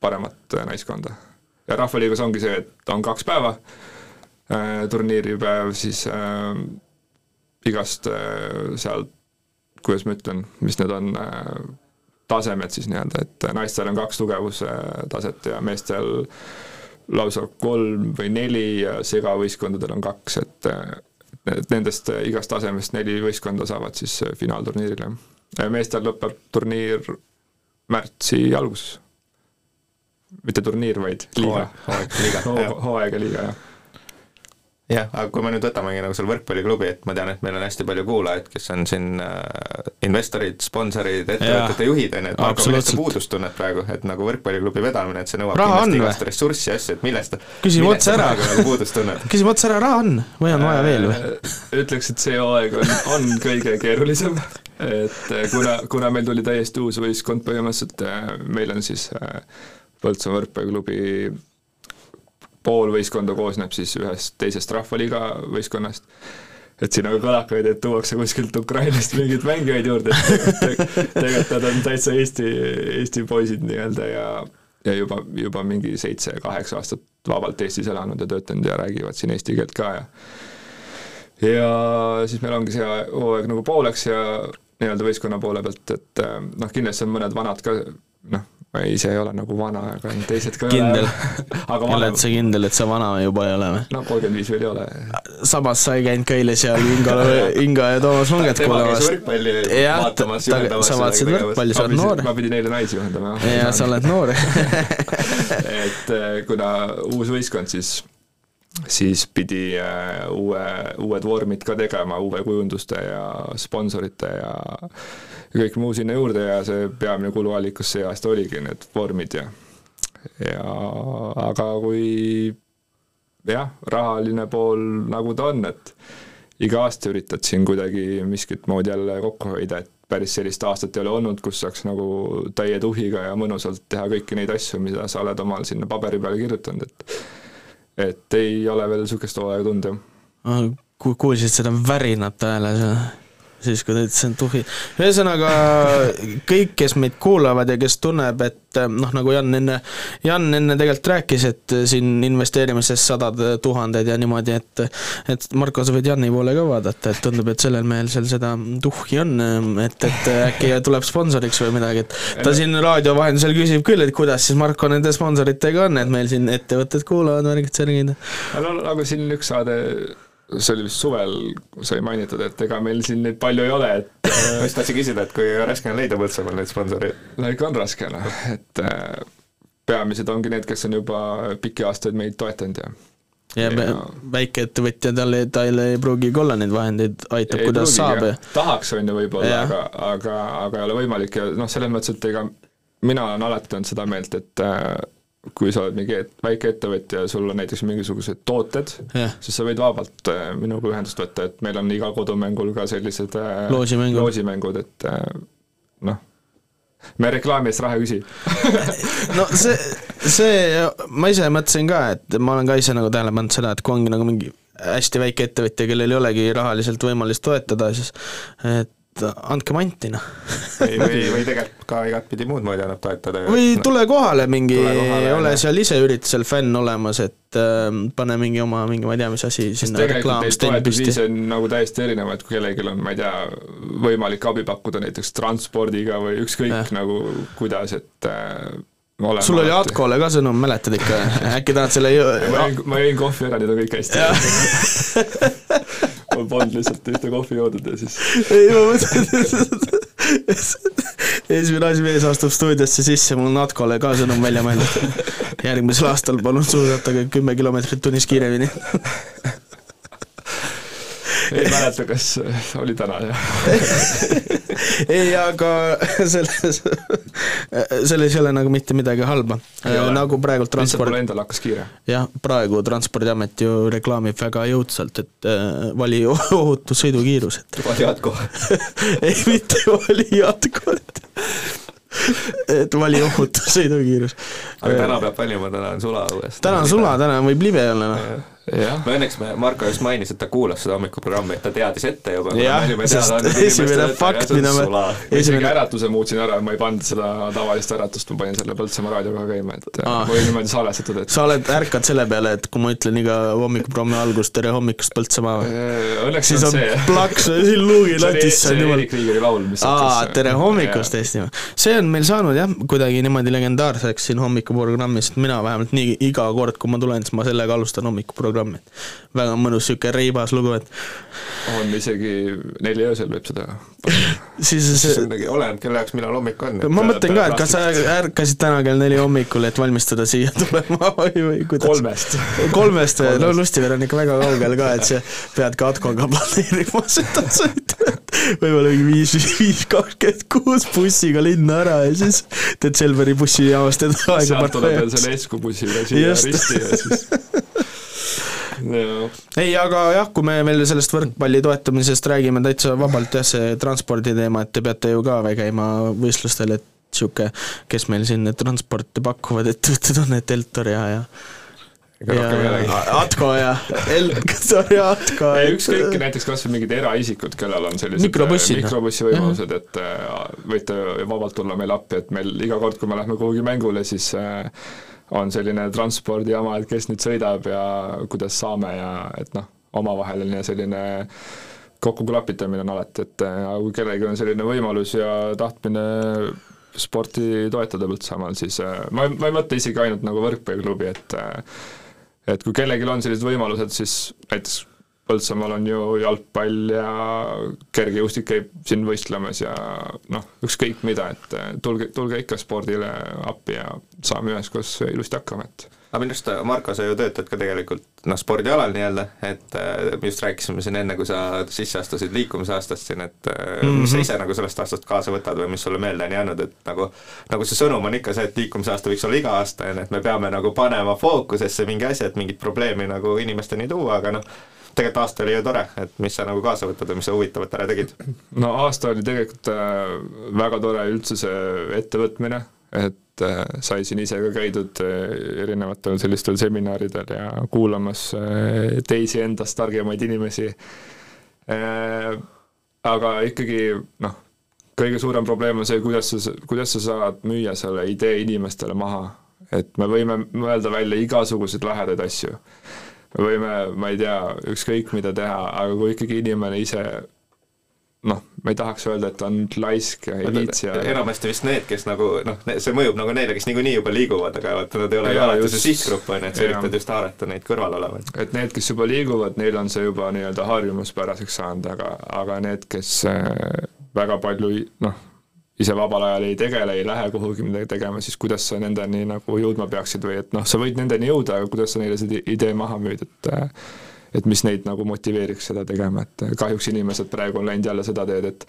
T: paremat äh, naiskonda. ja Rahvaliigas ongi see, et on kaks päeva äh, turniiripäev, siis äh, igast äh, sealt kuidas ma ütlen, mis need on äh, tasemed siis nii-öelda, et naistel on kaks tugevustaset ja meestel lausa kolm või neli ja segavõistkondadel on kaks, et äh, et nendest äh, igast tasemest neli võistkonda saavad siis äh, finaalturniirile. Meestel lõpeb turniir märtsi alguses. mitte turniir, vaid liiga.
C: Hooaeg- liiga,
T: hooaeg ja liiga, jah.
C: Jah, aga kui me nüüd võtamegi nagu seal võrkpalliklubi, et ma tean, et meil on hästi palju kuulajaid, kes on siin äh, investorid, sponsorid, ettevõtete juhid, on ju, et Marko, millest sa puudust tunned praegu, et nagu võrkpalliklubi vedamine, et see nõuab
B: Raha
C: kindlasti igast ressurssi ja asju, et millest
B: küsime otse ära.
C: nagu puudust tunned?
B: küsime otse ära, raha on või on vaja veel või?
T: ütleks, et see hooaeg on, on kõige keerulisem, et eh, kuna, kuna meil tuli täiesti uus võistkond põhimõtteliselt, meil on siis eh, Põltsamaa võrkpalliklubi pool võistkonda koosneb siis ühest teisest rahvaliiga võistkonnast, et siin nagu kõlakaid, et tuuakse kuskilt Ukrainast mingeid mängijaid juurde, et tegelikult nad on täitsa Eesti, Eesti poisid nii-öelda ja ja juba, juba mingi seitse-kaheksa aastat vabalt Eestis elanud ja töötanud ja räägivad siin eesti keelt ka ja ja siis meil ongi see hooaeg nagu pooleks ja nii-öelda võistkonna poole pealt, et eh, noh, kindlasti on mõned vanad ka, noh, ma ise ei ole nagu vana, aga teised ka
B: kindel,
T: aga
B: oled
T: vanem,
B: sa kindel, et sa vana juba ei ole või?
T: no kolmkümmend viis veel ei ole.
B: samas sa ei käinud ka eile seal Inga, Inga ja Toomas
C: käis
B: kuulamas. jah, sa vaatasid võrkpalli, sa oled noor.
T: ma pidin eile naisi juhendama, jah.
B: ja sa oled noor.
T: et eh, kuna uus võistkond, siis siis pidi äh, uue, uued vormid ka tegema, uue kujunduste ja sponsorite ja ja kõik muu sinna juurde ja see peamine kuluallikas see aasta oligi need vormid ja ja aga kui jah, rahaline pool nagu ta on, et iga aasta üritad siin kuidagi miskit moodi jälle kokku hoida, et päris sellist aastat ei ole olnud, kus saaks nagu täie tuhiga ja mõnusalt teha kõiki neid asju, mida sa oled omal sinna paberi peale kirjutanud, et et ei ole veel niisugust hooaega tunda, jah.
B: ku-, kuulsid seda värinat hääles, siis kui ta ütles, et tuhi. ühesõnaga kõik, kes meid kuulavad ja kes tunneb, et noh, nagu Jan enne, Jan enne tegelikult rääkis, et siin investeerimises sadad tuhanded ja niimoodi, et et Marko, sa võid Jani poole ka vaadata, et tundub, et sellel mehel seal seda tuhhi on, et, et äkki tuleb sponsoriks või midagi, et ta siin raadio vahendusel küsib küll, et kuidas siis Marko nende sponsoritega on, et meil siin ettevõtted kuulavad, värgid, särgid.
T: no nagu siin üks saade, see oli vist suvel, sai mainitud, et ega meil siin neid palju ei ole, et
C: ma just tahtsin küsida, et kui raske on leida Põltsamaal neid sponsoreid?
T: no ikka on raske noh, et äh, peamised ongi need, kes on juba pikki aastaid meid toetanud ja
B: ja me- väikeettevõtja, tal ei, tal ei pruugigi olla neid vahendeid, aitab,
T: Ei
B: kuidas
T: pruugigi,
B: saab ja
T: tahaks on ju võib-olla, aga, aga, aga ei ole võimalik ja noh, selles mõttes, et ega mina olen alati olnud seda meelt, et äh, kui sa oled mingi et, väike ettevõtja ja sul on näiteks mingisugused tooted
B: Jah.,
T: siis sa võid vabalt äh, minuga ühendust võtta, et meil on igal kodumängul ka sellised äh,
B: Loosimängud.
T: loosimängud, et äh, noh, me reklaami eest raha ei küsi.
B: no see, see, ma ise mõtlesin ka, et ma olen ka ise nagu tähele pannud seda, et kui ongi nagu mingi hästi väike ettevõtja, kellel ei olegi rahaliselt võimalust toetada, siis et andke manti noh.
C: või, või, või tegelikult ka igatpidi muud moodi annab toetada.
B: või tule kohale mingi ole
C: jah.
B: seal ise üritusel fänn olemas, et äh, pane mingi oma, mingi ma ei tea, mis asi sinna reklaamstendi püsti
T: toetusviise. on nagu täiesti erinevaid, kui kellelgi on, ma ei tea, võimalik abi pakkuda näiteks transpordiga või ükskõik nagu kuidas, et äh, ma olen
B: sul oli Atkole ka sõnum, mäletad ikka, äkki tahad selle
T: ma jõin, ma jõin kohvi ära, nüüd on kõik hästi. ma polnud lihtsalt ühte kohvi joodud ja siis
B: ei, ma mõtlen, esimene asi, mees astub stuudiosse sisse, mul on Atkole ka sõnum välja mõeldud. järgmisel aastal palun suusatage kümme kilomeetrit tunnis kiiremini.
T: Ei mäleta, kas oli täna jah.
B: ei, aga selles, selles ei ole nagu mitte midagi halba. nagu
T: lihtsalt
B: transport
T: mul endal hakkas kiire.
B: jah, praegu Transpordiamet ju reklaamib väga jõudsalt, et äh, vali ohutu sõidukiirus, et
C: vali Atko.
B: ei, mitte vali Atkot. et vali ohutu sõidukiirus.
C: aga täna peab valima, täna on sula õues.
B: täna on sula, täna võib libe olla, noh.
C: No õnneks me, Marko just mainis, et ta kuulas seda hommikuprogrammi, et ta teadis ette juba.
B: Jah, sest esimene fakt, mida
T: ma isegi
B: Esimene-
T: äratuse muutsin ära, ma ei pannud seda tavalist äratust, ma panin selle Põltsamaa raadioga käima, et
B: Aa.
T: ah. ma olin niimoodi salvestatud, et
B: sa oled, ärkad selle peale, et kui ma ütlen iga hommikuprogrammi alguses tere hommikust Põltsamaa,
T: õnneks
B: siis
T: on
B: on
T: see
B: plaks siin luugi
T: oli,
B: latis,
T: see oli Erik Viigeri laul, mis
B: aa, tere hommikust, Eestimaa. see on meil saanud jah, kuidagi niimoodi legendaarseks siin hommikuprogrammis, et mina vähemalt nii iga kord, kui ma tulen, siis ma sellega alustan hommikuprogrammi. Väga mõnus sihuke reibas lugu, et
T: on isegi neli öösel võib seda
B: siis see
C: oleneb, kelle jaoks millal hommik on.
B: ma mõtlen ka, et kas sa ärkasid täna kell neli hommikul, et valmistada siia tulema või, või kuidas?
T: kolmest.
B: kolmest või, no Lustiver on ikka väga kaugel ka, et sa pead ka Atkoga planeerima seda sõitu, et võib-olla mingi viis, viis kakskümmend kuus bussiga linna ära ja siis teed Selveri bussijaamast edasi aega
T: sealt tuleb veel selle Esku bussiga siia risti ja siis.
B: ei, aga jah, kui me veel sellest võrkpalli toetamisest räägime täitsa vabalt jah, see transpordi teema, et te peate ju ka käima võistlustel, et sihuke, kes meil siin need transporti pakuvad, ettevõtted on need Eltor ja, ja
T: Ega rohkem ei olegi.
B: Atko ja Eltor ja Atko.
T: ei, ükskõik, näiteks kas või mingid eraisikud, kellel on sellised
B: Mikrobussid, noh.
T: mikrobussi võimalused, et äh, võite vabalt tulla meile appi, et meil iga kord, kui me lähme kuhugi mängule, siis äh, on selline transpordijama, et kes nüüd sõidab ja kuidas saame ja et noh, omavaheline selline kokkuklapitamine on alati, et äh, kui kellelgi on selline võimalus ja tahtmine sporti toetada Põltsamaal, siis äh, ma ei, ma ei mõtle isegi ainult nagu võrkpalliklubi, et äh, et kui kellelgi on sellised võimalused, siis näiteks Põltsamaal on ju jalgpall ja kergejõustik käib siin võistlemas ja noh, ükskõik mida, et eh, tulge, tulge ikka spordile appi ja saame üheskoos ilusti hakkama, et
C: aga minu arust, Marko, sa ju töötad ka tegelikult noh, spordialal nii-öelda, et äh, me just rääkisime siin enne, kui sa sisse astusid liikumisaastast siin, et mm
B: Mhm.
C: -hmm. mis sa ise nagu sellest aastast kaasa võtad või mis sulle meelde on jäänud, et nagu nagu see sõnum on ikka see, et liikumisaasta võiks olla iga aasta, on ju, et me peame nagu panema fookusesse mingi asja, et mingit probleemi nagu inimesteni tuua, aga noh, tegelikult aasta oli ju tore, et mis sa nagu kaasa võtad või mis sa huvitavat ära tegid?
T: no aasta oli tegelikult äh, väga tore üldse see ettevõtmine, et äh, sai siin ise ka käidud äh, erinevatel sellistel seminaridel ja kuulamas teisi endast targemaid inimesi aga ikkagi noh, kõige suurem probleem on see, kuidas sa, kuidas sa saad müüa selle idee inimestele maha. et me võime mõelda välja igasuguseid lahedaid asju võime, ma ei tea, ükskõik mida teha, aga kui ikkagi inimene ise noh, ma ei tahaks öelda, et on laisk ja ei viitsi
C: enamasti vist need, kes nagu noh, see mõjub nagu neile, kes niikuinii juba liiguvad, aga vaata, nad ei ole ju alati see sihtgrupp, on ju, et sa üritad just haarata neid kõrval olevaid.
T: et need, kes juba liiguvad, neil on see juba nii-öelda harjumuspäraseks saanud, aga, aga need, kes äh, väga palju noh, ise vabal ajal ei tegele, ei lähe kuhugi midagi tegema, siis kuidas sa nendeni nagu jõudma peaksid või et noh, sa võid nendeni jõuda, aga kuidas sa neile seda idee maha müüd, et äh, et mis neid nagu motiveeriks seda tegema, et äh, kahjuks inimesed praegu on läinud jälle seda teed, et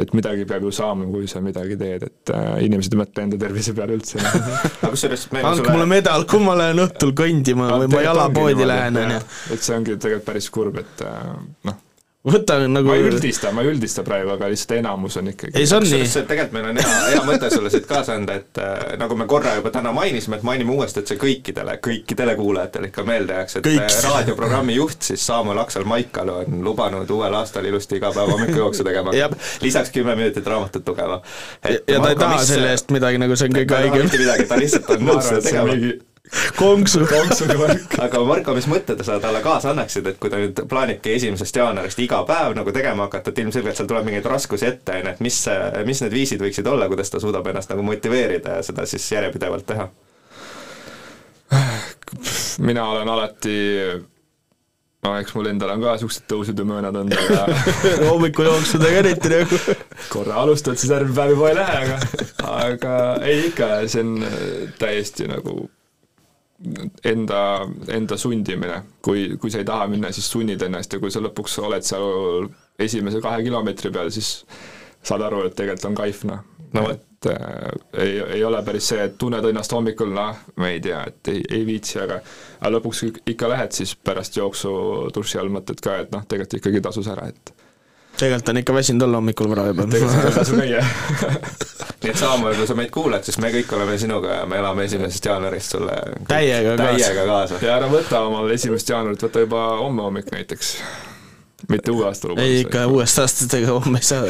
T: et midagi peab ju saama, kui sa midagi teed, et äh, inimesed ei mõtle enda tervise peale üldse.
C: aga kusjuures
B: andke mulle medal, kui ma lähen õhtul kõndima või ma jalapoodi lähen, on ju.
T: et see ongi tegelikult päris kurb, et äh, noh,
B: võta nagu
T: ma ei üldista, ma ei üldista praegu, aga lihtsalt enamus on ikkagi
B: Ei, see on nii.
C: tegelikult meil on hea, hea mõte sulle siit kaasa anda, et äh, nagu me korra juba täna mainisime, et mainime uuesti, et see kõikidele, kõikidele kuulajatele ikka meelde jääks, et
B: Kõik.
C: äh, raadioprogrammi juht siis Saamuel Aksel Maikalu on lubanud uuel aastal ilusti iga päev hommikujooksu tegema lisaks kümme minutit raamatut lugema.
B: ja ta ei taha selle eest midagi, nagu see on kõige
C: ta ei taha mitte midagi, ta lihtsalt on
T: ma arvan,
C: seda
T: et see on mingi
B: konksu.
T: konksuga värk.
C: aga Marko, mis mõtte sa talle kaasa annaksid, et kui ta nüüd plaanibki esimesest jaanuarist iga päev nagu tegema hakata, et ilmselgelt seal tuleb mingeid raskusi ette, on ju, et mis, mis need viisid võiksid olla, kuidas ta suudab ennast nagu motiveerida ja seda siis järjepidevalt teha?
T: mina olen alati no eks mul endal on ka siuksed tõusud ja möönad olnud, aga
B: hommikujooksudega eriti nagu.
T: korra alustad, siis järgmine päev juba ei lähe, aga, aga ei ikka, see on äh, täiesti nagu enda, enda sundimine. kui, kui sa ei taha minna, siis sunnid ennast ja kui sa lõpuks oled seal esimese kahe kilomeetri peal, siis saad aru, et tegelikult on kaif, noh no.. et äh, ei, ei ole päris see, et tunned ennast hommikul, noh, ma ei tea, et ei, ei viitsi, aga aga lõpuks ikka lähed, siis pärast jooksu duši all mõtled ka, et noh, tegelikult ikkagi tasus ära, et
B: tegelikult on ikka väsinud olla hommikul vara juba.
T: tegelikult tasu käia.
C: nii et Saamuel, kui sa meid kuulad, siis me kõik oleme sinuga ja me elame esimesest jaanuarist sulle
B: Täiega kaasa.
C: täiega kaasa.
T: ja ära võta omal esimest jaanuarit, võta juba homme hommik näiteks. Mitte uue aasta lubadus.
B: ei ikka uuest aastast ega homme ei saa.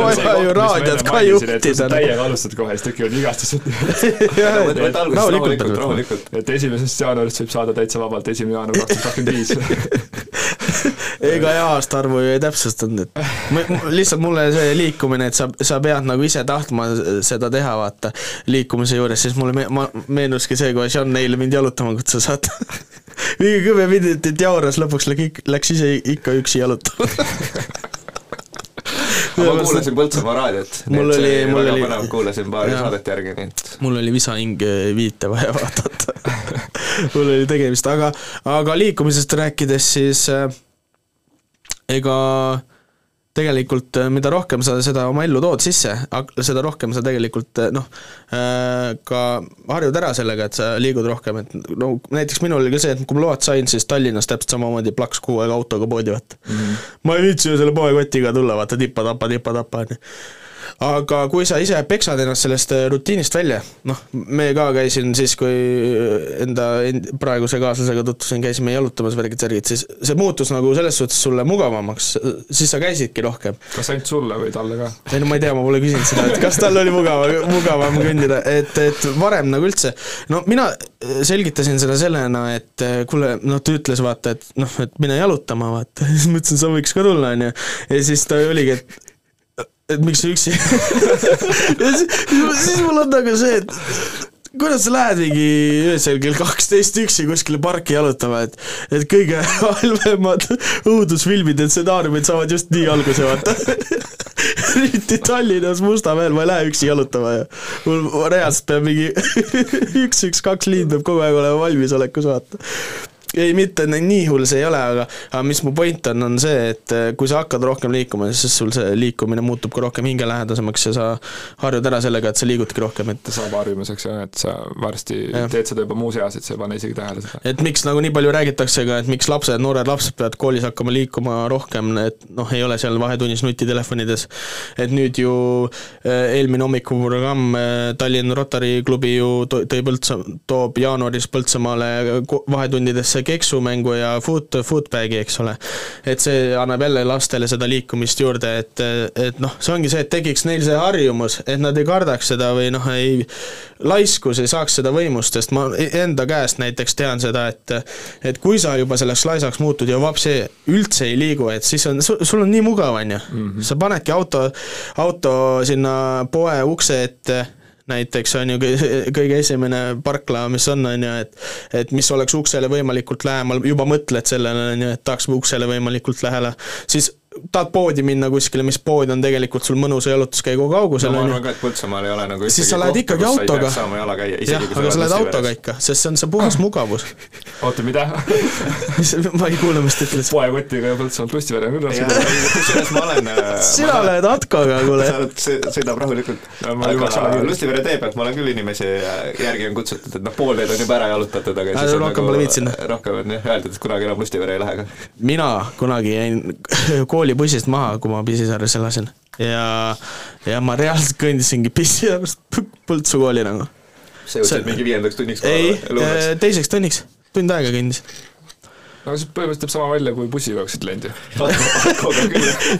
B: vaja ju raadiot ka juhtida.
T: täiega alustad kohe, siis tekivad vigastused.
C: rahulikult, rahulikult.
T: et esimesest jaanuarist võib saada täitsa vabalt esimene jaanuar kaks tuhat kakskümmend viis.
B: ega ja aastaarvu ju ei täpsustanud, et ma- ma- lihtsalt mulle see liikumine, et sa, sa pead nagu ise tahtma seda teha, vaata, liikumise juures, siis mulle me-, ma meenuski see, kui Jean eile mind jalutama kutsus, vaata. Mingi kümme minutit jauras, lõpuks läks, läks ise ikka üksi jalutama.
C: ma kuulasin Põltsamaa raadiot, nii
B: Mul
C: et see
B: oli-
C: väga
B: oli-
C: põnev, kuulasin paari
B: jaa.
C: saadet järgi, nii et
B: mul oli visahing viite vaja vaadata. mul oli tegemist, aga, aga liikumisest rääkides, siis äh, ega tegelikult äh, mida rohkem sa seda oma ellu tood sisse, seda rohkem sa tegelikult äh, noh, ka harjud ära sellega, et sa liigud rohkem, et no näiteks minul oli ka see, et kui ma load sain, siis Tallinnas täpselt samamoodi plaks kuu aega autoga poodi võtta mm. -hmm. ma ei viitsi ju selle poekotiga tulla, vaata tipa-tapa, tipa-tapa, on ju aga kui sa ise peksad ennast sellest äh, rutiinist välja, noh, me ka käisin siis, kui enda end, praeguse kaaslasega tutvusin, käisime jalutamas värgid-särgid, siis see muutus nagu selles suhtes sulle mugavamaks, siis sa käisidki rohkem.
T: kas ainult sulle või talle ka?
B: ei no ma ei tea, ma pole küsinud seda, et kas tal oli mugav, mugavam kõndida, et, et varem nagu üldse, no mina selgitasin seda sellena, et kuule, noh ta ütles vaata, et noh, et mine jalutama, vaata, siis ma ütlesin, sa võiks ka tulla, on ju, ja siis ta oligi, et et miks sa üksi ja siis, siis mul on nagu see, et kuidas sa lähed mingi öösel kell kaksteist üksi kuskile parki jalutama, et et kõige halvemad õudusfilmid ja stsenaariumid saavad just nii alguse, vaata. eriti Tallinnas Mustamäel, ma ei lähe üksi jalutama ja mul reaalselt peab mingi üks, üks, kaks liin peab kogu aeg olema valmisolekus, vaata ei, mitte nii- hull see ei ole, aga, aga mis mu point on, on see, et eh, kui sa hakkad rohkem liikuma, siis sul see liikumine muutub ka rohkem hingelähedasemaks ja sa harjud ära sellega, et sa liigudki rohkem, et
T: saab harjumuseks jah, et sa varsti
B: Jah.
T: teed seda juba muus eas, et sa ei pane isegi tähele seda.
B: et miks nagu nii palju räägitakse ka, et miks lapsed, noored lapsed peavad koolis hakkama liikuma rohkem, et noh, ei ole seal vahetunnis nutitelefonides. et nüüd ju eh, eelmine hommikuprogramm eh, Tallinna Rotary klubi ju tõi Põltsa-, toob jaanuaris Põltsamaale vahetundidesse keksumängu ja food, foodbag'i, eks ole. et see annab jälle lastele seda liikumist juurde, et, et noh, see ongi see, et tekiks neil see harjumus, et nad ei kardaks seda või noh, ei, laiskus ei saaks seda võimust, sest ma enda käest näiteks tean seda, et et kui sa juba selleks laisaks muutud ja vapsi üldse ei liigu, et siis on, sul on nii mugav, on ju. sa panedki auto, auto sinna poe ukse ette näiteks on ju kõi- kõige esimene parkla, mis on, on ju, et et mis oleks uksele võimalikult lähemal, juba mõtled sellele, on ju, et tahaks uksele võimalikult lähele, siis tahad poodi minna kuskile, mis pood on tegelikult sul mõnusa jalutuskäigu kaugusel
C: no ma
B: on
C: arvan ka, et Põltsamaal ei ole nagu
B: siis sa lähed ikkagi autoga. jah, aga sa lähed autoga ikka, sest see on see puhas mugavus.
T: oota, mida?
B: ma ei kuule, mis ta ütles.
T: poekotiga ja Põltsamaalt Lustivere on küll raske.
C: kusjuures ma olen äh,
B: sina lähed Atkoga, kuule.
C: sa oled, sõidab rahulikult
T: ma
C: aga. Lustivere tee pealt ma olen küll inimesi äh, järgi on kutsutud, et noh, pool teed on juba ära jalutatud, aga siis on
B: rohkem pole viitsinud.
C: rohkem on jah öeldud, et kunagi enam Lustivere ei lähe ka.
B: mina kunagi jäin koolibussist maha, kui ma Pisisaares elasin ja, ja ma reaalselt kõndisingi Pisisaarest Põltsu kooli nagu.
C: sa jõudsid mingi viiendaks tunniks
B: ei,
C: lõunaks.
B: teiseks tunniks, tund aega kõndisin.
T: aga see põhimõtteliselt teeb sama välja, kui bussiga oleksid läinud ju.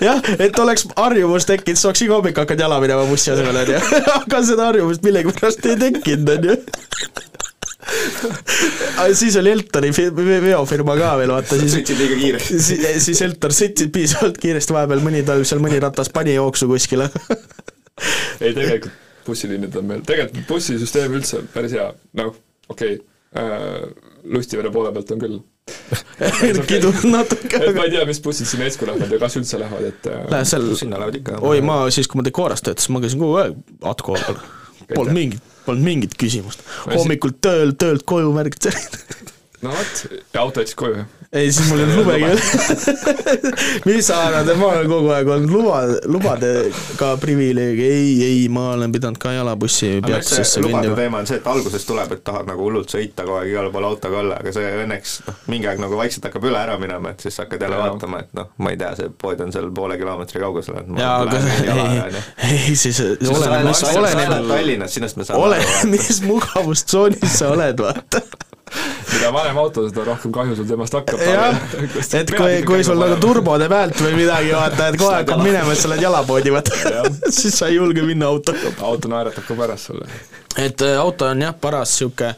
B: jah, et oleks harjumus tekkinud, oleks iga hommik hakanud jala minema bussi asemel, onju. aga seda harjumust millegipärast ei tekkinud, onju. aga siis oli Eltoni fi- ve- veofirma ka veel, vaata siis
C: sõitsid liiga kiiresti.
B: siis, siis Eltor sõitsid piisavalt kiiresti, vahepeal mõni talv seal mõni ratas pani jooksu kuskile
T: ei, tegelikult bussiliinid on meil, tegelikult bussisüsteem üldse on päris hea, noh, okei okay., Lustivere poole pealt on küll
B: kidunud natuke,
T: et ma ei tea, mis bussid sinna Esku lähevad ja kas üldse lähevad, et äh,
B: Lähed seal,
C: sinna lähevad ikka.
B: oi ma siis, kui ma Decoras töötasin, ma käisin kogu aeg Atko peal. Polnud mingit, polnud mingit küsimust. hommikul tööl, töölt koju märgid
T: no vot, ja auto jättis koju, jah?
B: Ei, siis mul ei olnud lubegi veel. mis sa arvad, et ma olen kogu aeg olnud luba, lubadega privileeg, ei, ei, ma olen pidanud ka jalabussi
C: eks
B: peatusesse
C: see lubade
B: kõndima.
C: teema on see, et alguses tuleb, et tahad nagu hullult sõita kogu aeg igale poole autoga olla, aga see õnneks noh, mingi aeg nagu vaikselt hakkab üle ära minema, et siis hakkad jälle vaatama, et noh, ma ei tea, see pood on seal poole kilomeetri kaugusel, et ma
B: jaa, aga ei ei siis oleneb, mis,
C: sa elad
B: oleneb,
C: Tallinnas, sinust me saame
B: oleneb, mis mugavustsoonis sa oled, vaata.
T: Mida vanem auto, seda rohkem kahju sul temast hakkab.
B: et kui, kui sul nagu turbode pealt või midagi, vaata, et kohe hakkab minema, et sa lähed jalapoodi, vaata, siis sa ei julge minna autoga.
T: auto naeratab ka pärast sulle.
B: et äh, auto on jah, paras sihuke,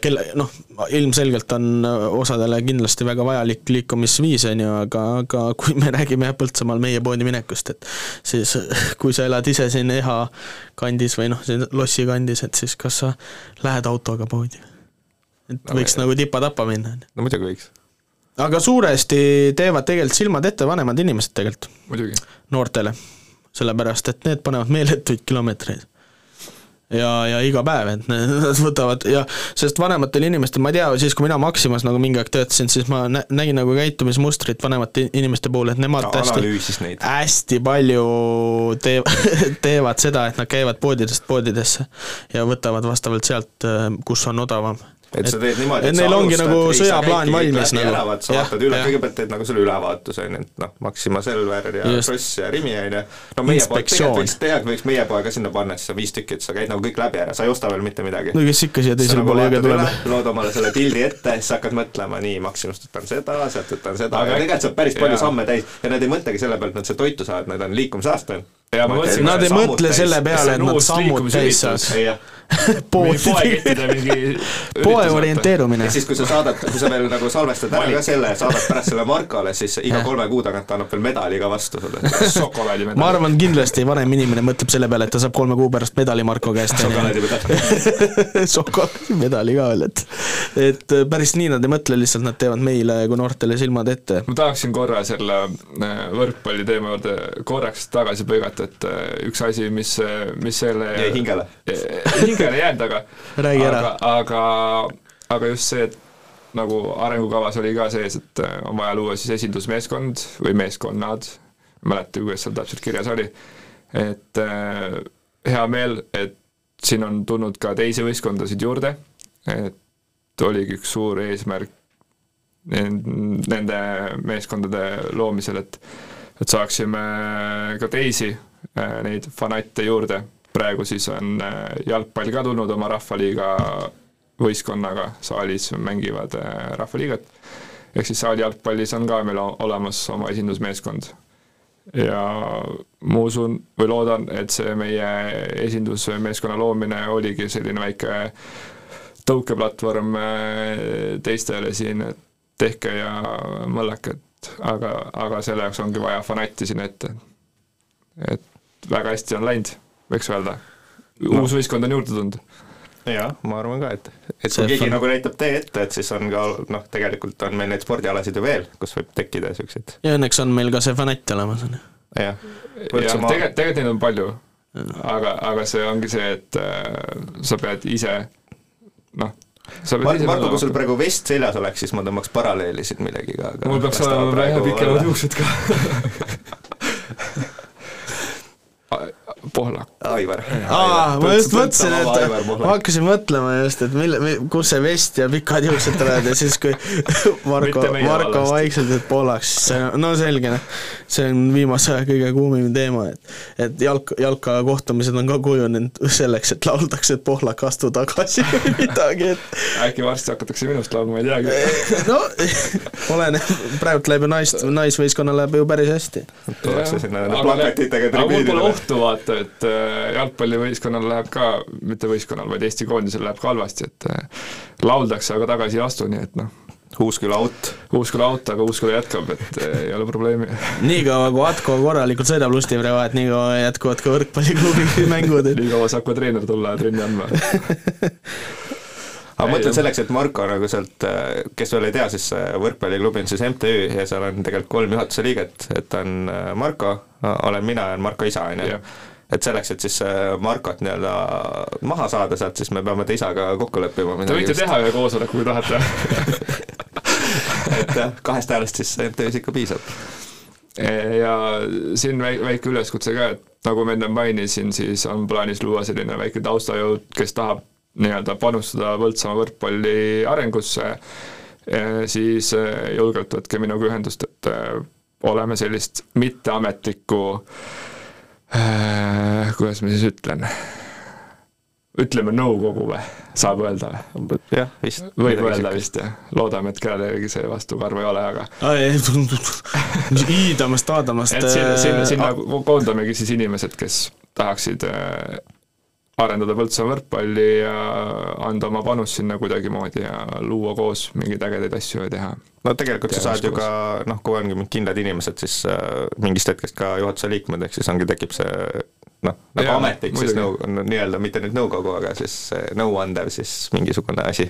B: kelle, noh, ilmselgelt on äh, osadele kindlasti väga vajalik liikumisviis, on ju, aga, aga kui me räägime jah, Põltsamaal meie poodi minekust, et siis äh, kui sa elad ise siin EHA kandis või noh, siin lossi kandis, et siis kas sa lähed autoga poodi? Et
C: No
B: võiks
C: me-
B: nagu tipa-tapa minna,
C: no muidugi võiks.
B: aga suuresti teevad tegelikult silmad ette vanemad inimesed tegelikult noortele, sellepärast et need panevad meeletuid kilomeetreid. ja, ja iga päev, et nad võtavad ja sest vanematel inimestel, ma ei tea, siis kui mina Maximas nagu mingi aeg töötasin, siis ma nä- nägin nagu käitumismustrit vanemate inimeste puhul, et nemad
C: Ta
B: hästi hästi palju tee-, teevad seda, et nad käivad poodidest poodidesse ja võtavad vastavalt sealt, kus on odavam.
C: Et sa teed niimoodi,
B: et neil ongi nagu sõjaplaan valmis
C: nagu.
B: nagu.
C: sa vaatad üle, kõigepealt teed nagu selle ülevaatuse, on ju, et noh, Maxima Selver ja
B: Just.
C: Kross ja Rimi, on ju. no meie poeg, tegelikult võiks, tegelikult võiks meie poe ka sinna panna, siis on viis tükki, et sa käid nagu kõik läbi ära, sa ei osta veel mitte midagi.
B: no kes ikka siia teisele poole jõge tuleb.
C: lood omale selle pildi ette, siis hakkad mõtlema, nii, Maximast võtan seda, sealt võtan seda,
T: Aga
C: tegelikult saab päris palju samme täis ja nad ei mõtlegi selle pealt, et nad seal toitu saavad, need on liikumisaasta.
T: ja ma mõtlesin,
B: Nad ei mõtle selle peale, et nad sammud täis saaks. poodi
T: poekettide mingi
B: poe orienteerumine
C: ja. siis, kui sa saadad, kui sa veel nagu salvestad ära ka selle, saadad pärast selle Markole, siis iga kolme kuu tagant ta annab veel medali ka vastu sulle.
T: šokolaadimedal.
B: ma arvan, kindlasti vanem inimene mõtleb selle peale, et ta saab kolme kuu pärast medali Marko käest. šokolaadimedali ka veel, et, et päris nii nad ei mõtle, lihtsalt nad teevad meile kui noortele silmad ette.
T: ma tahaksin korra selle äh, võrkpalli teema juurde korraks tagasi põigata, et äh, üks asi, mis, mis selle
C: jäi hingele.
T: Hingele jäänud, aga
B: Räägi ära.
T: aga, aga, just see, et nagu arengukavas oli ka sees, et äh, on vaja luua siis esindusmeeskond või meeskonnad, ei mäleta, kuidas seal täpselt kirjas oli, et äh, hea meel, et siin on tulnud ka teisi võistkondasid juurde, et oligi üks suur eesmärk nen- nende meeskondade loomisel, et et saaksime ka teisi äh, neid fanatte juurde. Praegu siis on äh, jalgpall ka tulnud oma rahvaliiga võistkonnaga, saalis mängivad äh, rahvaliigat. ehk siis saali jalgpallis on ka meil olemas oma esindusmeeskond. ja ma usun või loodan, et see meie esindusmeeskonna loomine oligi selline väike tõukeplatvorm äh, teistele siin, et tehke ja mõllake, et aga, aga selle jaoks ongi vaja fanatti sinna ette. et väga hästi on läinud, võiks öelda. uus võistkond on juurde tulnud.
C: jah, ma arvan ka, et, et
B: See
C: kui keegi
B: fun-
C: nagu näitab tee ette, et siis on ka noh, tegelikult on meil neid spordialasid ju veel, kus võib tekkida siukseid,
B: ja õnneks on meil ka see fanatt olemas, on ju.
C: jah.
T: tegelikult, tegelikult neid on palju, aga, aga see ongi see, et äh, sa pead ise noh, sa pead
C: Mar-
T: ise
C: Marko, kui sul praegu vest seljas oleks, siis ma tõmbaks paralleeli siin millegiga, aga
T: mul peaks olema vähe pikemad juuksed ka. Pohlak.
C: Aivar.
B: aa, ma just mõtlesin, et ma hakkasin mõtlema just, et mille, kus see vest ja pikad juuksed tulevad ja siis, kui Marko Marko vaikselt, et poolaks, siis see, no selge, noh. see on viimase aja kõige kuumim teema, et, et jalk, jalkakohtumised on ka kujunenud selleks, et lauldakse, et pohlak, astu tagasi või midagi, et
T: äkki varsti hakatakse minust laulma, ma ei teagi.
B: no oleneb, praegu läheb ju naist, naisvõistkonnal läheb ju päris hästi.
C: tullakse sinna plakatitega
T: aga mul pole ohtu vaata, et äh, jalgpallivõistkonnal läheb ka, mitte võistkonnal, vaid Eesti koondisel läheb ka halvasti, et äh, lauldakse, aga tagasi ei astu, nii et noh.
C: Uusküla out.
T: Uusküla out, aga Uusküla jätkab, et äh, ei ole probleemi.
B: niikaua, kui Atko korralikult sõidab Lustivere vahet, niikaua jätkuvad ka võrkpalliklubi mängud, et
T: nii kaua saab ka treener tulla ja trenni andma.
C: aga ma mõtlen selleks, et Marko nagu sealt, kes veel ei tea, siis võrkpalliklubi on siis MTÜ ja seal on tegelikult kolm juhatuse liiget, et on Marko, olen mina ja on Marko isa, on ju. Et selleks, et siis äh, Markot nii-öelda maha saada sealt, siis me peame ta isaga kokku leppima.
T: Te võite teha ühe koosoleku, kui tahate.
C: et jah, kahest häälest siis MTÜ-s ikka piisab.
T: ja siin väi- väike üleskutse ka, et nagu ma enne mainisin, siis on plaanis luua selline väike taustajõud, kes tahab nii-öelda panustada Põltsamaa võrkpalli arengusse, siis eh, julgelt võtke minuga ühendust, et oleme sellist mitteametlikku äh, kuidas ma siis ütlen, ütleme nõukogu või, saab öelda või?
C: jah, vist.
T: võib öelda vist jah, loodame, et kellelegi see vastu karvu ei ole, aga
B: hiidamast, taadamast.
T: et sinna, sinna, sinna ko- koondamegi siis inimesed, kes tahaksid äh, arendada Põltsamaa võrkpalli ja anda oma panust sinna kuidagimoodi ja luua koos mingeid ägedaid asju ja teha.
C: no tegelikult sa saad ju ka noh, kui ongi mingid kindlad inimesed, siis äh, mingist hetkest ka juhatuse liikmed, ehk siis ongi, tekib see noh, nagu
T: Jaa,
C: ametlik siis
T: muidugi.
C: nõu-, nii-öelda mitte nüüd nõukogu, aga siis see nõuandev siis mingisugune asi.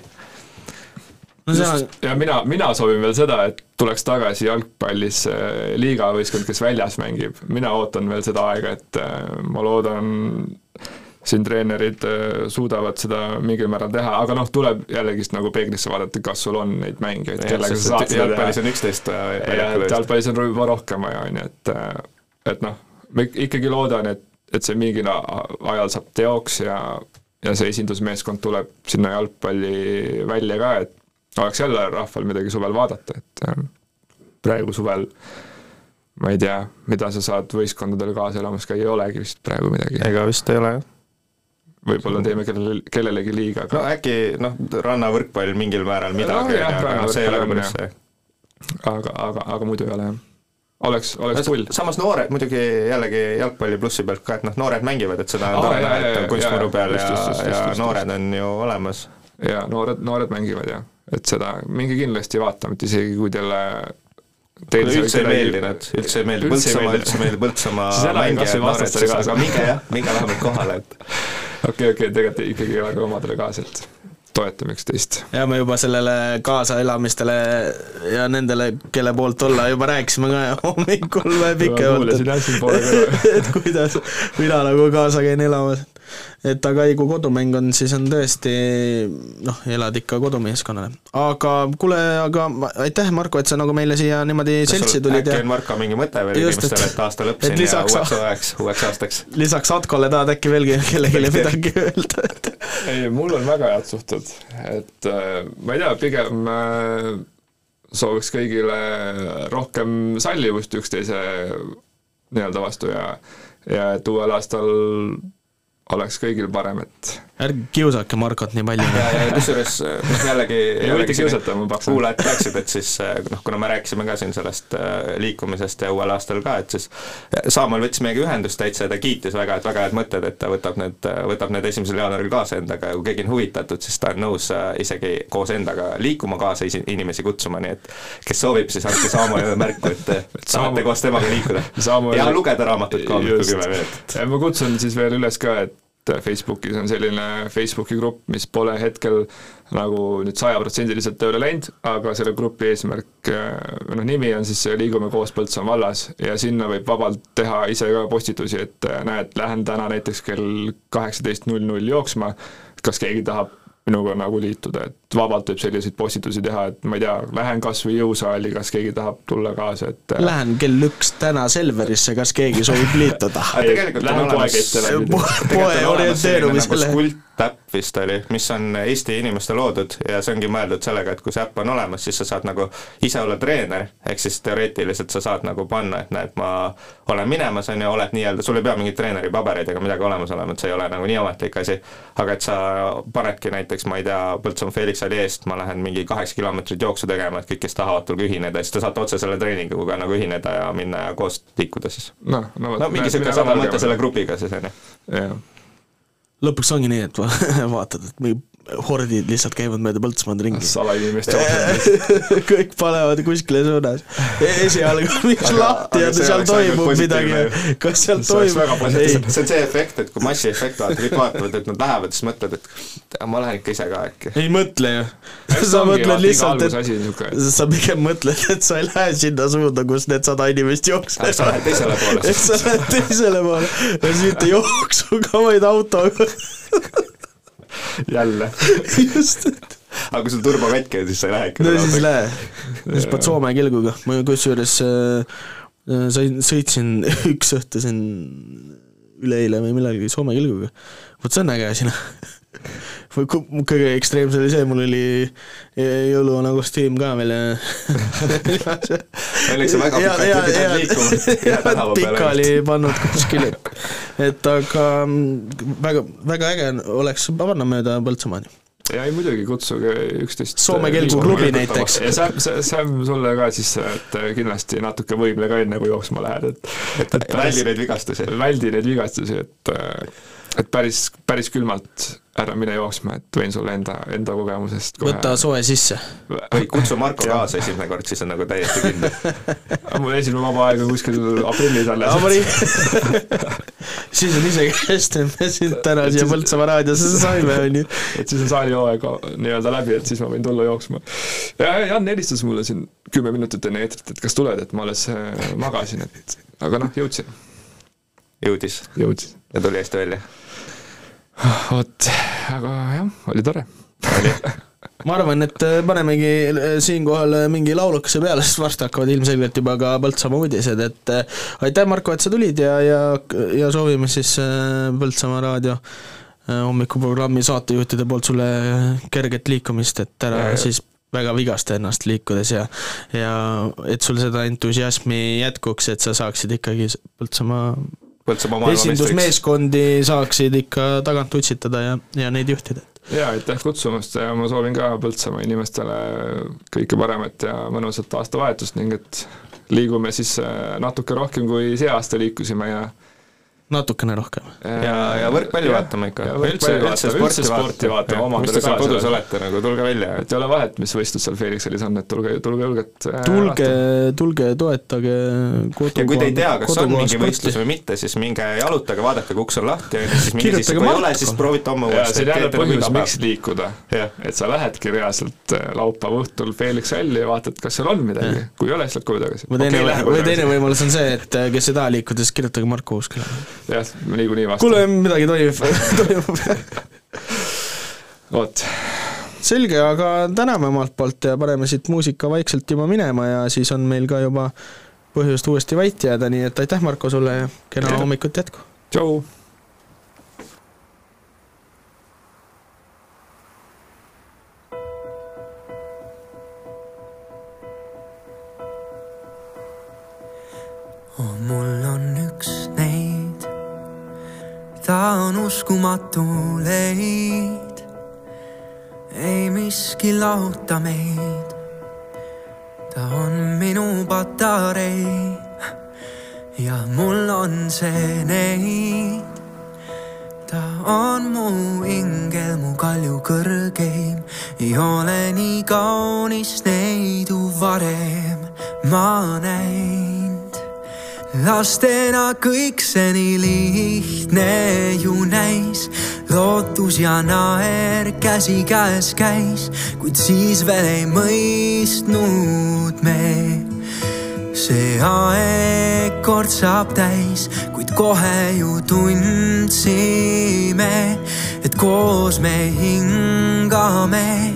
B: no see on
T: ja mina, mina soovin veel seda, et tuleks tagasi jalgpallis äh, liigavõistkond, kes väljas mängib, mina ootan veel seda aega, et äh, ma loodan, siin treenerid äh, suudavad seda mingil määral teha, aga noh, tuleb jällegist nagu peeglisse vaadata, kas sul on neid mängijaid, kellega sa saad seda teha.
C: jalgpallis on üksteist
T: ja, et
C: väljakul.
T: jalgpallis on juba rohkem vaja, on ju, et et noh, ma ik- ikkagi loodan, et, et see mingil a- ajal saab teoks ja ja see esindusmeeskond tuleb sinna jalgpalli välja ka, et oleks jälle rahval midagi suvel vaadata, et äh, praegu suvel ma ei tea, mida sa saad võistkondadele kaasa elamas käia, ei olegi vist praegu midagi.
C: ega vist ei ole jah.
T: Võib-olla teeme kellele, kellelegi liiga,
C: no äkki noh, rannavõrkpall mingil määral midagi,
T: jah,
C: aga noh, see ei ole päris see.
T: aga, aga, aga muidu ei ole jah. oleks, oleks pull.
C: samas noored muidugi jällegi jalgpalli plussi pealt ka, et noh, noored mängivad, et seda on tore
T: jaa,
C: näha,
T: jaa,
C: et
T: jaa,
C: kunstmuru
T: jaa,
C: peal ja ja noored on ju olemas.
T: ja noored, noored mängivad jah, et seda minge kindlasti vaatama, et isegi kui teile
C: Teile üldse ei meeldi nad, üldse ei meeldi Põltsamaa, üldse ei meeldi Põltsamaa mängijad, noored, aga minge jah, minge vähemalt kohale, et
T: okei, okei, tegelikult ikkagi elage omadele kaasa, et toetame üksteist.
B: ja me juba sellele kaasaelamistele ja nendele, kelle poolt olla, juba rääkisime ka hommikul pikemalt,
T: kõrva.
B: et kuidas mina nagu kaasa käin elamas. Et aga ei, kui kodumäng on, siis on tõesti noh, elad ikka kodumeeskonnale. aga kuule, aga aitäh, Marko, et sa nagu meile siia niimoodi seltsi tulid
C: äkki
B: ja
C: on Marko mingi mõte veel inimestele, et aasta lõpp
B: et
C: siin ja
B: lisaks-
C: uueks hooajaks, uueks aastaks.
B: lisaks Atkole tahad äkki veelgi kellelegi midagi öelda,
T: ei, mul on väga head suhted, et äh, ma ei tea, pigem äh, sooviks kõigile rohkem sallivust üksteise nii-öelda vastu ja ja et uuel aastal oleks kõigil parem, et
B: ärge kiusake Markot nii palju.
C: ja, ja kusjuures noh, jällegi
T: Ei võite kiusata, ma pakun.
C: kuulajad teaksid, et siis noh, kuna me rääkisime ka siin sellest äh, liikumisest ja uuel aastal ka, et siis Saamäel võttis meiega ühendust täitsa ja ta kiitis väga, et väga head mõtted, et ta võtab need, võtab need esimesel jaanuaril kaasa endaga ja kui keegi on huvitatud, siis ta on nõus äh, isegi koos endaga liikuma kaasa inimesi kutsuma, nii et kes soovib, siis andke Saamäele märku, et te tahate
T: Saamäe-
C: koos temaga liikuda.
T: Saamäe-
C: ja lugeda raamatut ka hommikul kümme minutit.
T: ja ma kutsun siis veel üles ka, et Facebookis on selline Facebooki grupp, mis pole hetkel nagu nüüd sajaprotsendiliselt tööle läinud, aga selle grupi eesmärk, või noh, nimi on siis Liigume koos Põltsamaa vallas ja sinna võib vabalt teha ise ka postitusi, et näed, lähen täna näiteks kell kaheksateist null null jooksma, kas keegi tahab minuga nagu liituda, et vabalt võib selliseid postitusi teha, et ma ei tea, lähen kas või jõusaali, kas keegi tahab tulla kaasa, et
B: Lähen kell üks täna Selverisse, kas keegi soovib liituda?
C: tegelikult on olemas
B: poe orienteerumisele.
C: nagu kultäpp vist oli, mis on Eesti inimeste loodud ja see ongi mõeldud sellega, et kui see äpp on olemas, siis sa saad nagu ise olla treener, ehk siis teoreetiliselt sa saad nagu panna, et näed, ma olen minemas, on ju, oled nii-öelda, sul ei pea mingeid treeneri pabereid ega midagi olemas olema, et see ei ole nagu nii ametlik asi, aga et sa panedki näiteks, ma ei tea, Põltsamaa Felix alleest ma lähen mingi kaheksa kilomeetrit jooksu tegema, et kõik, kes tahavad, tulge ühineda, siis te saate otse selle treeninguga nagu ühineda ja minna ja koos liikuda siis.
T: noh, no,
C: no mingi niisugune sama mõte selle grupiga siis, on ju.
T: jah
B: lõpuks ongi nii, et vaatad, et mingi hordid lihtsalt käivad mööda Põltsamaad ringi.
T: salainimest
B: jooksevad kõik panevad kuskile suunas. esialgu on üks lahti ja seal toimub midagi, kas seal toimub,
C: ei. see on see efekt, et kui massiefekt vaata, kõik vaatavad, et nad lähevad, siis mõtled, et ma lähen ikka ise ka äkki.
B: ei mõtle ju. sa mõtled lihtsalt, et sa pigem mõtled, et sa ei lähe sinna suunda, kus need sada inimest jooksevad.
C: sa lähed teisele poole
B: sa lähed teisele poole ja siis mitte jooksuga, vaid autoga
T: jälle.
B: just.
C: aga kui sul turbo katki on, siis sa ei lähe ikka.
B: no siis ei lähe, siis pead Soome kilguga, ma kusjuures äh, sain, sõitsin üks õhtu siin üleeile või millalgi Soome kilguga, vot see on äge asi noh kõige ekstreemsem oli see, mul oli jõuluvana kostüüm ka veel ja
C: Õnneks sa väga pikalt ei pidanud liikuma.
B: pikali pannud kuskile. et aga mm, väga, väga äge oleks panna mööda Põltsamaani
T: ja ei muidugi, kutsuge üksteist
B: Soome kelguklubi näiteks.
T: ja Sam, Sam sulle ka siis, et kindlasti natuke võimle ka enne, kui jooksma lähed, et
C: et, et väldi neid vigastusi.
T: väldi neid vigastusi, et et päris, päris külmalt ära mine jooksma, et võin sulle enda, enda kogemusest
B: kohe võta soe sisse.
C: või kutsu Marko kaasa esimene kord, siis on nagu täiesti kindel.
T: mul esimene vaba aeg on kuskil aprillis alles.
B: siis on isegi hästi, et me sind täna siia Põltsamaa raadiosse saime, on ju.
T: et siis on saalihooaeg nii-öelda läbi, et siis ma võin tulla jooksma. ja Jan helistas mulle siin kümme minutit enne eetrit, et kas tuled, et ma alles magasin, et aga noh, jõudsin.
C: jõudis?
T: jõudis.
C: ja tuli hästi välja?
T: Vot, aga jah, oli tore.
B: Ma arvan, et panemegi siinkohal mingi laulukese peale, sest varsti hakkavad ilmselgelt juba ka Põltsamaa uudised, et aitäh, Marko, et sa tulid ja, ja, ja soovime siis Põltsamaa raadio hommikuprogrammi saatejuhtide poolt sulle kerget liikumist, et ära ja, siis väga vigasta ennast liikudes ja ja et sul seda entusiasmi jätkuks, et sa saaksid ikkagi Põltsamaa
C: Põltsamaa
B: esindusmeeskondi saaksid ikka tagant utsitada ja, ja neid juhtida.
T: jaa, aitäh kutsumast ja ma soovin ka Põltsamaa inimestele kõike paremat ja mõnusat aastavahetust ning et liigume siis natuke rohkem, kui see aasta liikusime ja
B: natukene rohkem.
C: ja, ja võrkpalli vaatame ikka.
T: üldse, üldse sporti, sporti vaatame omadele
C: kaasa. kodus olete nagu, tulge välja.
T: et ei ole vahet, mis võistlus seal Felixelis on, et tulge, tulge julgelt
B: tulge, tulge toetage kodu
C: ja kui te ei tea, kas on mingi võistlus või mitte, siis minge jalutage, vaadake, kui uks on lahti, on ju, siis minge siis, kui ei ole, siis proovite homme uuesti.
T: see on jälle põhjus, miks liikuda. et sa lähedki reaalselt laupäeva õhtul Felix välja ja vaatad, kas seal on midagi, kui ei ole, siis lähed koju tagasi.
B: või teine, või teine võimalus on see, et kes ei taha liikuda, siis kirjutage Marko Uuskile
T: jah, niikuinii vastu.
B: kuule, midagi toimub, toimub.
T: vot.
B: selge, aga täname omalt poolt ja paneme siit muusika vaikselt juba minema ja siis on meil ka juba põhjust uuesti vait jääda, nii et aitäh, Marko, sulle ja kena hommikut jätku!
T: tšau!
M: Ta on uskumatu leid, ei miski lahuta meid. ta on minu patarei ja mul on see neid. ta on mu ingel, mu kalju kõrgeim, ei ole nii kaunis neidu varem ma näinud
O: lastena kõik see nii lihtne ju näis, lootus ja naer käsikäes käis, kuid siis veel ei mõistnud me. see aeg kord saab täis, kuid kohe ju tundsime, et koos me hingame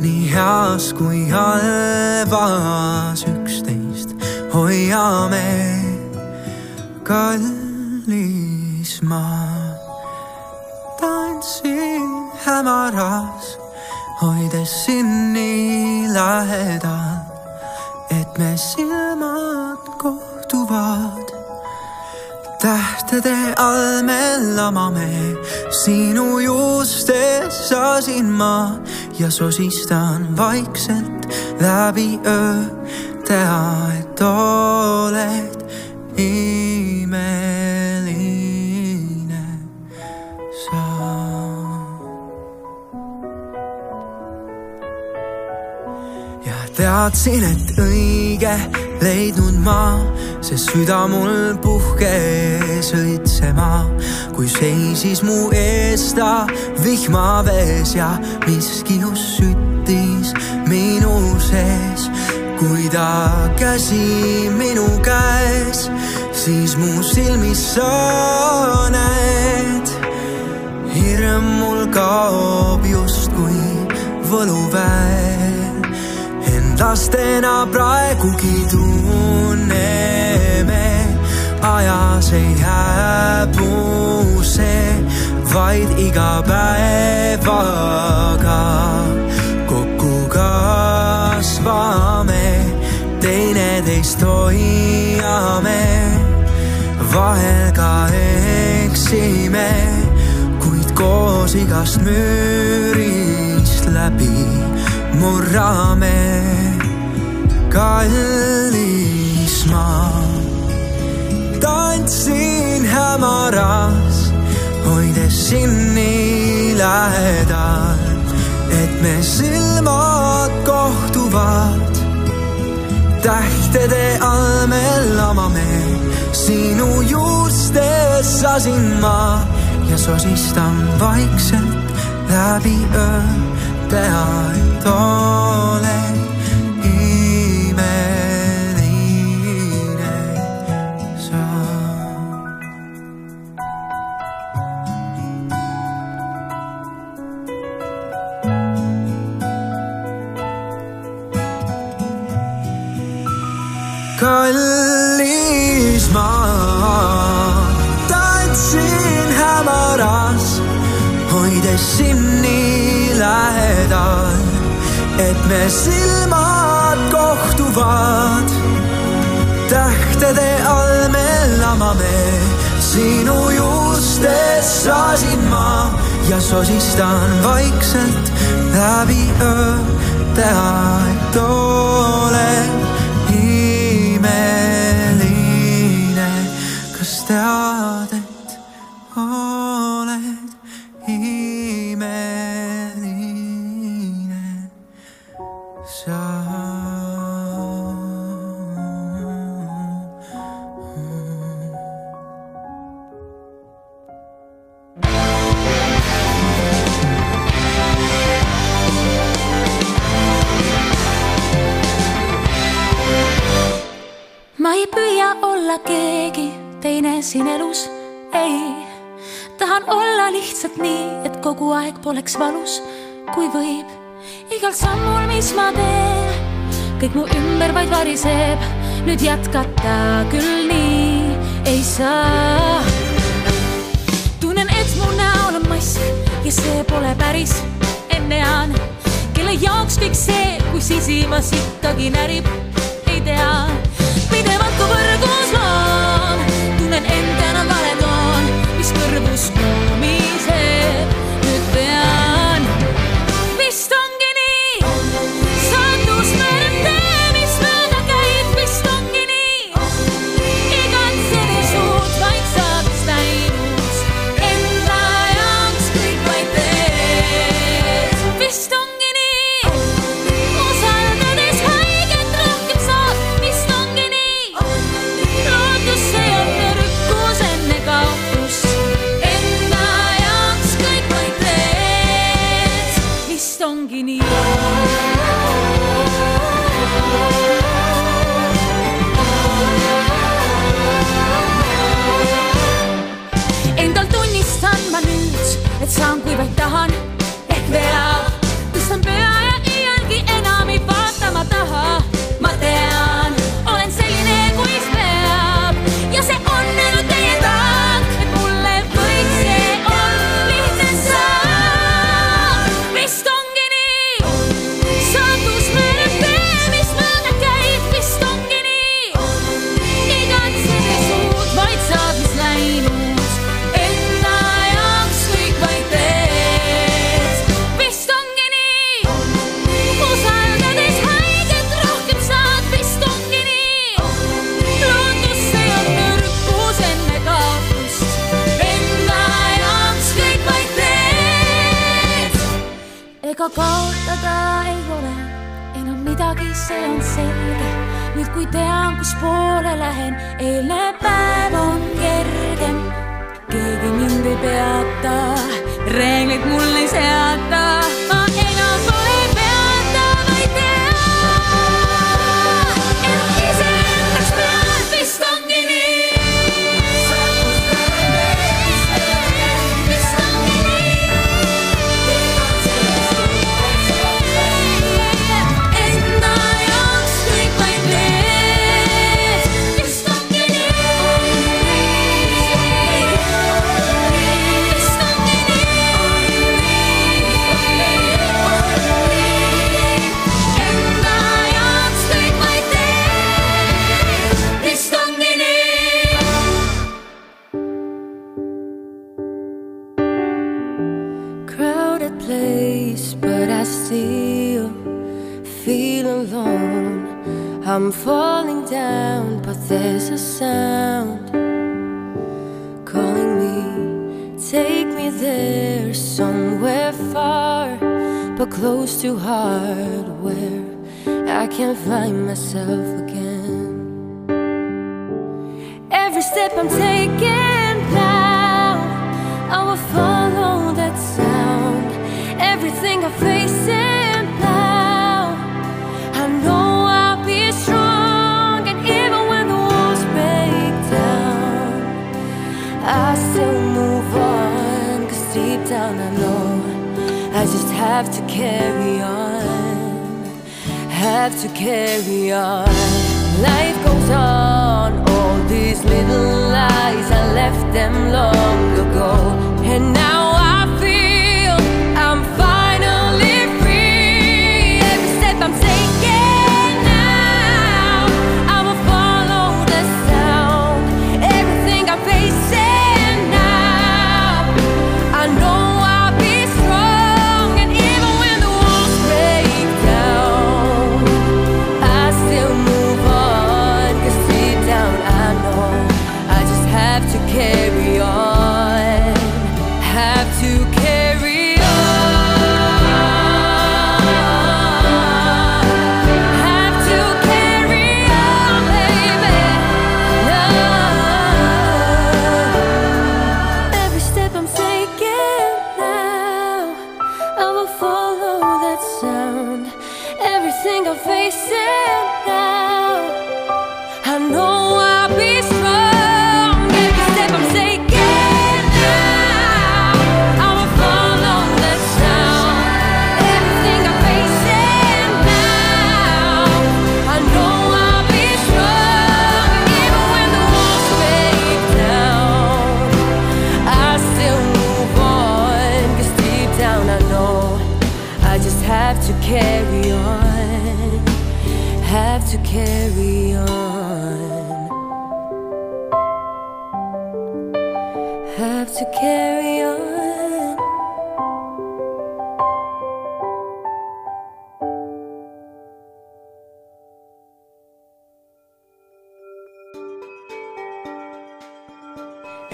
O: nii heas kui halvas. üksteist hoiame. Kallis ma tantsin hämaras, hoides sind nii lähedal et me silmad kohtuvad. tähtede all me lamame, sinu juustes sasin ma ja sosistan vaikselt läbi öö, teha, et oled imeline sa. ja teadsin, et õige leidnud ma, see süda mul puhkes õitsema, kui seisis mu ees ta vihmavees ja miski just süttis minu sees. Kui ta käsi minu käes, siis mu silmis sa näed, hirm mul kaob justkui võluväel. Endastena praegugi tunneme, ajas ei hääbu see, vaid iga päevaga kokku kasvame, teineteist hoiame, vahel ka eksime, kuid koos igast müürist läbi murrame. kallis ma tantsin hämaras, hoides sind nii lähedal, et me silmad kohtuvad. Tähtede all me lamame, sinu juustes sasin ma ja sosistan vaikselt läbi öö, teha, et oled kallis ma tantsin hämaras, hoides sind nii lähedal, et me silmad kohtuvad. tähtede all me lamame, sinu juustes sasin ma ja sosistan vaikselt läbi öö, teha, et oled kas
U: poleks valus, kui võib. igal sammul, mis ma teen, kõik mu ümber vaid variseb. nüüd jätkata küll nii ei saa. tunnen, et mu näol on mask ja see pole päris ennean, kelle jaoks kõik see, kui sisimas ikkagi närib, ei tea pidevalt kui võrgus loon, tunnen end enam vale toon, mis kõrvus kumiseb, tahan. ega kaotada ei ole enam midagi, see on selge. nüüd, kui tean, kus poole lähen, eilne päev on kergem. keegi mind ei peata, reegleid mul ei seata I'm falling down, but there's a sound calling me. Take me there, somewhere far, but close to heart, where I can find myself again. Every step I'm taking. have to carry on, have to carry on. Life goes on, all these little lies, I left them long ago, and now.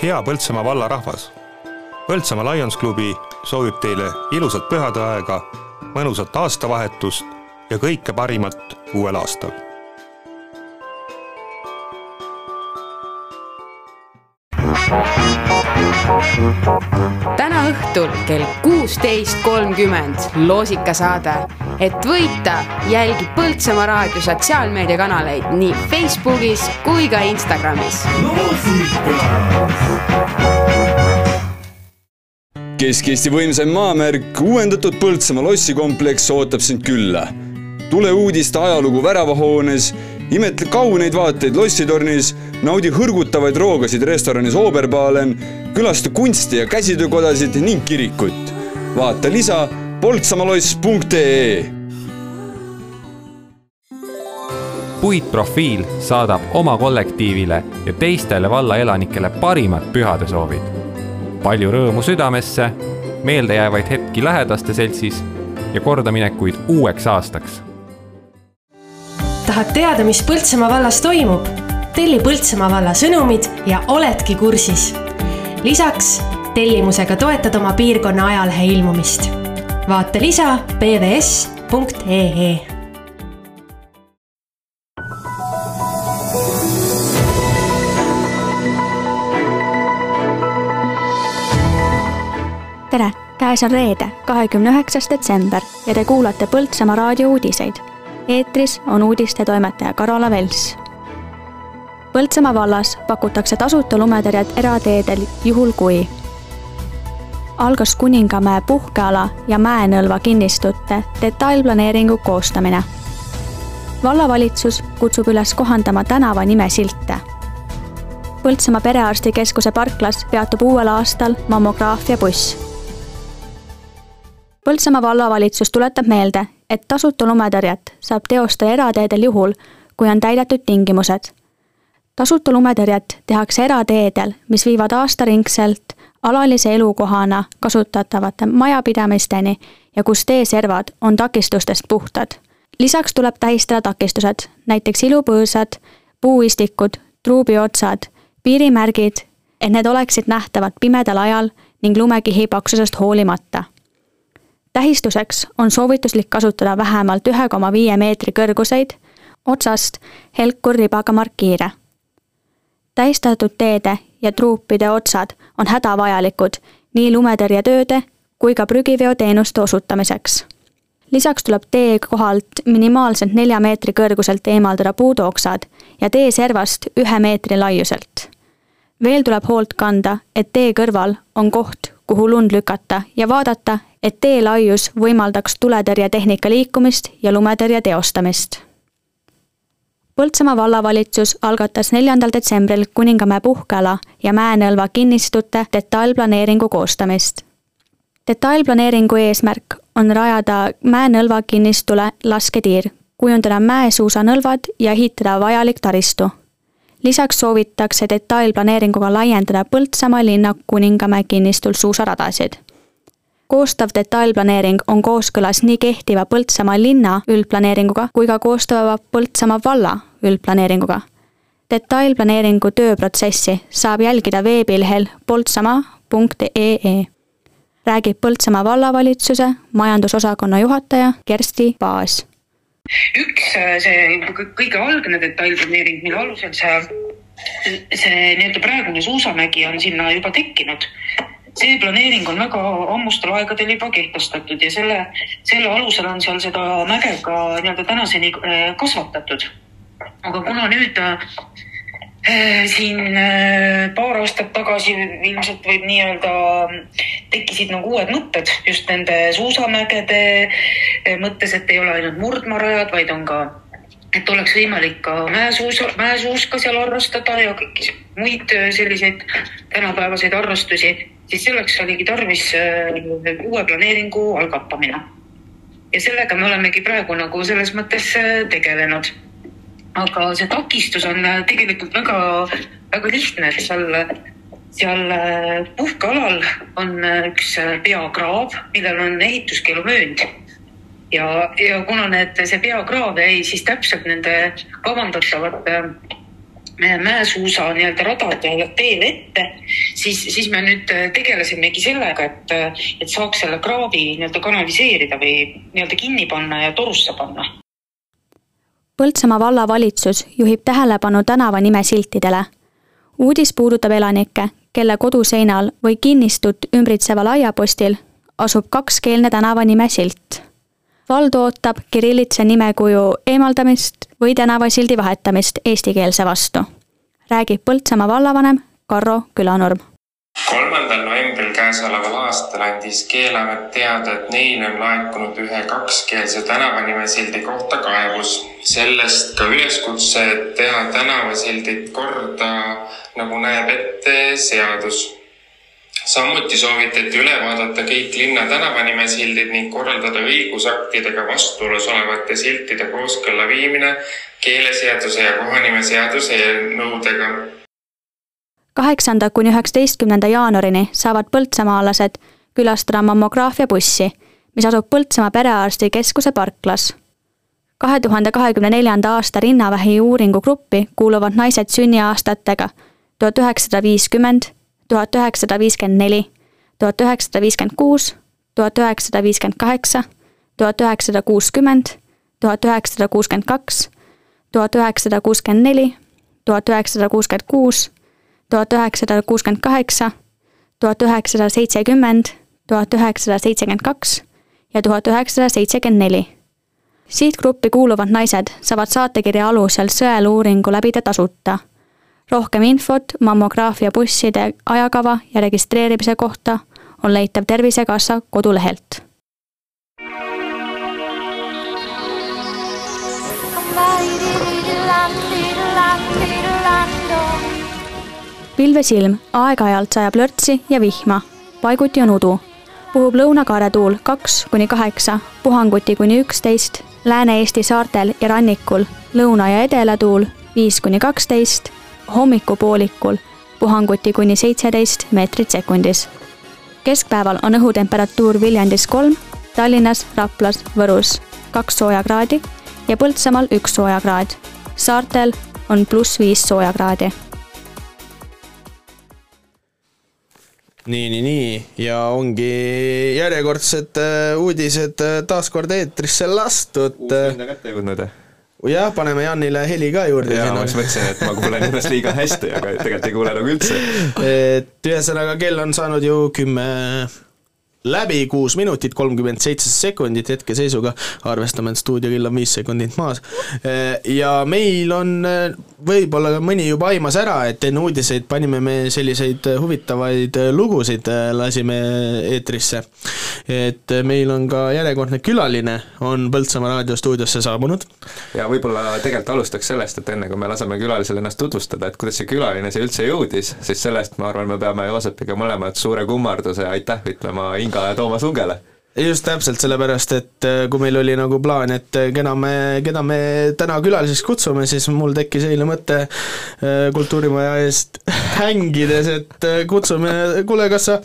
H: hea Põltsamaa valla rahvas! Põltsamaa Lions klubi soovib teile ilusat pühadeaega, mõnusat aastavahetust ja kõike parimat uuel aastal!
I: täna õhtul kell kuusteist kolmkümmend loosikasaade. et võita, jälgi Põltsamaa raadio sotsiaalmeediakanaleid nii Facebookis kui ka Instagramis. loosika.
J: Kesk-Eesti võimsaim maamärk, uuendatud Põltsamaa lossikompleks ootab sind külla. tule uudiste ajalugu väravahoones, imetle kauneid vaateid lossitornis, naudi hõrgutavaid roogasid restoranis Oberbalen, külasta kunsti- ja käsitöökodasid ning kirikut. vaata lisa poltsamaloss.ee
K: puitprofiil saadab oma kollektiivile ja teistele valla elanikele parimad pühadesoovid. Palju rõõmu südamesse, meeldejäävaid hetki lähedaste seltsis ja kordaminekuid uueks aastaks.
L: tahad teada, mis Põltsamaa vallas toimub? telli Põltsamaa valla sõnumid ja oledki kursis. lisaks tellimusega toetad oma piirkonna ajalehe ilmumist. vaata lisa pvs.ee
Q: käes on reede, kahekümne üheksas detsember ja te kuulate Põltsamaa raadio uudiseid. eetris on uudistetoimetaja Karola Vels. Põltsamaa vallas pakutakse tasuta lumetõrjet erateedel juhul kui algas Kuningamäe puhkeala ja Mäenõlva kinnistute detailplaneeringu koostamine. vallavalitsus kutsub üles kohandama tänava nimesilte Põltsamaa Perearstikeskuse parklas peatub uuel aastal mammograafiabuss Põltsamaa vallavalitsus tuletab meelde, et tasuta lumetõrjet saab teostada erateedel juhul, kui on täidetud tingimused. tasuta lumetõrjet tehakse erateedel, mis viivad aastaringselt alalise elukohana kasutatavate majapidamisteni ja kus teeservad on takistustest puhtad. lisaks tuleb tähistada takistused, näiteks ilupõõsad, puuistikud, truubiotsad, piirimärgid, et need oleksid nähtavad pimedal ajal ning lumekihi paksusest hoolimata tähistuseks on soovituslik kasutada vähemalt ühe koma viie meetri kõrguseid otsast helkurribaga markiire. tähistatud teede ja truupide otsad on hädavajalikud nii lumetõrjetööde kui ka prügiveoteenuste osutamiseks. lisaks tuleb tee kohalt minimaalselt nelja meetri kõrguselt eemaldada puudooksad ja tee servast ühe meetri laiuselt. veel tuleb hoolt kanda, et tee kõrval on koht, kuhu lund lükata ja vaadata, et tee laius võimaldaks tuletõrjetehnika liikumist ja lumetõrje teostamist. Põltsamaa vallavalitsus algatas neljandal detsembril Kuningamäe puhkeala ja Mäenõlva kinnistute detailplaneeringu koostamist. detailplaneeringu eesmärk on rajada Mäenõlva kinnistule lasketiir, kujundada mäesuusanõlvad ja ehitada vajalik taristu lisaks soovitakse detailplaneeringuga laiendada Põltsamaa linna Kuningamäe kinnistul suusaradasid. koostav detailplaneering on kooskõlas nii kehtiva Põltsamaa linna üldplaneeringuga kui ka koostava Põltsamaa valla üldplaneeringuga. detailplaneeringu tööprotsessi saab jälgida veebilehel poltsamaa.ee. räägib Põltsamaa vallavalitsuse majandusosakonna juhataja Kersti Paas
R: üks see kõige algne detailplaneering, mille alusel see, see nii-öelda praegune suusamägi on sinna juba tekkinud. see planeering on väga ammustel aegadel juba kehtestatud ja selle, selle alusel on seal seda mäge ka nii-öelda tänaseni kasvatatud. aga kuna nüüd siin paar aastat tagasi ilmselt võib nii-öelda tekkisid nagu uued mõtted just nende suusamägede mõttes, et ei ole ainult murdmaarajad, vaid on ka, et oleks võimalik ka mäesuusa, mäesuuska seal harrastada ja kõiki muid selliseid tänapäevaseid harrastusi, siis selleks oligi tarvis uue planeeringu algatamine. ja sellega me olemegi praegu nagu selles mõttes tegelenud aga see takistus on tegelikult väga, väga lihtne, et seal, seal puhkealal on üks peakraav, millel on ehituskeeluvöönd. ja, ja kuna need, see peakraav jäi siis täpselt nende kavandatavate mäesuusa nii-öelda radade teele ette, siis, siis me nüüd tegelesimegi sellega, et, et saaks selle kraavi nii-öelda kanaliseerida või nii-öelda kinni panna ja torusse panna
Q: Põltsamaa vallavalitsus juhib tähelepanu tänavanime siltidele. uudis puudutab elanikke, kelle koduseinal või kinnistut ümbritseval aiapostil asub kakskeelne tänavanime silt. vald ootab kirillitsa nimekuju eemaldamist või tänavasildi vahetamist eestikeelse vastu. räägib Põltsamaa vallavanem Karro Külanurm
S: kolmandal novembril käesoleval aastal andis Keeleamet teada, et neile on laekunud ühe kakskeelse tänavanimesildi kohta kaebus. sellest ka üleskutse teha tänavasildid korda, nagu näeb ette seadus. samuti soovitati üle vaadata kõik linna tänavanimesildid ning korraldada õigusaktidega vastuolus olevate siltide kooskõlla viimine keeleseaduse ja kohanimeseaduse nõudega
Q: kaheksanda kuni üheksateistkümnenda jaanuarini saavad põltsamaalased külastada mammograafia bussi, mis asub Põltsamaa Perearstikeskuse parklas. kahe tuhande kahekümne neljanda aasta rinnavähi uuringugruppi kuuluvad naised sünniaastatega tuhat üheksasada viiskümmend, tuhat üheksasada viiskümmend neli, tuhat üheksasada viiskümmend kuus, tuhat üheksasada viiskümmend kaheksa, tuhat üheksasada kuuskümmend, tuhat üheksasada kuuskümmend kaks, tuhat üheksasada kuuskümmend neli, tuhat üheksasada kuuskümmend kuus tuhat üheksasada kuuskümmend kaheksa, tuhat üheksasada seitsekümmend, tuhat üheksasada seitsekümmend kaks ja tuhat üheksasada seitsekümmend neli. sihtgruppi kuuluvad naised saavad saatekirja alusel sõeluuringu läbida tasuta. rohkem infot mammograafia busside ajakava ja registreerimise kohta on leitav Tervisekassa kodulehelt pilvesilm, aeg-ajalt sajab lörtsi ja vihma, paiguti on udu. puhub lõunakaare tuul kaks kuni kaheksa, puhanguti kuni üksteist, Lääne-Eesti saartel ja rannikul lõuna- ja edelatuul viis kuni kaksteist, hommikupoolikul puhanguti kuni seitseteist meetrit sekundis. keskpäeval on õhutemperatuur Viljandis kolm, Tallinnas, Raplas, Võrus kaks soojakraadi ja Põltsamaal üks soojakraad. saartel on pluss viis soojakraadi
B: nii, nii, nii ja ongi järjekordsed äh, uudised äh, taas kord eetrisse lastud.
C: uus hind on kätte jõudnud
B: jah, paneme Janile heli ka juurde.
C: jaa, ma just mõtlesin, et ma kuulen ennast liiga hästi, aga tegelikult ei kuule nagu üldse.
B: et ühesõnaga, kell on saanud ju kümme läbi kuus minutit, kolmkümmend seitse sekundit hetkeseisuga, arvestame, et stuudiokell on viis sekundit maas. ja meil on võib-olla mõni juba aimas ära, et enne uudiseid panime me selliseid huvitavaid lugusid, lasime eetrisse. et meil on ka järjekordne külaline, on Põltsamaa raadiostuudiosse saabunud.
C: ja võib-olla tegelikult alustaks sellest, et enne kui me laseme külalisel ennast tutvustada, et kuidas see külaline siia üldse jõudis, siis sellest ma arvan, me peame Joosepiga mõlemad suure kummarduse aitäh ütlema Inga ja Toomas Ungele.
B: Just täpselt, sellepärast et äh, kui meil oli nagu plaan, et äh, keda me, keda me täna külaliseks kutsume, siis mul tekkis eile mõte äh, Kultuurimaja eest hängides, et kutsume, kuule, kas sa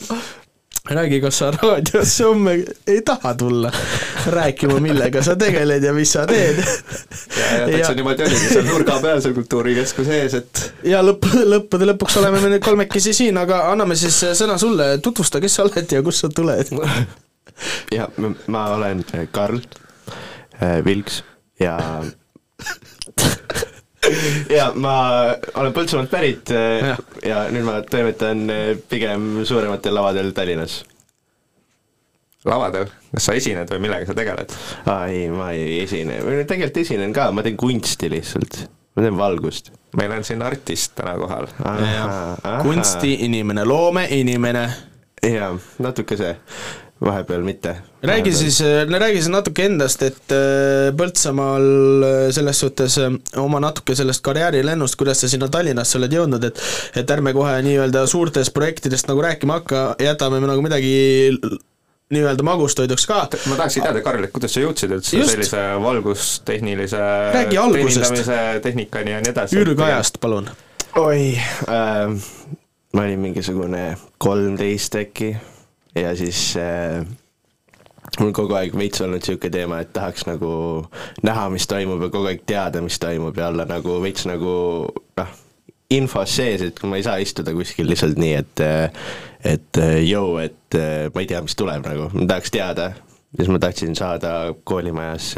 B: räägi, kas sa raadiosse homme ei taha tulla rääkima, millega sa tegeled ja mis sa teed.
C: ja, ja täitsa niimoodi oligi, seal nurga peal seal Kultuurikeskuse ees, et
B: ja lõpp, lõppude lõpuks oleme me nüüd kolmekesi siin, aga anname siis sõna sulle, tutvusta, kes sa oled ja kust sa tuled.
V: Ja ma olen Karl Vilks ja ja ma olen Põltsamaalt pärit äh, ja. ja nüüd ma toimetan äh, pigem suurematel lavadel Tallinnas.
C: lavadel, kas sa esined või millega sa tegeled?
V: aa ei, ma ei esine, või tegelikult esinen ka, ma teen kunsti lihtsalt, ma teen valgust.
C: meil on siin artist täna kohal.
B: kunstiinimene, loomeinimene.
V: jaa, natuke see vahepeal mitte.
B: räägi siis, räägi siis natuke endast, et äh, Põltsamaal äh, selles suhtes äh, oma natuke sellest karjäärilennust, kuidas sa sinna Tallinnasse oled jõudnud, et et ärme kohe nii-öelda suurtest projektidest nagu rääkima hakka, jätame me nagu midagi nii-öelda magustoiduks ka.
C: ma tahaksin teada, Karl, et kuidas sa jõudsid üldse sellise valgustehnilise
B: räägi algusest.
C: tehnikani ja nii edasi.
B: ürgajast, palun.
V: oi äh,, ma olin mingisugune kolmteist äkki ja siis äh, mul kogu aeg veits olnud niisugune teema, et tahaks nagu näha, mis toimub ja kogu aeg teada, mis toimub ja olla nagu veits nagu noh, infos sees, et ma ei saa istuda kuskil lihtsalt nii, et et jõu, et ma ei tea, mis tuleb nagu, ma tahaks teada. siis ma tahtsin saada koolimajas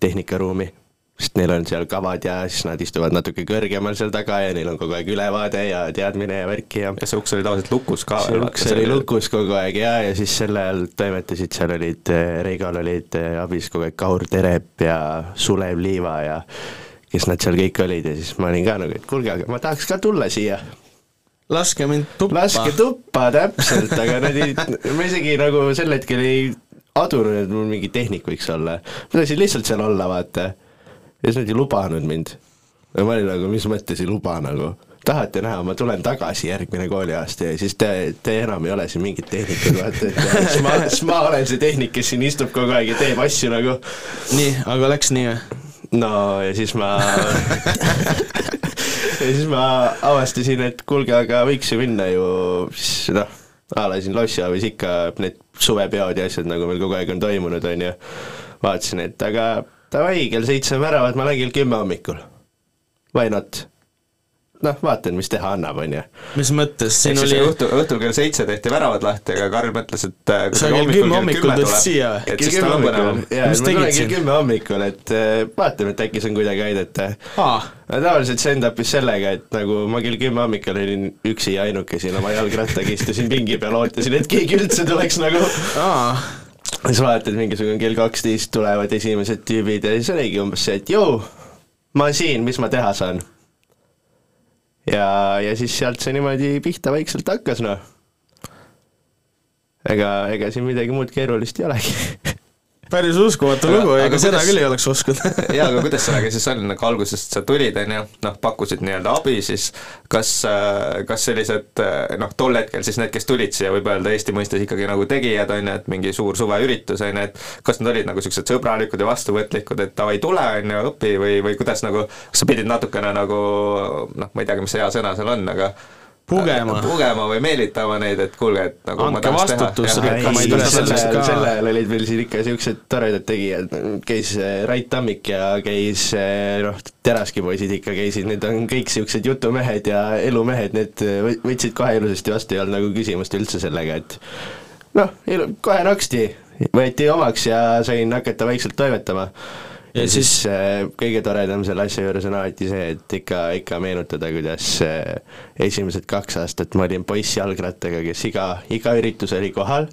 V: tehnikaruumi sest neil on seal kavad ja siis nad istuvad natuke kõrgemal seal taga ja neil on kogu aeg ülevaade ja teadmine ja värki ja
C: ja see uks oli tavaliselt lukus ka
V: see uks oli lukus kogu aeg ja, ja siis sel ajal toimetasid, seal olid, Reigal olid abis kogu aeg Kaur Terep ja Sulev Liiva ja kes nad seal kõik olid ja siis ma olin ka nagu, et kuulge, aga ma tahaks ka tulla siia.
B: laske mind tuppa.
V: laske tuppa täpselt, aga nad ei, ma isegi nagu sel hetkel ei adunud, et mul mingi tehnik võiks olla. ma tahtsin lihtsalt seal olla, vaata. Ja siis nad ei lubanud mind. ja ma olin nagu, mis mõttes ei luba nagu tahate näha, ma tulen tagasi järgmine kooliaasta ja siis te, te enam ei ole siin mingid tehnikud, vaata, et siis ma, siis ma olen see tehnik, kes siin istub kogu aeg ja teeb asju nagu.
B: nii, aga läks nii või?
V: no ja siis ma ja siis ma avastasin, et kuulge, aga võiks ju minna ju siis noh, a la siin Lossiaabis ikka need suvepeod ja asjad, nagu meil kogu aeg on toimunud, on ju. vaatasin, et aga davai, kell seitse on väravad, ma lähen kell kümme hommikul. Why not? noh, vaatan, mis teha annab, on ju.
B: mis mõttes,
C: siin
B: siin
C: oli
B: oli
C: õhtul, kell seitse tehti väravad lahti, aga Karl mõtles, et äh, kui
B: Sa kell kümme hommikul tulid siia või?
C: et siis tal on põnevam.
V: jaa,
B: Mis
V: ma
B: tegid
V: tulen
B: siin?
V: kell kümme hommikul, et äh, vaatame, et äkki saan kuidagi aidata. no tavaliselt see endab vist sellega, et nagu ma kell kümme hommikul olin üksi ja ainuke siin oma jalgrattaga istusin pingi peal, ootasin, et keegi üldse tuleks nagu.
B: aa,
V: siis vaatad, mingisugune kell kaksteist tulevad esimesed tüübid ja siis oligi umbes see, et jõu, ma siin, mis ma teha saan. ja, ja siis sealt see niimoodi pihta vaikselt hakkas, noh. ega, ega siin midagi muud keerulist ei olegi.
B: päris uskumatu lugu, ega seda
C: kuidas-
B: küll ei oleks uskunud.
C: jaa, aga kuidas sellega siis on, nagu algusest sa tulid, on ju, noh, pakkusid nii-öelda abi, siis kas, kas sellised noh, tol hetkel siis need, kes tulid siia, võib öelda Eesti mõistes ikkagi nagu tegijad, on ju, et mingi suur suveüritus, on ju, et kas nad olid nagu niisugused sõbralikud ja vastuvõtlikud, et davai, tule, on ju, õpi või, või kuidas nagu, kas sa pidid natukene nagu noh, ma ei teagi, mis see hea sõna seal on, aga
B: Pugema.
C: pugema või meelitama neid, et kuulge, et nagu
B: Andke vastutus,
V: sel ajal, olid meil siin ikka siuksed toredad tegijad, käis äh, Rait Tammik ja käis äh, noh, Teraski poisid ikka käisid, need on kõik siuksed jutumehed ja elumehed, need äh, võ- võtsid kohe ilusasti vastu, ei olnud nagu küsimust üldse sellega, et noh, kohe naksti, võeti omaks ja sain hakata vaikselt toimetama. Ja siis äh, kõige toredam selle asja juures on alati see, et ikka, ikka meenutada, kuidas äh, esimesed kaks aastat ma olin poiss jalgrattaga, kes iga, iga üritus oli kohal,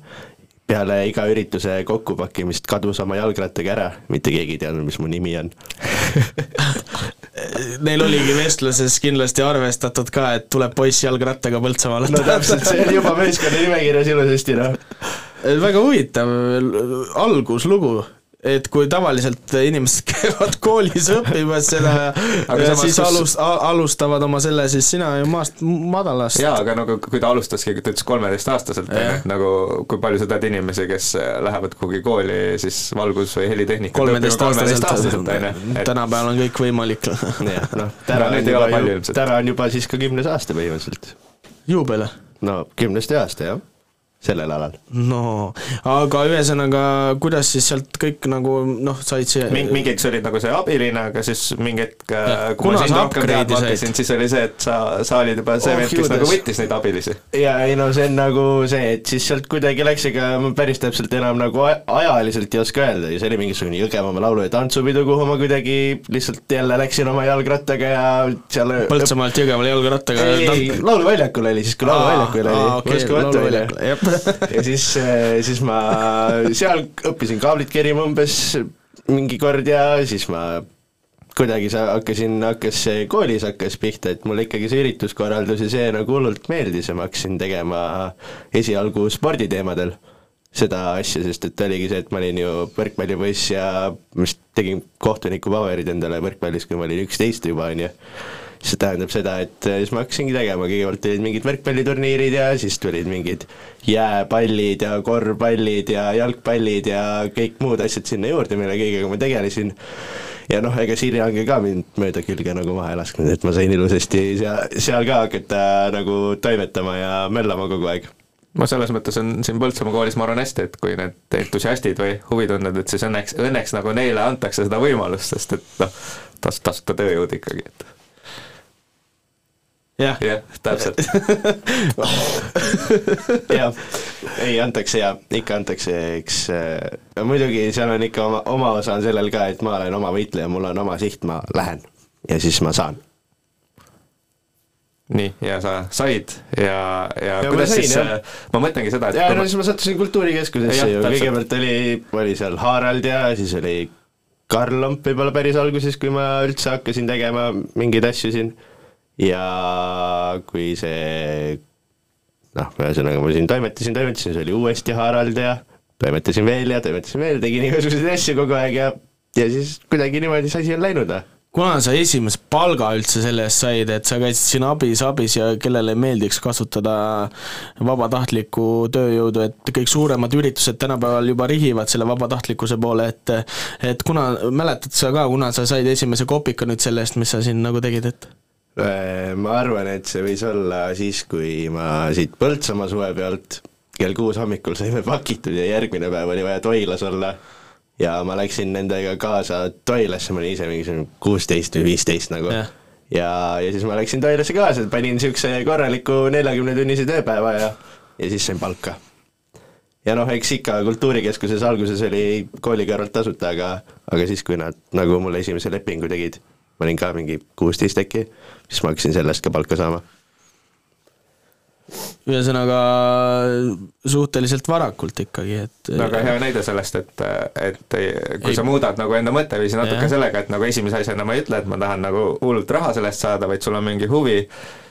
V: peale iga ürituse kokkupakkimist kadus oma jalgrattaga ära, mitte keegi ei teadnud, mis mu nimi on.
B: Neil oligi vestluses kindlasti arvestatud ka, et tuleb poiss jalgrattaga Põltsamaale.
V: no täpselt, see oli juba meeskonna nimekirjas ilusasti, noh.
B: väga huvitav alguslugu, et kui tavaliselt inimesed käivad koolis õppimas selle
C: Aga
B: ja
C: samas,
B: siis
C: kus-
B: alus-, alustavad oma selle, siis sina ju maast madalast.
C: jaa, aga nagu kui ta alustaski, ta ütles kolmeteistaastaselt, nagu kui palju sa tead inimesi, kes lähevad kuhugi kooli siis valgus- või helitehnikat
B: kolmeteistaastaselt,
C: on ju,
B: tänapäeval on kõik võimalik.
V: noh, täna on juba täna on juba siis ka kümnes aasta põhimõtteliselt.
B: juubel?
V: no kümnest aasta jah, sellel alal.
B: no aga ühesõnaga, kuidas siis sealt kõik nagu noh, said siia
C: mingi, mingiks olid nagu see abiline, aga siis mingi hetk, kui
B: Kuna
C: ma sind rohkem teadma hakkasin, siis oli see, et sa, sa olid juba see
V: Oh,
C: vend, kes nagu võttis neid abilisi.
V: ja ei no see on nagu see, et siis sealt kuidagi läks, ega ma päris täpselt enam nagu ajaliselt ei oska öelda ja see oli mingisugune Jõgevamaa laulu- ja tantsupidu, kuhu ma kuidagi lihtsalt jälle läksin oma jalgrattaga ja seal
B: Põltsamaalt Jõgevale jalgrattaga
V: ei, ei, lauluväljakul oli siis, kui lauluväljakul oli.
B: okei, lauluväljakul, jah.
V: ja siis, siis ma seal õppisin kaablit kerima umbes mingi kord ja siis ma kuidagi sa hakkasin, hakkas see koolis hakkas pihta, et mulle ikkagi see ürituskorraldus ja see nagu hullult meeldis ja ma hakkasin tegema esialgu sporditeemadel seda asja, sest et oligi see, et ma olin ju võrkpallipoiss ja ma vist tegin kohtuniku paberid endale võrkpallis, kui ma olin üksteist juba, on ju see tähendab seda, et äh, siis ma hakkasingi tegema, kõigepealt olid mingid võrkpalliturniirid ja siis tulid mingid jääpallid ja korvpallid ja jalgpallid ja kõik muud asjad sinna juurde, mille kõigega ma tegelesin. ja noh, ega Sirje Ange ka mind mööda külge nagu maha ei lasknud, et ma sain ilusasti seal, seal ka hakata nagu toimetama ja möllama kogu aeg
C: no selles mõttes on siin Põltsamaa koolis, ma arvan hästi, et kui need entusiastid või huvitunded, et siis õnneks, õnneks nagu neile antakse seda võimalust, sest et noh, tas-, tasuta tööjõud ikkagi, et
B: jah,
C: jah, täpselt.
V: jah, ei antakse ja ikka antakse, eks äh, muidugi seal on ikka oma, oma osa on sellel ka, et ma olen oma võitleja, mul on oma siht, ma lähen ja siis ma saan.
C: nii, ja sa said ja, ja,
V: Ja
C: kuidas
V: sain,
C: siis
V: jah.,
C: ma mõtlengi seda, et
V: ja no
C: ma-
V: siis ma sattusin Kultuurikeskusesse ju, kõigepealt oli, oli seal Harald ja siis oli Karl Lomp võib-olla päris alguses, kui ma üldse hakkasin tegema mingeid asju siin. Ja kui see noh, ühesõnaga ma siin toimetasin, toimetasin, see oli uuesti Harald ja toimetasin veel ja toimetasin veel, tegin igasuguseid asju kogu aeg ja, ja siis kuidagi niimoodi see asi on läinud. noh.
B: kuna sa esimese palga üldse selle eest said, et sa käisid siin abis, abis ja kellele meeldiks kasutada vabatahtlikku tööjõudu, et kõik suuremad üritused tänapäeval juba rihivad selle vabatahtlikkuse poole, et et kuna, mäletad sa ka, kuna sa said esimese kopika nüüd selle eest, mis sa siin nagu tegid, et?
V: Äh, ma arvan, et see võis olla siis, kui ma siit Põltsamaa suve pealt kell kuus hommikul saime pakitud ja järgmine päev oli vaja Toilas olla ja ma läksin nendega kaasa Toilasse, ma olin ise mingisugune kuusteist või viisteist nagu. ja, ja, ja siis ma läksin Toilasse kaasa, panin niisuguse korraliku neljakümnetunnise tööpäeva ja, ja siis sain palka. ja noh, eks ikka Kultuurikeskuses alguses oli kooli kõrvalt tasuta, aga, aga siis, kui nad nagu mulle esimese lepingu tegid, ma olin ka mingi kuusteist äkki, siis ma hakkasin sellest ka palka saama
B: ühesõnaga suhteliselt varakult ikkagi, et
C: väga hea näide sellest, et, et kui ei. sa muudad nagu enda mõtteviisi natuke ja. sellega, et nagu esimese asjana ma ei ütle, et ma tahan nagu hullult raha sellest saada, vaid sul on mingi huvi,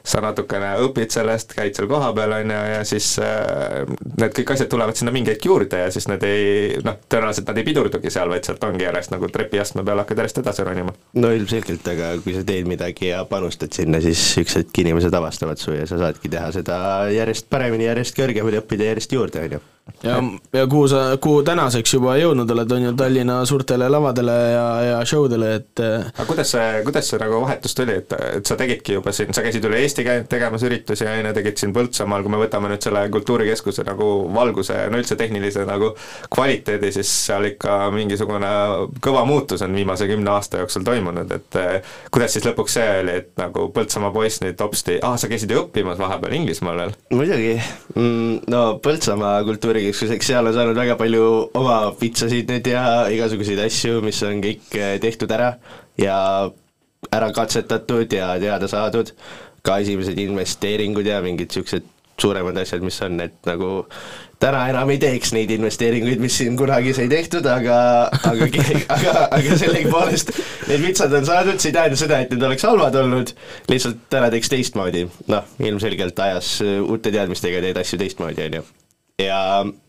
C: sa natukene õpid sellest, käid seal kohapeal, on ju, ja siis äh, need kõik asjad tulevad sinna mingi hetk juurde ja siis need ei noh, tõenäoliselt nad ei pidurdugi seal, vaid sealt ongi järjest nagu trepiastme peal hakkad järjest edasi ronima.
V: no ilmselgelt, aga kui sa teed midagi ja panustad sinna, siis üks hetk inimesed avastavad su ja sa saadki teha seda järjest paremini, järjest kõrgemini, õppida järjest juurde, on ju
B: ja, ja kuhu sa, kuhu tänaseks juba jõudnud oled, on ju Tallinna suurtele lavadele ja, ja show dele, et
C: aga kuidas see, kuidas see nagu vahetus tuli, et, et sa tegidki juba siin, sa käisid üle Eesti käinud tegemas üritusi, on ju, tegid siin Põltsamaal, kui me võtame nüüd selle kultuurikeskuse nagu valguse ja no üldse tehnilise nagu kvaliteedi, siis seal ikka mingisugune kõva muutus on viimase kümne aasta jooksul toimunud, et kuidas siis lõpuks see oli, et nagu Põltsamaa poiss nüüd hopsti, aa, sa käisid ju õppimas vahepeal Inglismaal veel?
V: muidugi mm,, no Põltsamaa kultuuri kultuurikeskuseks, seal on saanud väga palju oma pitsasid nüüd ja igasuguseid asju, mis on kõik eh, tehtud ära ja ära katsetatud ja teada saadud, ka esimesed investeeringud ja mingid niisugused suuremad asjad, mis on, et nagu täna enam ei teeks neid investeeringuid, mis siin kunagi sai tehtud, aga, aga, aga, aga sellegipoolest need vitsad on saadud, see ei tähenda seda, et need oleks halvad olnud, lihtsalt täna teeks teistmoodi. noh, ilmselgelt ajas uute teadmistega teed asju teistmoodi, on ju ja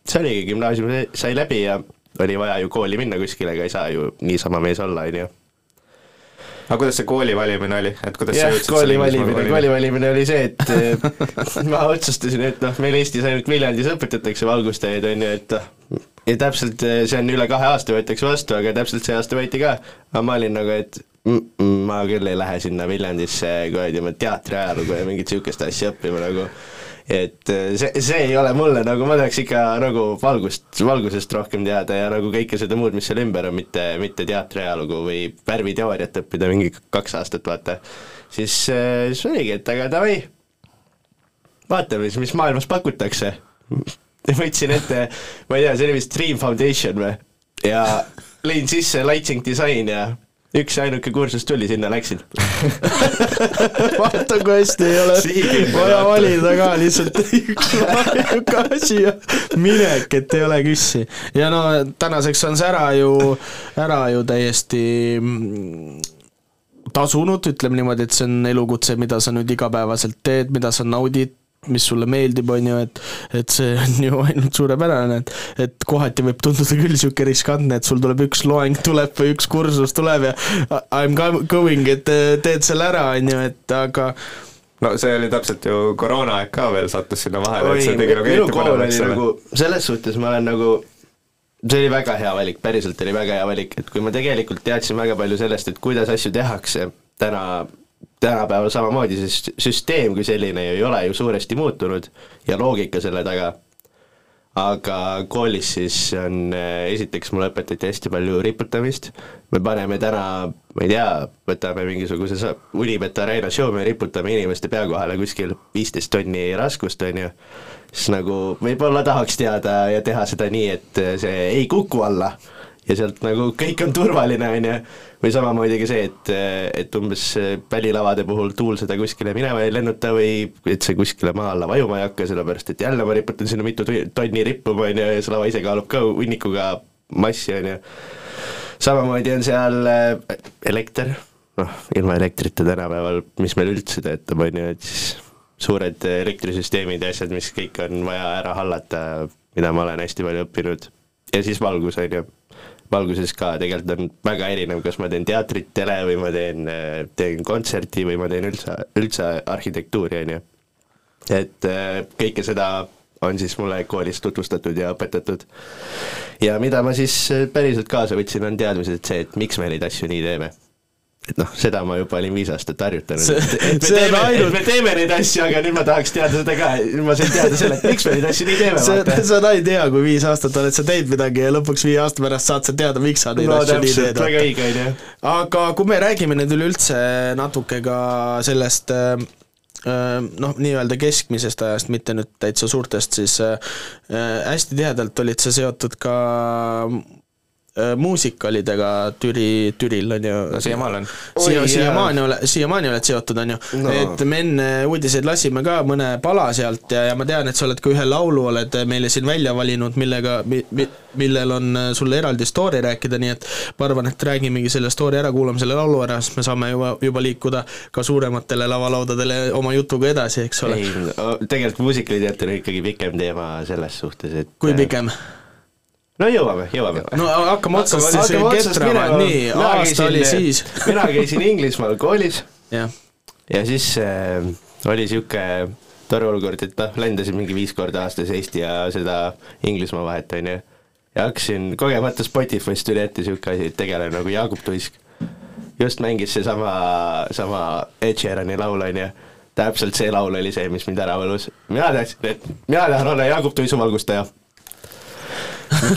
V: see oligi, gümnaasium sai läbi ja oli vaja ju kooli minna kuskile, ega ei saa ju niisama mees olla, on ju.
C: aga kuidas see kooli valimine oli, et kuidas
V: jah, kooli valimine, kooli valimine oli see, et ma otsustasin, et noh, meil Eestis ainult Viljandis õpetatakse valgustajaid, on ju, et noh, ja täpselt see on üle kahe aasta võetakse vastu, aga täpselt see aasta võeti ka, aga ma olin nagu, et mm, mm, ma küll ei lähe sinna Viljandisse kuradi teatriajalugu ja mingit niisugust asja õppima nagu et äh, see, see ei ole mulle nagu, ma tahaks ikka nagu valgust, valgusest rohkem teada ja nagu kõike seda muud, mis seal ümber on, mitte, mitte teatriajalugu või värviteooriat õppida mingi kaks aastat, vaata. siis, äh, siis oligi, et aga davai, vaatame siis, mis maailmas pakutakse. võtsin ette, ma ei tea, see oli vist Dream Foundation või, ja lõin sisse lighting disain ja üks ja ainuke kursus tuli, sinna läksin
B: vaata, kui hästi ei ole vaja valida ka lihtsalt üks ainuke asi ja minek, et ei ole küssi. ja no tänaseks on see ära ju, ära ju täiesti mm, tasunud, ütleme niimoodi, et see on elukutse, mida sa nüüd igapäevaselt teed, mida sa naudid, mis sulle meeldib, on ju, et et see on ju ainult suurepärane, et et kohati võib tunduda küll niisugune riskantne, et sul tuleb üks loeng tuleb või üks kursus tuleb ja I m going, et teed selle ära, on ju, et aga
C: no see oli täpselt ju koroonaaeg ka veel sattus sinna vahele, et see tegi nagu eriti
V: põnevaks selle. Nagu, selles suhtes ma olen nagu, see oli väga hea valik, päriselt oli väga hea valik, et kui ma tegelikult teadsin väga palju sellest, et kuidas asju tehakse täna tänapäeval samamoodi, sest süsteem kui selline ju ei ole ju suuresti muutunud ja loogika selle taga, aga koolis siis on, esiteks mulle õpetati hästi palju riputamist, me paneme täna, ma ei tea, võtame mingisuguse Unibet Arena show, me riputame inimeste pea kohale kuskil viisteist tonni raskust, on ju, siis nagu võib-olla tahaks teada ja teha seda nii, et see ei kuku alla ja sealt nagu kõik on turvaline, on ju, või samamoodi ka see, et, et umbes välilavade puhul tuul seda kuskile minema ei lennuta või et see kuskile maa alla vajuma ei hakka, sellepärast et jälle ma riputan sinna mitu tonni rippuma, on ju, ja see lava ise kaalub ka hunnikuga massi, on ju. samamoodi on seal äh, elekter, noh, ilma elektrita tänapäeval, mis meil üldse töötab, on ju, et siis suured elektrisüsteemid ja asjad, mis kõik on vaja ära hallata, mida ma olen hästi palju õppinud. ja siis valgus, on ju. Valguses ka tegelikult on väga erinev, kas ma teen teatrit, tele või ma teen, teen kontserti või ma teen üldse, üldse arhitektuuri, on ju. et äh, kõike seda on siis mulle koolis tutvustatud ja õpetatud. ja mida ma siis äh, päriselt kaasa võtsin, on teadmised see, et miks me neid asju nii teeme et noh, seda ma juba olin viis aastat harjutanud,
B: See-
V: et, me
B: see on
V: teeme,
B: ainult-
V: me teeme neid asju, aga nüüd ma tahaks teada seda ka, nüüd ma sain teada selle, et miks me neid asju nii teeme, vaata.
B: sa oled hea, kui viis aastat oled sa teinud midagi ja lõpuks viie aasta pärast saad sa teada, miks sa neid
V: no
B: asju nii teed.
V: väga õige, on ju.
B: aga kui me räägime nüüd üleüldse natuke ka sellest äh, noh, nii-öelda keskmisest ajast, mitte nüüd täitsa suurtest, siis äh, äh, hästi tihedalt olid sa seotud ka muusikalidega Türi, Türil on ju.
C: No siiamaani olen.
B: siia, siiamaani ole, siiamaani oled seotud, on ju No. et me enne uudiseid lasime ka mõne pala sealt ja, ja ma tean, et sa oled ka ühe laulu oled meile siin välja valinud, millega mi,, mi, millel on äh, sulle eraldi story rääkida, nii et ma arvan, et räägimegi selle story ära, kuulame selle laulu ära, siis me saame juba, juba liikuda ka suurematele lavalaudadele oma jutuga edasi, eks ole.
V: ei, tegelikult muusikaliteater on ikkagi pikem teema selles suhtes, et
B: kui pikem?
V: No jõuame, jõuame.
B: no hakkame otsast siis ketrama, nii, aasta oli siis.
V: mina käisin Inglismaal koolis
B: jah,
V: ja siis äh, oli niisugune tore olukord, et noh, lendasin mingi viis korda aastas Eesti ja seda Inglismaa vahet, on ju. ja hakkasin kogemata Spotify'st tuli ette niisugune asi, et tegelane nagu Jaagup Tuisk. just mängis seesama, sama Ed Sheerani laul, on ju. täpselt see laul oli see, mis mind ära võlus. mina teadsin, et mina tahan olla Jaagup Tuisu valgustaja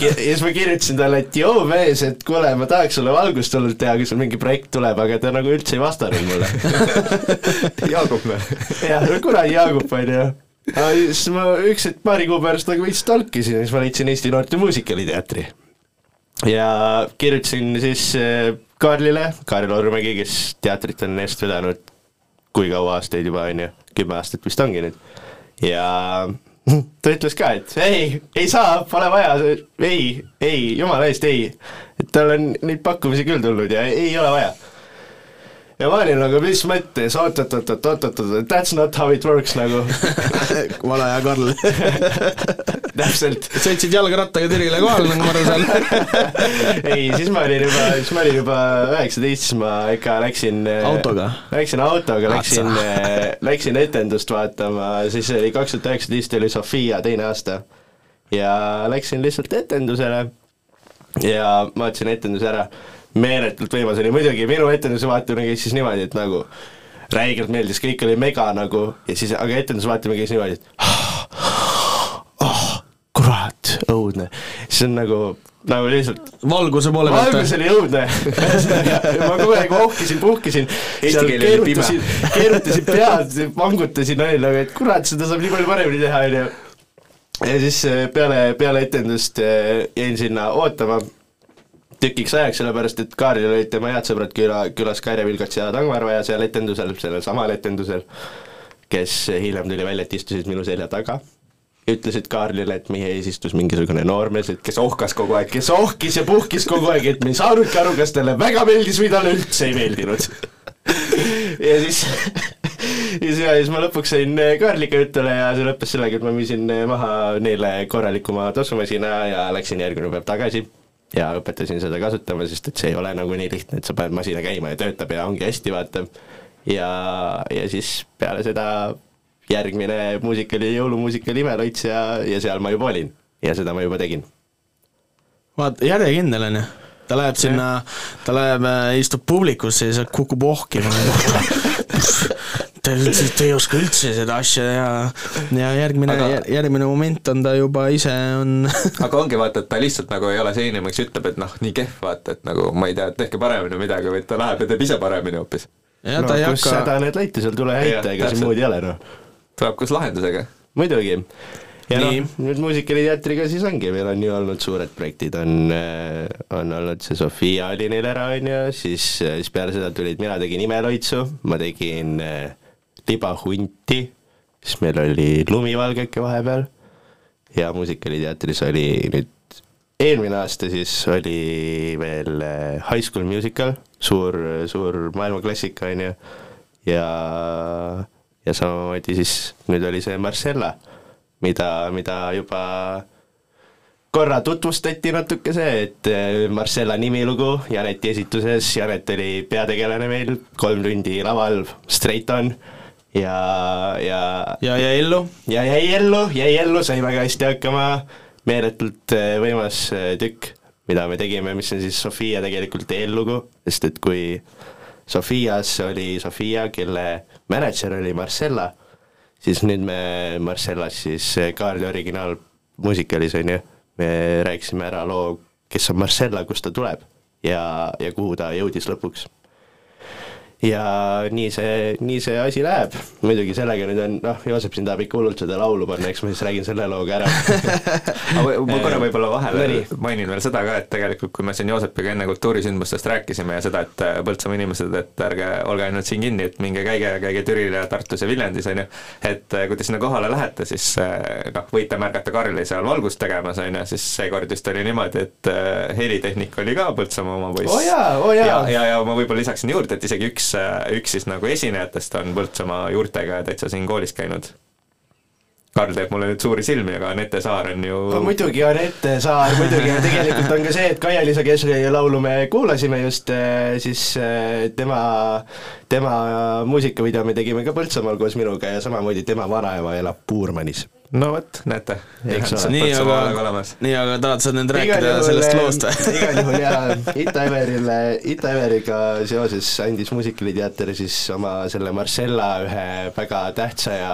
V: ja siis ma kirjutasin talle, et joo mees, et kuule, ma tahaks sulle valgust hullult teha, kui sul mingi projekt tuleb, aga ta nagu üldse ei vastanud mulle.
C: Jaagup või?
V: jah, kuradi Jaagup on ju. aga siis ma üks hetk paari kuu pärast nagu veits talkisin ja siis ma leidsin Eesti Noorte Muusikaliteatri. ja kirjutasin siis äh, Kaarlile, Kaarel Ormägi, kes teatrit on eest vedanud kui kaua aastaid juba on ju, kümme aastat vist ongi nüüd. ja ta ütles ka, et ei, ei saa, pole vaja, ei, ei, jumala eest ei. et tal on neid pakkumisi küll tulnud ja ei ole vaja ja ma olin nagu, mis mõttes, oot-oot-oot-oot-oot-oot, that's not how it works nagu.
B: vale hea Karl.
V: täpselt.
B: sõitsid jalgrattaga Türile kohale, nagu ma aru saan.
V: ei, siis ma olin juba, siis ma olin juba üheksateist, siis ma ikka läksin
B: Autoga?
V: Läksin autoga, läksin
B: Atsa.,
V: läksin etendust vaatama, siis oli kaks tuhat üheksateist oli Sofia teine aasta. ja läksin lihtsalt etendusele ja vaatasin etenduse ära, meeletult võimas oli, muidugi minu etenduse vaatamine käis siis niimoodi, et nagu räigelt meeldis, kõik oli mega nagu ja siis, aga etenduse vaatamine käis niimoodi, et oh, kurat, õudne, see on nagu, nagu lihtsalt
B: valguse poole pealt
V: valgus oli õudne. Ma kogu aeg ohkisin, puhkisin,
C: oli pime.
V: keerutasin, keerutasin pead, vangutasin, olin nagu, et kurat, seda saab nii palju paremini teha, onju. ja siis eh, peale, peale etendust eh, jäin sinna ootama tükiks ajaks, sellepärast et Kaarlil olid tema head sõbrad küla, külas Kaire Vilgats ja Tangvarvaja seal etendusel, sellel samal etendusel, kes hiljem tuli välja, et istusid minu selja taga ütlesid Kaarlile, et meie ees istus mingisugune noormees, et kes
C: ohkas kogu aeg,
V: kes ohkis ja puhkis kogu aeg, et me ei saanudki aru, kas talle väga meeldis või talle üldse ei meeldinud. ja siis, ja siis, ja ma lõpuks sain Kaarliga jutule ja see lõppes sellega, et ma müüsin maha neile korralikuma tossumasina ja läksin järgmine päev tagasi ja õpetasin seda kasutama, sest et see ei ole nagu nii lihtne, et sa paned masina käima ja töötab ja ongi hästi, vaata. ja, ja siis peale seda järgmine muusikali, jõulumuusikal Imeloits ja, ja seal ma juba olin ja seda ma juba tegin
B: vaata, järjekindel on ju. ta läheb sinna, ta läheb, istub publikusse ja sealt kukub ohkima. Te, te, te ei oska üldse seda asja teha ja järgmine
C: Aga-
B: järgmine moment on ta juba ise on
C: aga ongi vaata, et ta lihtsalt nagu ei ole see inimene, kes ütleb, et noh, nii kehv, vaata, et nagu ma ei tea, tehke paremini midagi, vaid ta läheb ja teeb ise paremini hoopis.
B: Ja ta ei
V: kus
B: hakka-
V: häda need leiti, seal tule heita, ega siin muud ei ole noh.
C: tuleb koos lahendusega.
V: muidugi. ja noh, nüüd muusikaliteatriga siis ongi, meil on ju olnud suured projektid, on, on olnud see Sofia oli neil ära, on ju, siis, siis peale seda tulid, mina tegin Imeloitsu, ma tegin äh, Libahunti, siis meil oli Lumivalgeke vahepeal. Ja muusikaliteatris oli nüüd eelmine aasta siis oli veel äh, High School Musical, suur, suur maailmaklassika, on ju, ja, ja samamoodi siis nüüd oli see Marcella, mida, mida juba korra tutvustati natuke see, et eh, Marcella nimilugu Janeti esituses, Janet oli peategelane meil, kolm tundi laval, straight on ja, ja
B: ja jäi ellu?
V: ja jäi ellu, jäi ellu, sai väga hästi hakkama, meeletult eh, võimas eh, tükk, mida me tegime, mis on siis Sofia tegelikult eellugu, sest et kui Sofias oli Sofia, kelle mänedžer oli Marcella, siis nüüd me Marcellas siis eh, Kaarli originaalmuusikalis on ju, me rääkisime ära loo, kes on Marcella, kust ta tuleb ja, ja kuhu ta jõudis lõpuks ja nii see, nii see asi läheb, muidugi sellega nüüd on, noh, Joosep siin tahab ikka hullult seda laulu panna, eks ma siis räägin selle loo ka ära.
C: ma korra võib-olla vahele
V: Nonii.
C: mainin veel seda ka, et tegelikult kui me siin Joosepiga enne kultuurisündmustest rääkisime ja seda, et äh, Põltsamaa inimesed, et ärge olge ainult siin kinni, et minge käige, käige Türil ja Tartus ja Viljandis, on ju, et äh, kui te sinna kohale lähete, siis äh, noh, võite märgata Karli seal valgust tegemas, on ju, siis seekord vist oli niimoodi, et äh, helitehnik oli ka Põltsamaa oma poiss
V: Oo jaa, oo jaa.
C: ja, ja, ja ma võib-olla lisaksin juurde, et isegi üks, üks siis nagu esinejatest on Põltsamaa juurtega täitsa siin koolis käinud Karl teeb mulle nüüd suuri silmi, aga Anette Saar on ju
V: no muidugi Anette Saar, muidugi ja tegelikult on ka see, et Kaia-Liisa Kesri laulu me kuulasime just eh, siis eh, tema, tema muusikavideo me tegime ka Põltsamaal koos minuga ja samamoodi tema vanaema elab Puurmanis.
C: No vot, näete.
B: Nii, aga, nii, aga tahad sa nüüd rääkida sellest loost või?
V: igal juhul jaa, Ita Everile, Ita Everiga seoses andis Muusikaliteater siis oma selle Marcella ühe väga tähtsa ja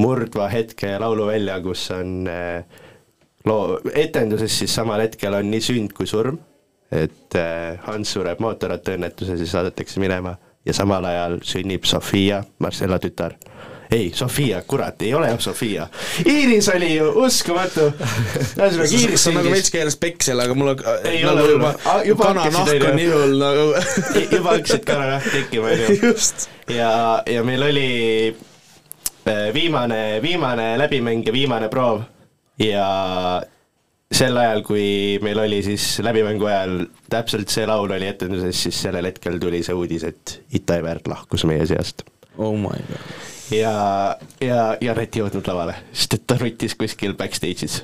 V: murdva hetke laulu välja, kus on eh, loo, etenduses siis samal hetkel on nii sünd kui surm, et eh, Hans sureb mootorrattaõnnetuses ja saadetakse minema ja samal ajal sünnib Sofia, Marcella tütar ei, Sofia, kurat, ei ole Sofia. Iiris oli ju uskumatu. ühesõnaga Iiris
B: sa nagu
V: sündis-
B: veits keeras peksel, aga mul on
V: Ei
B: nagu
V: ole
B: juba
V: juba
B: kananahk on hull nagu
V: juba hakkasid kananahk tekkima, onju.
B: just.
V: ja, ja meil oli eh, viimane, viimane läbimäng ja viimane proov ja sel ajal, kui meil oli siis läbimängu ajal täpselt see laul oli etenduses, siis sellel hetkel tuli see uudis, et Ita Ever lahkus meie seast.
B: oh my god.
V: ja, ja, ja Ret ei jõudnud lavale, sest et ta nutis kuskil backstage'is.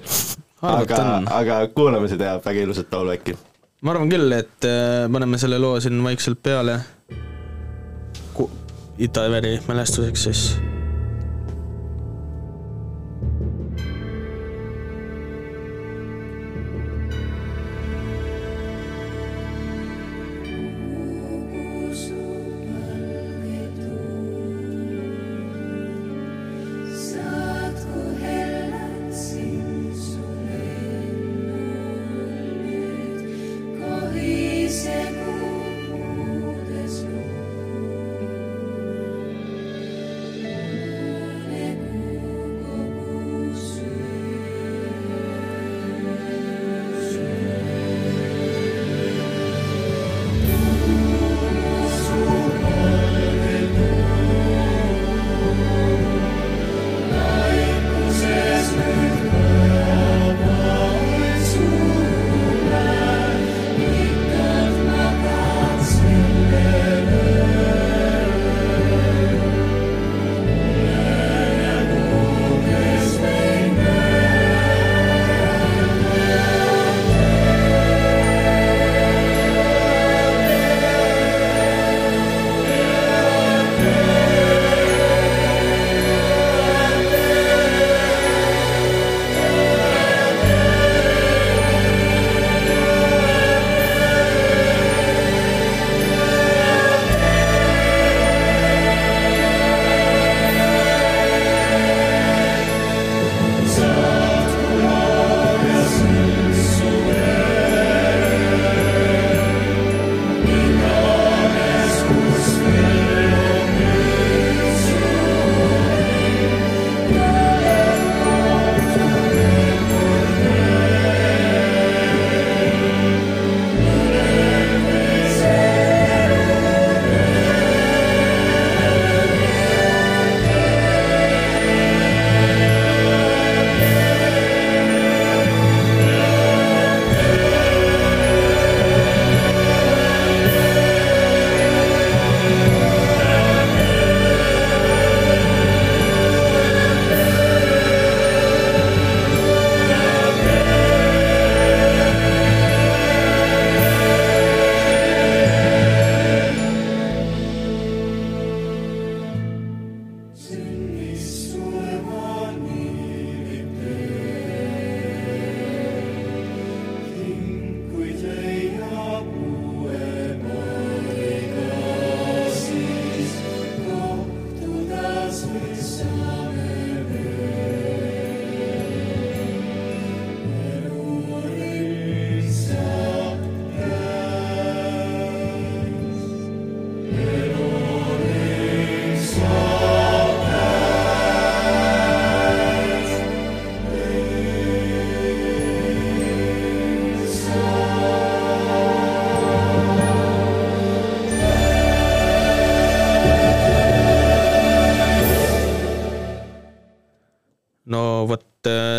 V: Aga aga kuulame seda väga ilusat laulu äkki.
B: ma arvan küll, et äh, paneme selle loo siin vaikselt peale. Ita Everi mälestuseks siis.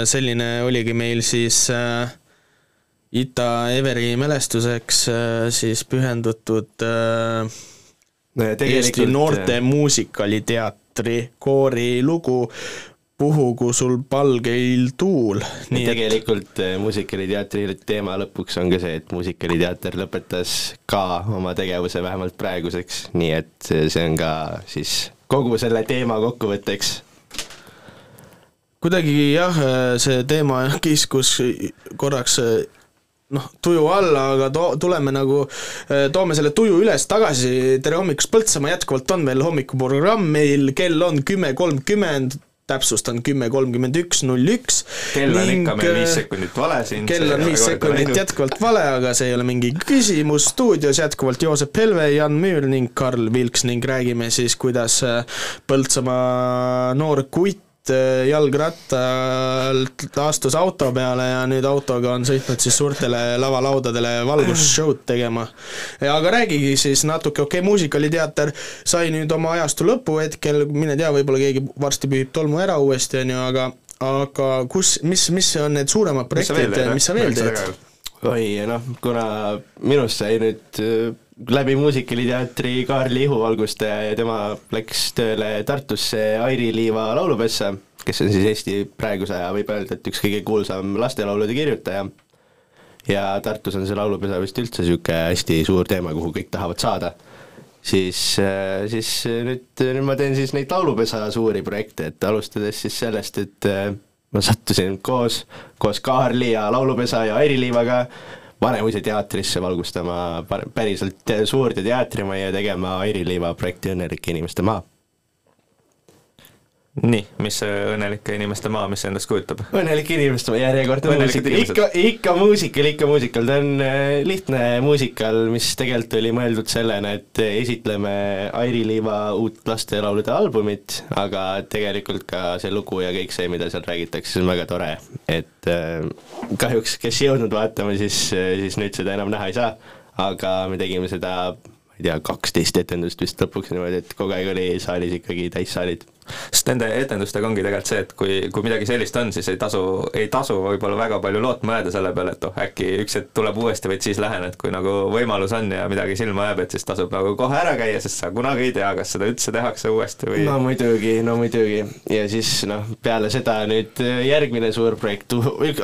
B: Selline oligi meil siis äh, Ita Everi mälestuseks äh, siis pühendatud äh, Eesti
V: tegelikult,
B: Noorte Muusikaliteatri koorilugu Puhugu sul palgeil tuul.
V: nii tegelikult äh, muusikaliteatri teema lõpuks on ka see, et muusikaliteater lõpetas ka oma tegevuse vähemalt praeguseks, nii et äh, see on ka siis kogu selle teema kokkuvõtteks.
B: Kuidagi jah, see teema kiskus korraks noh, tuju alla, aga to-, tuleme nagu, toome selle tuju üles tagasi, tere hommikust, Põltsamaa jätkuvalt on meil hommikuprogramm, meil kell on kümme kolmkümmend, täpsustan kümme kolmkümmend üks null üks.
C: kell on ikka meil viis sekundit vale siin.
B: kell on viis sekundit jätkuvalt vale, aga see ei ole mingi küsimus, stuudios jätkuvalt Joosep Helve, Jan Müür ning Karl Vilks ning räägime siis, kuidas Põltsamaa noor kutt jalgrattalt astus auto peale ja nüüd autoga on sõitnud siis suurtele lavalaudadele valgusshow'd tegema. aga räägigi siis natuke, okei okay,, muusikaliteater sai nüüd oma ajastu lõpuhetkel, mine tea, võib-olla keegi varsti pühib tolmu ära uuesti, on ju, aga aga kus, mis, mis on need suuremad projektid, mis sa veel teed?
V: oi, noh, kuna minust sai nüüd äh, läbi muusikaliteatri Kaarli ihuvalgustaja ja tema läks tööle Tartusse Airi Liiva laulupessa, kes on siis Eesti praeguse aja, võib öelda, et üks kõige kuulsam lastelaulude kirjutaja. ja Tartus on see laulupesa vist üldse niisugune hästi suur teema, kuhu kõik tahavad saada. siis, siis nüüd, nüüd ma teen siis neid laulupesa suuri projekte, et alustades siis sellest, et ma sattusin koos, koos Kaarli ja laulupesa ja Airi Liivaga Vanemuise teatrisse valgustama päriselt suurde teatrimajja tegema Airi Liiva projekti Õnnelike inimeste maa.
C: Nii, mis see Õnnelike inimeste maa, mis see endast kujutab?
V: õnnelike inimeste maa, järjekordne muusikal, ikka, ikka muusikal, ikka muusikal, ta on lihtne muusikal, mis tegelikult oli mõeldud sellena, et esitleme Airi Liiva uut lastelaulude albumit, aga tegelikult ka see lugu ja kõik see, mida seal räägitakse, see on väga tore, et kahjuks, kes ei jõudnud vaatama, siis, siis nüüd seda enam näha ei saa, aga me tegime seda ma ei tea, kaksteist etendust vist lõpuks niimoodi, et kogu aeg oli saalis ikkagi täissaalid
C: sest nende etendustega ongi tegelikult see, et kui, kui midagi sellist on, siis ei tasu, ei tasu võib-olla väga palju lootma jääda selle peale, et oh, äkki üks hetk tuleb uuesti, vaid siis lähen, et kui nagu võimalus on ja midagi silma jääb, et siis tasub nagu kohe ära käia, sest sa kunagi ei tea, kas seda üldse tehakse uuesti või
V: no muidugi, no muidugi. ja siis noh, peale seda nüüd järgmine suur projekt,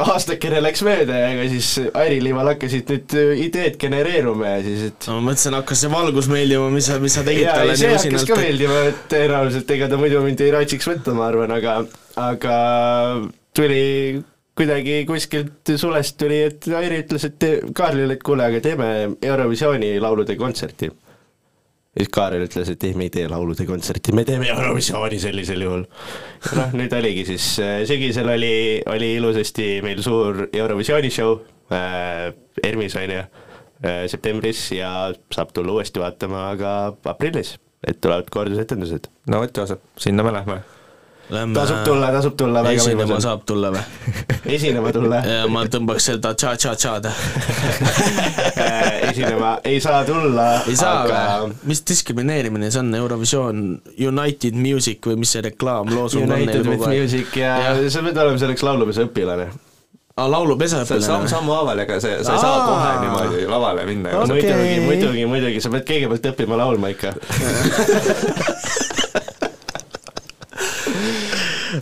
V: aastakene läks mööda ja ega siis Airi Liival hakkasid nüüd ideed genereeruma ja siis, et
B: no ma mõtlesin, hakkas see valgus meeldima, mis sa, mis sa tegid talle
V: nii usinalt. hakkas ka meeldima, et tõenäoliselt ega ta muidu mind ei raitsiks võtta, ma arvan, aga, aga tuli kuidagi kuskilt sulest tuli, et Airi ütles, et Kaarlile, et kuule, aga teeme Eurovisiooni laulude kontserti. ja siis Kaarel ütles, et ei, me ei tee laulude kontserti, me teeme Eurovisiooni sellisel juhul. noh, nüüd oligi siis, sügisel oli, oli ilusasti meil suur Eurovisiooni show äh,, ERMis on ju äh,, septembris ja saab tulla uuesti vaatama ka aprillis et tulevad kordusetendused.
C: no vot, Joosep, sinna me lähme.
B: Lähme
V: tasub tulla, tasub tulla.
B: esinema saab tulla või?
V: esinema tulla
B: ja ma tõmbaks seda tša-tša-tšad
V: esinema ei saa tulla.
B: ei saa aga... või? mis diskrimineerimine see on, Eurovisioon United Music või mis see reklaamloosung on?
V: United with Music ja, ja sa pead olema selleks laulupesa õpilane
B: aa, laulupesa õpilane?
C: samm sammuhaaval, ega see, sa ei saa kohe niimoodi lavale minna
V: okay.. muidugi, muidugi, muidugi, sa pead kõigepealt õppima laulma ikka.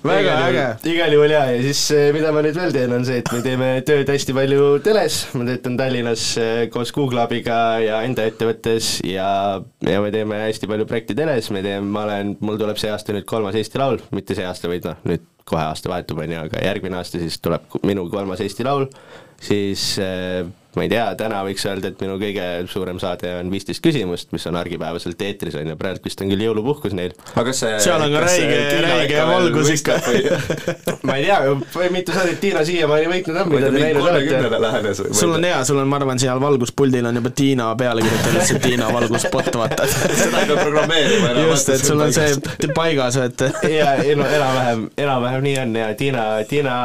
V: Väga äge. igal juhul jaa, ja siis mida ma nüüd veel teen, on see, et me teeme tööd hästi palju teles, ma töötan Tallinnas koos Google abiga ja enda ettevõttes ja, ja me teeme hästi palju projekte teles, me teeme, ma olen, mul tuleb see aasta nüüd kolmas Eesti Laul, mitte see aasta, vaid noh, nüüd kohe aasta vahetub, on ju, aga järgmine aasta siis tuleb minu kolmas Eesti Laul, siis äh, ma ei tea, täna võiks öelda, et minu kõige suurem saade on viisteist küsimust, mis on argipäevaselt eetris, on ju, praegu vist on küll jõulupuhkus neil.
C: aga see
B: seal on ka räige, räige valgus ikka
V: ma ei tea, mitu saadet Tiina siiamaani võitnud on, mida te näinud olete?
B: sul on hea, sul on, ma arvan, seal valguspuldil on juba Tiina peale kirjutatud, lihtsalt Tiina valguspott, vaata
C: seda ei pea programmeerima enam.
B: just, et sul on see paigas, et
V: jaa, enam-vähem, enam-vähem nii on ja Tiina, Tiina,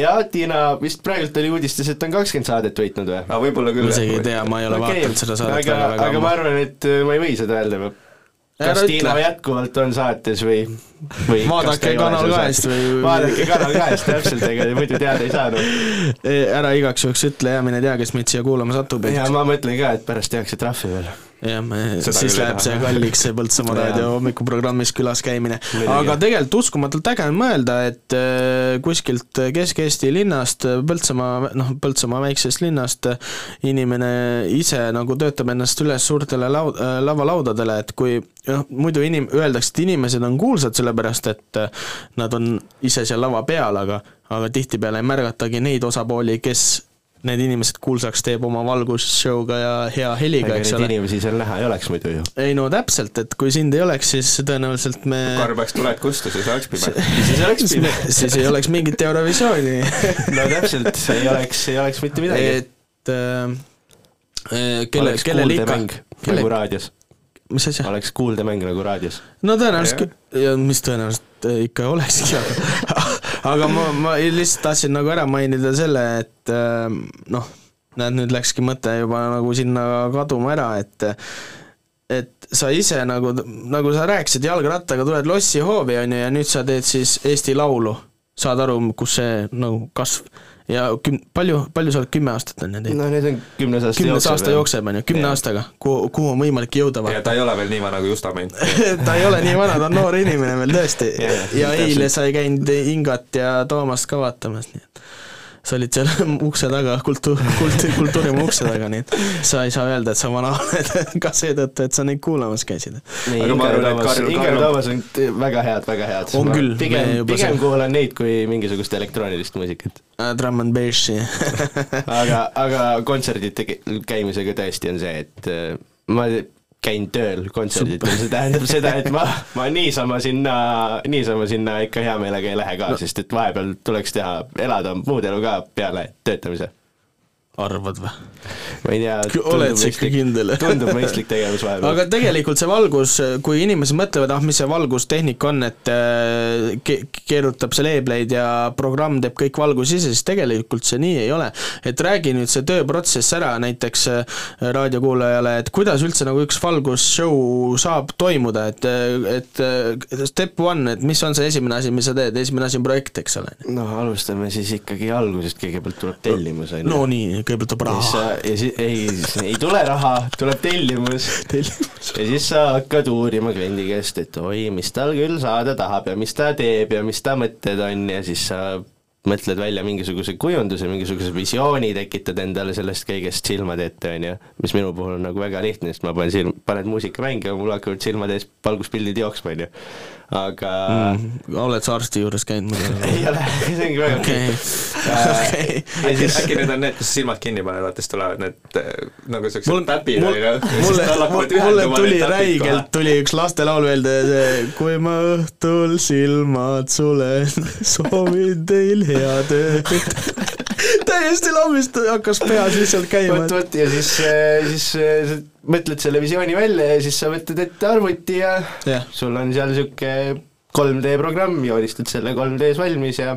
V: jah, Tiina vist praegult oli uudistes, et on kakskümmend saadet võitnud vaadanud või?
C: aa, võib-olla küll.
B: ma isegi ei tea, ma ei ole okay. vaadanud seda saadet
V: aga, aga ma arvan, et äh, ma ei või seda öelda. kas Tiina jätkuvalt on saates või
B: Vaadake Kanal kahest või-
V: vaadake Kanal kahest, täpselt, ega muidu teada ei saanud.
B: ära igaks juhuks ütle ja mine tea, kes meid siia kuulama satub.
V: ja ma mõtlen ka, et pärast tehakse trahvi veel.
B: jah, siis läheb see kalliks, see Põltsamaa raadio hommikuprogrammis külas käimine. Aga tegelikult uskumatult äge on mõelda, et äh, kuskilt Kesk-Eesti linnast, Põltsamaa, noh, Põltsamaa väiksest linnast äh, inimene ise nagu töötab ennast üles suurtele lau-, lavalaudadele, et kui noh, muidu inim-, öeldakse, et inimesed on kuulsad sellepärast, et äh, nad on ise seal lava peal, aga aga tihtipeale ei märgatagi neid osapooli, kes need inimesed kuulsaks teeb oma valgusshow'ga ja hea heliga, eks ole.
V: inimesi seal näha ei oleks muidu ju.
B: ei no täpselt, et kui sind ei oleks, siis tõenäoliselt me
C: korra peaks tuled kustu, siis oleks pime.
V: siis oleks pime.
B: siis ei oleks mingit Eurovisiooni
V: no täpselt, ei oleks, ei oleks mitte midagi.
B: et äh, äh, kelle, kellel ikka kelle-
V: nagu raadios.
B: Mis asja?
V: oleks kuuldemäng nagu raadios.
B: no tõenäoliselt mis tõenäoliselt äh, ikka olekski, aga aga ma, ma lihtsalt tahtsin nagu ära mainida selle, et äh, noh, näed, nüüd läkski mõte juba nagu sinna kaduma ära, et et sa ise nagu, nagu sa rääkisid, jalgrattaga tuled lossihoovi, on ju, ja nüüd sa teed siis Eesti Laulu. saad aru, kus see nagu kasv ja küm-, palju, palju sa oled, kümme aastat on ju teinud?
V: no nüüd on kümnes aasta
B: kümnes
V: jookseb,
B: aasta jookseb, on ju, kümne
V: Jah.
B: aastaga, kuhu, kuhu on võimalik jõuda
C: ja ta ei ole veel nii vana kui Justamäe.
B: ta ei ole nii vana, ta on noor inimene veel tõesti ja, ja
C: täpselt.
B: eile sai käinud Ingat ja Toomast ka vaatamas, nii et sa olid seal ukse taga, kultuur, kultuur, kultuurimaa ukse taga, nii et sa ei saa öelda, et sa vana oled ka seetõttu, et sa neid kuulamas käisid.
V: nii, Ingar Toomas, Ingar Toomas on t- väga head, väga head.
B: On küll,
V: pigem pigem kuulan neid kui mingisugust elektroonilist muusikat.
B: Drum and bassi
V: aga, aga kontserdil tege- käimisega tõesti on see, et äh, ma käin tööl kontserditel, see tähendab seda, et ma, ma niisama sinna, niisama sinna ikka hea meelega ei lähe ka no., sest et vahepeal tuleks teha, elada muud elu ka peale töötamise.
B: Arvad või?
V: ma ei tea,
B: oled sa ikka kindel?
V: tundub mõistlik tegevus vahepeal.
B: aga tegelikult see valgus, kui inimesed mõtlevad, ah mis see valgustehnika on, et äh, ke- keerutab see leebleid ja programm teeb kõik valgus ise, siis tegelikult see nii ei ole. et räägi nüüd see tööprotsess ära näiteks äh, raadiokuulajale, et kuidas üldse nagu üks valgusshow saab toimuda, et, et äh, step one, et mis on see esimene asi, mis sa teed, esimene asi on projekt, eks ole.
V: no alustame siis ikkagi algusest, kõigepealt tuleb tellimus, on ju.
B: no nii, kõigepealt tuleb raha.
V: ja siis ei, ei tule raha, tuleb tellimus.
B: tellimus.
V: ja siis sa hakkad uurima kliendi käest, et oi, mis tal küll saada tahab ja mis ta teeb ja mis ta mõtted on ja siis sa mõtled välja mingisuguse kujunduse, mingisuguse visiooni, tekitad endale sellest kõigest silmade ette, on ju, mis minu puhul on nagu väga lihtne, sest ma panen silm, paned muusika mängima, mul hakkavad silmade ees valguspildid jooksma, on ju. Aga
B: mm,. oled sa arsti juures käinud muidu?
V: ei ole, see ongi väga
B: okei, okei.
C: äkki, äkki need on need, kus silmad kinni paned, vaata siis tulevad need äh, nagu siuksed täpid on ju.
B: mulle, mulle tuli räigelt, tuli üks lastelaul meelde, see kui ma õhtul silmad sulen, soovin teil head ööd. täiesti lambist hakkas peas lihtsalt käima
V: vot, vot ja siis, siis äh, sa mõtled selle visiooni välja ja siis sa võtad ette arvuti ja
B: Jah.
V: sul on seal niisugune 3D programm, joonistad selle 3D-s valmis ja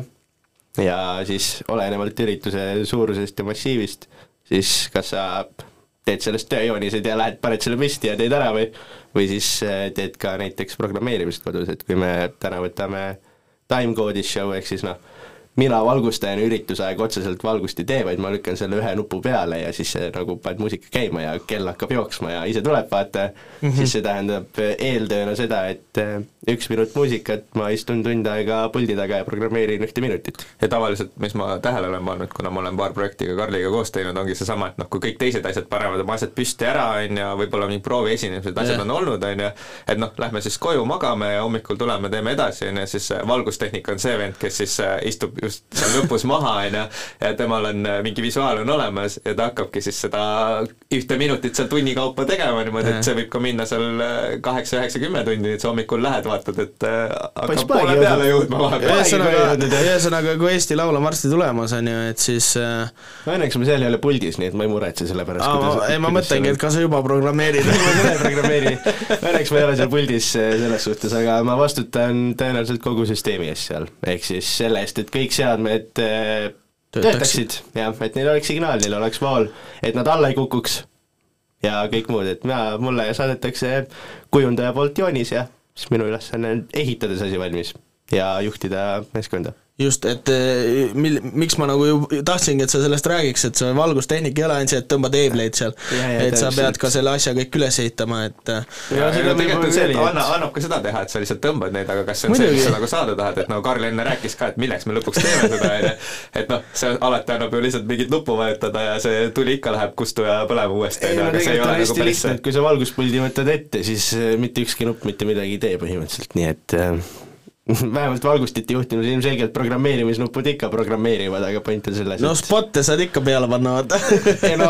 V: ja siis olenevalt ürituse suurusest ja massiivist, siis kas sa teed sellest tööjoonised ja lähed, paned selle püsti ja teed ära või või siis äh, teed ka näiteks programmeerimist kodus, et kui me täna võtame timecode'is show ehk siis noh, mina valgustajana ürituse aeg otseselt valgust ei tee, vaid ma lükkan selle ühe nupu peale ja siis nagu paned muusika käima ja kell hakkab jooksma ja ise tuleb, vaata mm. -hmm. siis see tähendab eeltööna seda, et eh, üks minut muusikat, ma istun tund aega puldi taga ja programmeerin ühte minutit.
C: ja tavaliselt, mis ma tähele olen pannud, kuna ma olen paar projekti ka Karliga koos teinud, ongi seesama, et noh, kui kõik teised asjad panevad oma asjad püsti ära, on ju, võib-olla mingid prooviesinemised, asjad on olnud, on ju, et noh, lähme siis koju magame ja hommikul tuleme, teeme edasi, on ju, siis äh, valgustehnika on see vend, kes siis äh, istub seal lõpus maha, on ju, ja temal on äh, mingi visuaal on olemas ja ta hakkabki siis seda ühte minutit seal tunni kaupa tegema niimoodi, et see võib ka minna seal äh, kaheksa, üheksa, kümme tundi, et sa hommikul lähed, vaatad, et äh, hakkab poole peale jõudma vahepeal.
B: ühesõnaga, ühesõnaga, kui Eesti Laul on varsti tulemas, on ju, et siis
V: no õnneks ma seal ei ole puldis, nii et ma ei muretse selle pärast.
B: ei ma mõtlengi, et kas sa juba programmeerid.
V: Ma küll ei programmeeri, õnneks ma ei ole seal puldis selles suhtes, aga ma vastutan tõenäoliselt kogu süsteemi eest seal, ehk siis selle eest, et kõik seadmed eh,
B: Töötaksid.
V: töötaksid, jah, et neil oleks signaal, neil oleks vool, et nad alla ei kukuks. Ja kõik muud, et mina, mulle saadetakse kujundaja poolt joonis ja siis minu ülesanne on ehitada see asi valmis ja juhtida meeskonda
B: just, et eh, mil-, miks ma nagu ju tahtsingi, et sa sellest räägiks, et see valgustehnika ei ole ainult see, et tõmbad eebleid seal, et sa pead ka selle asja kõik üles ehitama, et eh,
C: ja, ja tegelikult on see, et anna, annab ka seda teha, et sa lihtsalt tõmbad neid, aga kas see on see,
B: Muidugi.
C: mis sa nagu saada tahad, et nagu Karl enne rääkis ka, et milleks me lõpuks teeme seda, onju. et noh, see alati annab ju lihtsalt mingit nuppu vajutada ja see tuli ikka läheb kustu ja põlema uuesti,
V: ei
C: onju,
V: no
C: aga see ei ole
V: on
C: nagu päris see
V: kui sa valguspuldi võtad ette, siis äh, mitte ükski nupp mitte midagi ei tee põhimõtteliselt, nii et äh, vähemalt valgustite juhtimisel ilmselgelt programmeerimisnupud ikka programmeerivad, aga point on selles,
B: no
V: et
B: spotte saad ikka peale panna, vaata.
V: ei no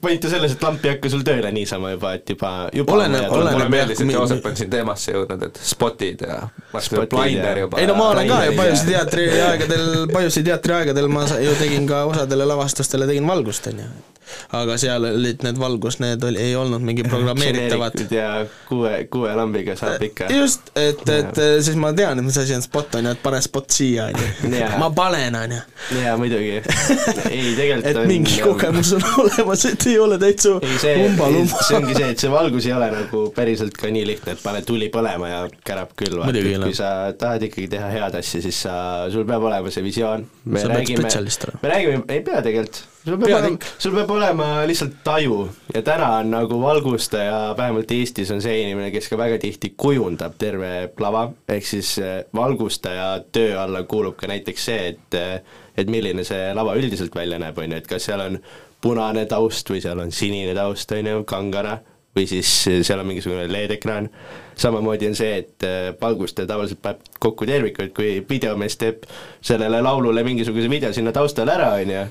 V: point on selles, et lamp ei hakka sul tööle niisama juba, et juba, juba
B: Oleneb- oleneb-
C: mulle meeldis, et Joosep on siin teemasse jõudnud, et spotid ja
V: Spotid
C: blinder juba.
B: ei no ma olen ka ju Pajusi teatri aegadel, Pajusi teatri aegadel ma ju tegin ka osadele lavastustele tegin valgust, on ju. Aga seal olid need valgus, need oli, ei olnud mingi programmeeritavad.
V: Ja kuue, kuue lambiga saab ikka.
B: just, et, et eh, siis ma tean, et mis asi on spot, on ju, et pane spot siia, on ju. Ma panen, on ju.
V: jaa, muidugi. ei, tegelikult
B: et
V: on
B: mingi kogemus on olemas, et ei ole täitsa umba-lumba.
V: see ongi see, et see valgus ei ole nagu päriselt ka nii lihtne, et pane tuli põlema ja kärab
B: ole.
V: kui sa tahad ikkagi teha head asja, siis sa, sul peab olema see visioon. me
B: Sa pead
V: räägime,
B: spetsialist olema.
V: me räägime, ei pea tegelikult, sul peab olema, sul peab olema lihtsalt taju. Ja täna on nagu valgustaja, vähemalt Eestis on see inimene, kes ka väga tihti kujundab terve lava, ehk siis eh, valgustaja töö alla kuulub ka näiteks see, et et milline see lava üldiselt välja näeb, on ju, et kas seal on punane taust või seal on sinine taust, on ju, kangana, või siis seal on mingisugune LED-ekraan, samamoodi on see, et äh, valgustaja tavaliselt paneb kokku terviku, et kui videomees teeb sellele laulule mingisuguse video sinna taustale ära, on ju,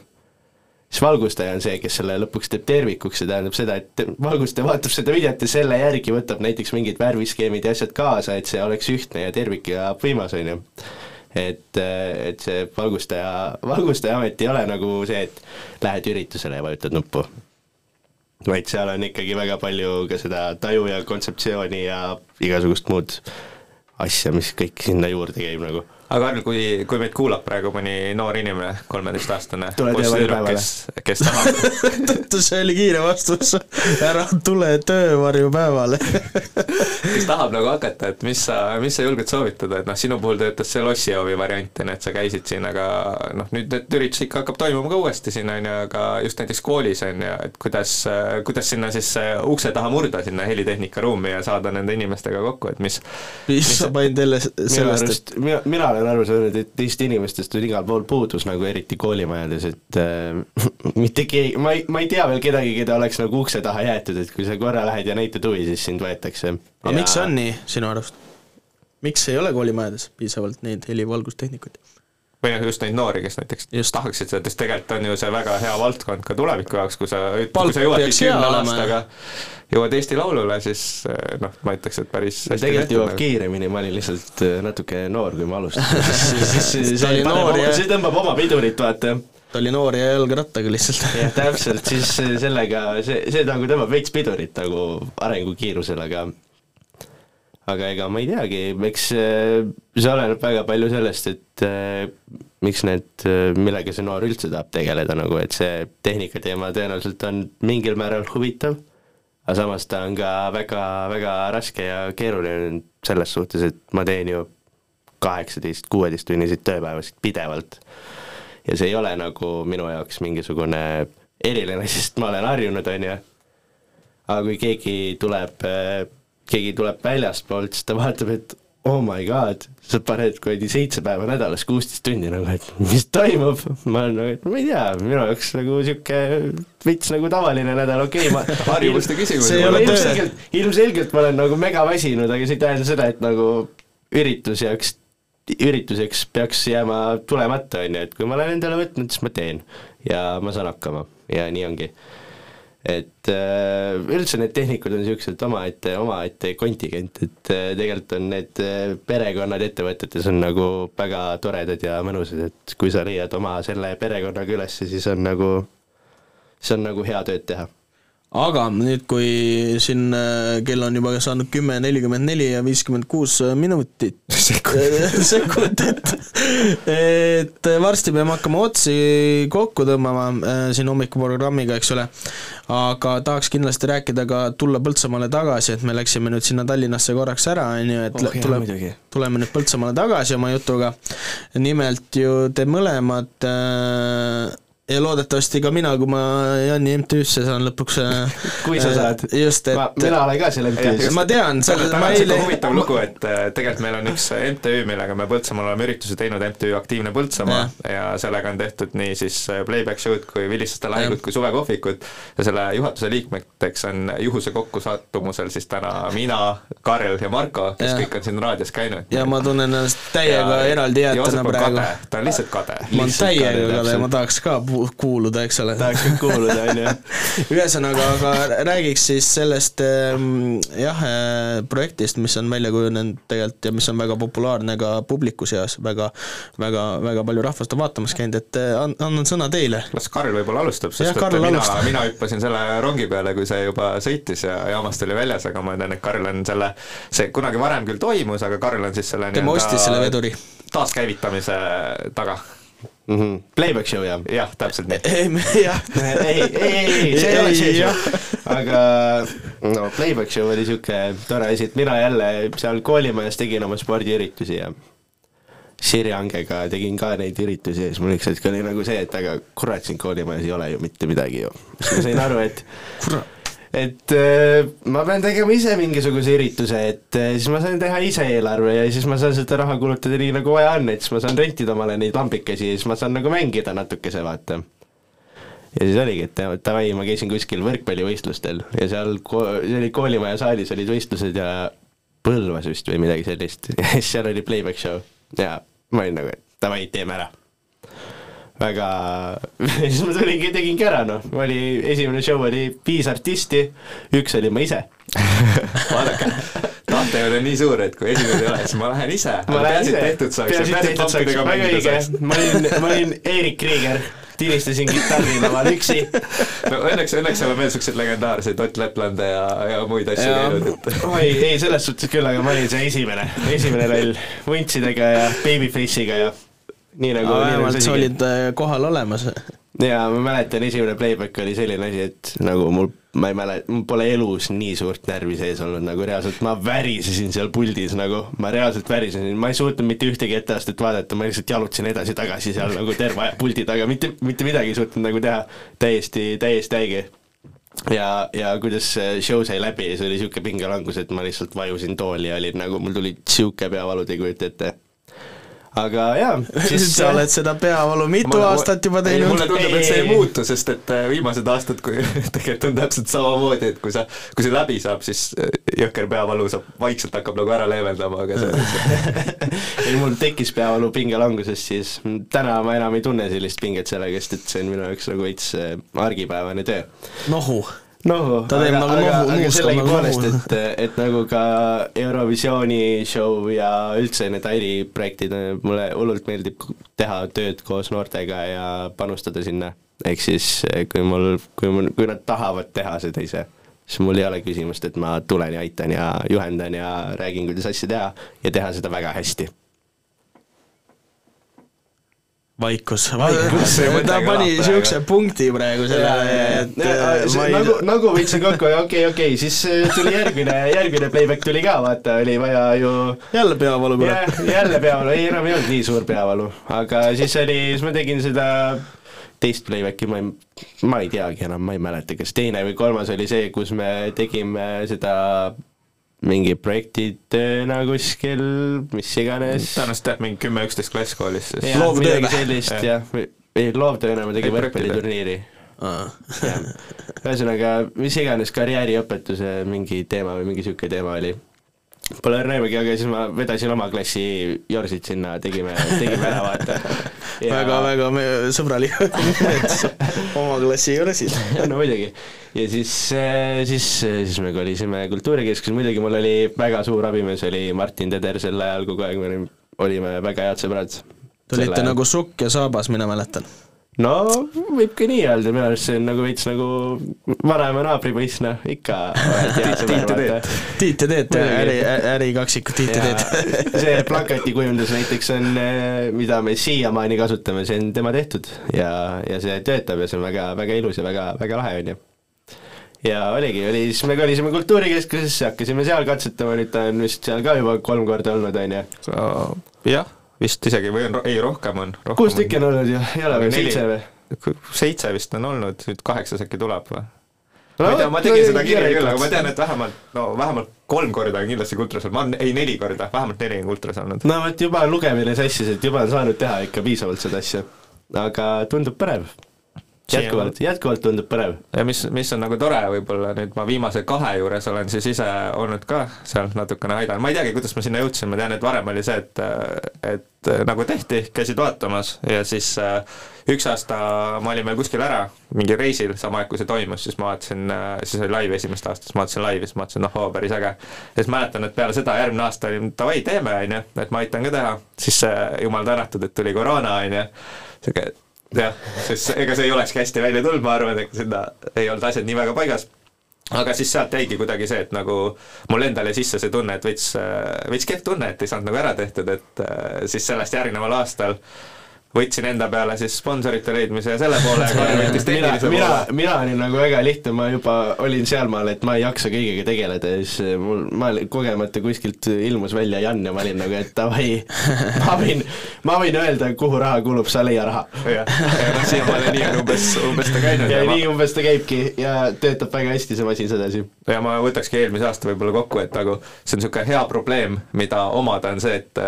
V: siis valgustaja on see, kes selle lõpuks teeb tervikuks, see tähendab seda, et valgustaja vaatab seda videot ja selle järgi võtab näiteks mingid värviskeemid ja asjad kaasa, et see oleks ühtne ja tervik ja võimas, on ju et, et see valgustaja, valgustaja amet ei ole nagu see, et lähed üritusele ja vajutad nuppu. vaid seal on ikkagi väga palju ka seda taju ja kontseptsiooni ja igasugust muud asja, mis kõik sinna juurde käib nagu
C: aga Karl, kui, kui meid kuulab praegu mõni noor inimene, kolmeteistaastane kes, kes tahab
B: see oli kiire vastus, ära tule töövarjupäevale.
C: kes tahab nagu hakata, et mis sa, mis sa julged soovitada, et noh, sinu puhul töötas see lossijoovi variant, on ju, et sa käisid siin, aga noh, nüüd need üritus ikka hakkab toimuma ka uuesti siin, on ju, aga just näiteks koolis, on ju, et kuidas, kuidas sinna siis ukse taha murda, sinna helitehnika ruumi ja saada nende inimestega kokku, et mis
B: piisab ainult jälle
V: minu
B: sellest,
V: arust, mina, mina olen aru saanud, et teist inimestest on igal pool puudus nagu eriti koolimajades, et äh, mitte keegi, ma ei, ma ei tea veel kedagi, keda oleks nagu ukse taha jäetud, et kui sa korra lähed ja näitad huvi, siis sind võetakse.
B: aga miks see on nii sinu arust? miks ei ole koolimajades piisavalt neid helivalgustehnikuid?
C: Või noh, just neid noori, kes näiteks just. tahaksid seda, sest tegelikult on ju see väga hea valdkond ka tuleviku jaoks, kui sa, kui sa
B: hea
C: kümne aastaga, jõuad Eesti Laulule, siis eh, noh, ma ütleks, et päris
V: no tegelikult jõuab kiiremini, ma olin lihtsalt äh, natuke noor, kui ma alustasin.
B: Ta oli noor ja-
V: see tõmbab oma pidurit, vaata.
B: ta oli noor ja jalgrattaga lihtsalt.
V: jah, täpselt, siis sellega, see, see nagu tõmbab veits pidurit nagu arengukiirusel, aga aga ega ma ei teagi, eks äh, see oleneb väga palju sellest, et äh, miks need, millega see noor üldse tahab tegeleda nagu, et see tehnika teema tõenäoliselt on mingil määral huvitav, aga samas ta on ka väga, väga raske ja keeruline selles suhtes, et ma teen ju kaheksateist, kuueteisttunniseid tööpäevasid pidevalt ja see ei ole nagu minu jaoks mingisugune eriline, sest ma olen harjunud, on ju. aga kui keegi tuleb, keegi tuleb väljastpoolt, siis ta vaatab, et oh my god, sa paned kuradi seitse päeva nädalas kuusteist tundi nagu, et mis toimub, ma olen nagu, et ma ei tea, minu jaoks nagu sihuke veits nagu tavaline nädal, okei okay,, ma
C: harjumuste küsimus
V: ilmselgelt, ilmselgelt ma olen nagu mega väsinud, aga see ei tähenda seda, et nagu üritus jääks ürituseks peaks jääma tulemata, on ju, et kui ma olen endale võtnud, siis ma teen ja ma saan hakkama ja nii ongi. Et äh, üldse need tehnikud on niisugused omaette, omaette kontingent, et äh, tegelikult on need äh, perekonnad ettevõtetes on nagu väga toredad ja mõnusad, et kui sa leiad oma selle perekonnaga ülesse, siis on nagu, siis on nagu hea tööd teha
B: aga nüüd, kui siin äh, kell on juba saanud kümme nelikümmend neli ja viiskümmend kuus minutit, sekundit, et varsti peame hakkama otsi kokku tõmbama äh, siin hommikuprogrammiga, eks ole, aga tahaks kindlasti rääkida ka tulla Põltsamaale tagasi, et me läksime nüüd sinna Tallinnasse korraks ära, on ju, et
V: Oh, muidugi.,
B: tuleme nüüd Põltsamaale tagasi oma jutuga. nimelt ju te mõlemad äh, ja loodetavasti ka mina, kui ma Janni MTÜ-sse saan lõpuks.
V: Kui sa saad.
B: just, et.
V: Ma- mina olen ka seal MTÜ-s.
B: ma tean,
C: selles
B: ma
C: mõttes on
B: eile
C: huvitav lugu, et äh, tegelikult meil on üks MTÜ, millega me Põltsamaal oleme üritusi teinud, MTÜ Aktiivne Põltsamaa ja sellega on tehtud nii siis äh, playback show'd kui Vilistlaste lahingut kui suvekohvikut ja selle juhatuse liikmeteks on juhuse kokkusattumusel siis täna mina, Karel ja Marko, kes
B: Jah.
C: kõik on siin raadios käinud.
B: ja ma tunnen ennast täiega eraldi jäetuna praegu.
C: ta on lihtsalt kade.
B: ma olen täiega kade ja ma tahaks ka pu- kuuluda, eks ole.
V: tahaks ka kuuluda, on ju.
B: ühesõnaga, aga räägiks siis sellest ähm, jah, projektist, mis on välja kujunenud tegelikult ja mis on väga populaarne ka publiku seas, väga, väga, väga palju rahvast on vaatamas käinud, et an- annan sõna teile.
C: las Karl võib-olla alustab, sest et
B: Karl
C: mina mina hüppasin selle rongi peale, kui see juba sõitis ja jaamast oli väljas, aga ma tean, et Karl on selle, see kunagi varem küll toimus, aga Karl on siis selle
B: tema ostis selle veduri.
C: taaskäivitamise taga.
V: mm. -hmm. Playback show jah?
C: jah, täpselt nii.
B: jah.
V: ei, ei, ei, see ei ole see show. aga no Playback show oli siuke tore asi, et mina jälle seal koolimajas tegin oma spordiüritusi ja Sirjangega tegin ka neid üritusi ja siis mul üks hetk oli nagu see, et aga kurat, siin koolimajas ei ole ju mitte midagi ju. siis ma sain aru, et et äh, ma pean tegema ise mingisuguse ürituse, et äh, siis ma saan teha ise eelarve ja siis ma saan seda raha kulutada nii nagu vaja on, et siis ma saan rentida omale neid lambikesi ja siis ma saan nagu mängida natukese, vaata. ja siis oligi, et davai, ma käisin kuskil võrkpallivõistlustel ja seal ko-, see oli koolimaja saalis olid võistlused ja Põlvas vist või midagi sellist. Ja siis seal oli playback show. Ja ma olin nagu, et davai, teeme ära väga, siis ma tulingi, tegingi ära noh, oli esimene show oli viis artisti, üks olin ma ise.
C: vaadake, tahte ei ole nii suur, et kui esimene ei ole, siis ma lähen ise.
V: ma lähen ise,
C: ja
V: peaasi, et tehtud saaks, väga õige. Ma olin, ma olin Eerik Krieger, tinistasin kitarri laval üksi.
C: no õnneks, õnneks oleme veel siukseid legendaarseid Ott Leplande ja, ja muid asju teinud, et
V: oi, ei selles suhtes küll, aga ma olin see esimene, esimene loll, vuntsidega ja babyface'iga ja nii nagu.
B: vähemalt sa olid äh, kohal olemas.
V: ja ma mäletan, esimene playback oli selline asi, et nagu mul, ma ei mäleta, mul pole elus nii suurt närvi sees olnud, nagu reaalselt ma värisesin seal puldis nagu, ma reaalselt värisesin, ma ei suutnud mitte ühtegi etteastet vaadata, ma lihtsalt jalutasin edasi-tagasi seal nagu terve aja puldi taga, mitte, mitte midagi ei suutnud nagu teha, täiesti, täiesti haige ja, ja kuidas see show sai läbi see oli niisugune pingelangus, et ma lihtsalt vajusin tooli ja olin nagu, mul tuli niisugune peavalu, te ei kujuta ette. Aga jaa, siis
B: sa oled seda peavalu mitu aastat juba teinud.
C: mulle tundub, et see ei muutu, sest et äh, viimased aastad, kui tegelikult on täpselt samamoodi, et kui sa, kui see läbi saab, siis äh, jõhker peavalu saab, vaikselt hakkab nagu ära leevendama, aga see
V: ei mul tekkis peavalu pingelangusest, siis täna ma enam ei tunne sellist pinget sellega, sest et see on minu jaoks nagu veits äh, argipäevane töö.
B: nohu.
V: nohu,
B: Ta teeb
V: aga,
B: nagu
V: aga,
B: nohu- nuuskab nagu
V: et, et nagu ka Eurovisiooni show ja üldse need Airi projektid, mulle hullult meeldib teha tööd koos noortega ja panustada sinna. ehk siis kui mul, kui mul, kui nad tahavad teha seda ise, siis mul ei ole küsimust, et ma tulen ja aitan ja juhendan ja räägin, kuidas asju teha ja teha seda väga hästi
B: vaikus,
V: Vaikus, see
B: ta pani siukse punkti praegu sellele, et äh, ma ei
V: nagu, nagu võtsin kokku ja okei okay,, okei okay,, siis äh, tuli järgmine, järgmine playback tuli ka, vaata, oli vaja ju
B: jälle peavalu, kurat.
V: jälle peavalu, ei enam ei olnud nii suur peavalu, aga siis oli, siis ma tegin seda teist playback'i, ma ei, ma ei teagi enam, ma ei mäleta, kas teine või kolmas oli see, kus me tegime seda mingi projektitööna kuskil, mis iganes.
C: tõenäoliselt jah, mingi kümme-üksteist klass koolis siis.
V: midagi sellist jah, ei loovtööna
C: Ei, projektitöö.
V: võrkpalliturniiri. ühesõnaga, mis iganes karjääriõpetuse mingi teema või mingi sihuke teema oli. Aimugi, aga siis ma vedasin oma klassi Jorsit sinna, tegime, tegime ära, vaata.
B: väga-väga me- sõbralik oma klassi juuresid.
V: no muidugi. ja siis, siis, siis me kolisime Kultuurikeskusse, muidugi mul oli väga suur abimees oli Martin Teder sel ajal kogu aeg, me olime väga head sõbrad.
B: Te olite nagu sukk ja saabas, mina mäletan.
V: No võib ka nii öelda, minu arust see on nagu veits nagu vanema naabri poiss, noh, ikka.
B: Tiit ja Teet, Tiit ja Teet, äri, ärikaksikud Tiit ja Teet.
V: see plakatikujundus näiteks on, mida me siiamaani kasutame, see on tema tehtud ja, ja see töötab ja see on väga, väga ilus ja väga, väga lahe, on ju. ja oligi, oli, siis me kolisime Kultuurikeskusesse, hakkasime seal katsetama, nüüd ta on vist seal ka juba kolm korda olnud, on ju.
C: jah, vist isegi või on, ei rohkem on.
V: kuus tükki on olnud ju, ei ole või, seitse või?
C: seitse vist on olnud, nüüd kaheksas äkki tuleb või? Ma ei tea, ma tegin seda kirja küll, aga ma tean, et vähemalt, no vähemalt kolm korda on kindlasti kultras olnud, ma olen, ei neli korda, vähemalt neli on kultras olnud.
V: no vot, juba lugemine sassis, et juba on saanud teha ikka piisavalt seda asja. aga tundub põnev. jätkuvalt, jätkuvalt. tundub põnev.
C: ja mis, mis on nagu tore, võib-olla nüüd ma viimase kahe juures olen siis ise olnud ka seal natukene aidanud, ma ei teagi, kuidas ma sinna jõudsin, ma tean, et varem oli see, et et nagu tehti, käisid vaatamas ja siis äh, üks aasta ma olin veel kuskil ära, mingil reisil, sama aeg kui see toimus, siis ma vaatasin, siis oli live esimest aastat, siis ma vaatasin laivi, siis ma mõtlesin, ohoo, päris äge. ja siis mäletan, et peale seda järgmine aasta olin davai, teeme, on ju, et ma aitan ka teha, siis äh, jumal tänatud, et tuli koroona, on ju, sihuke jah, sest ega see ei olekski hästi välja tulnud, ma arvan, et sinna ei olnud asjad nii väga paigas. Aga siis sealt jäigi kuidagi see, et nagu mul endal jäi sisse see tunne, et veits, veits kehv tunne, et ei saanud nagu ära tehtud, et äh, siis sellest järgneval aastal võtsin enda peale siis sponsorite leidmise ja selle poole, Karl võttis tehnilise
V: mina
C: poole.,
V: mina olin nagu väga lihtne, ma juba olin sealmaal, et ma ei jaksa kõigega tegeleda ja siis mul, ma kogemata kuskilt ilmus välja Jan ja ma olin nagu, et davai, ma võin, ma võin öelda, kuhu raha kulub, sa leia raha.
C: jah, ja noh, siiamaani nii on umbes, umbes ta käinud
V: ja
C: ja
V: nii umbes ta käibki ja töötab väga hästi see masin sedasi.
C: ja ma võtakski eelmise aasta võib-olla kokku, et nagu see on niisugune hea probleem, mida omada, on see, et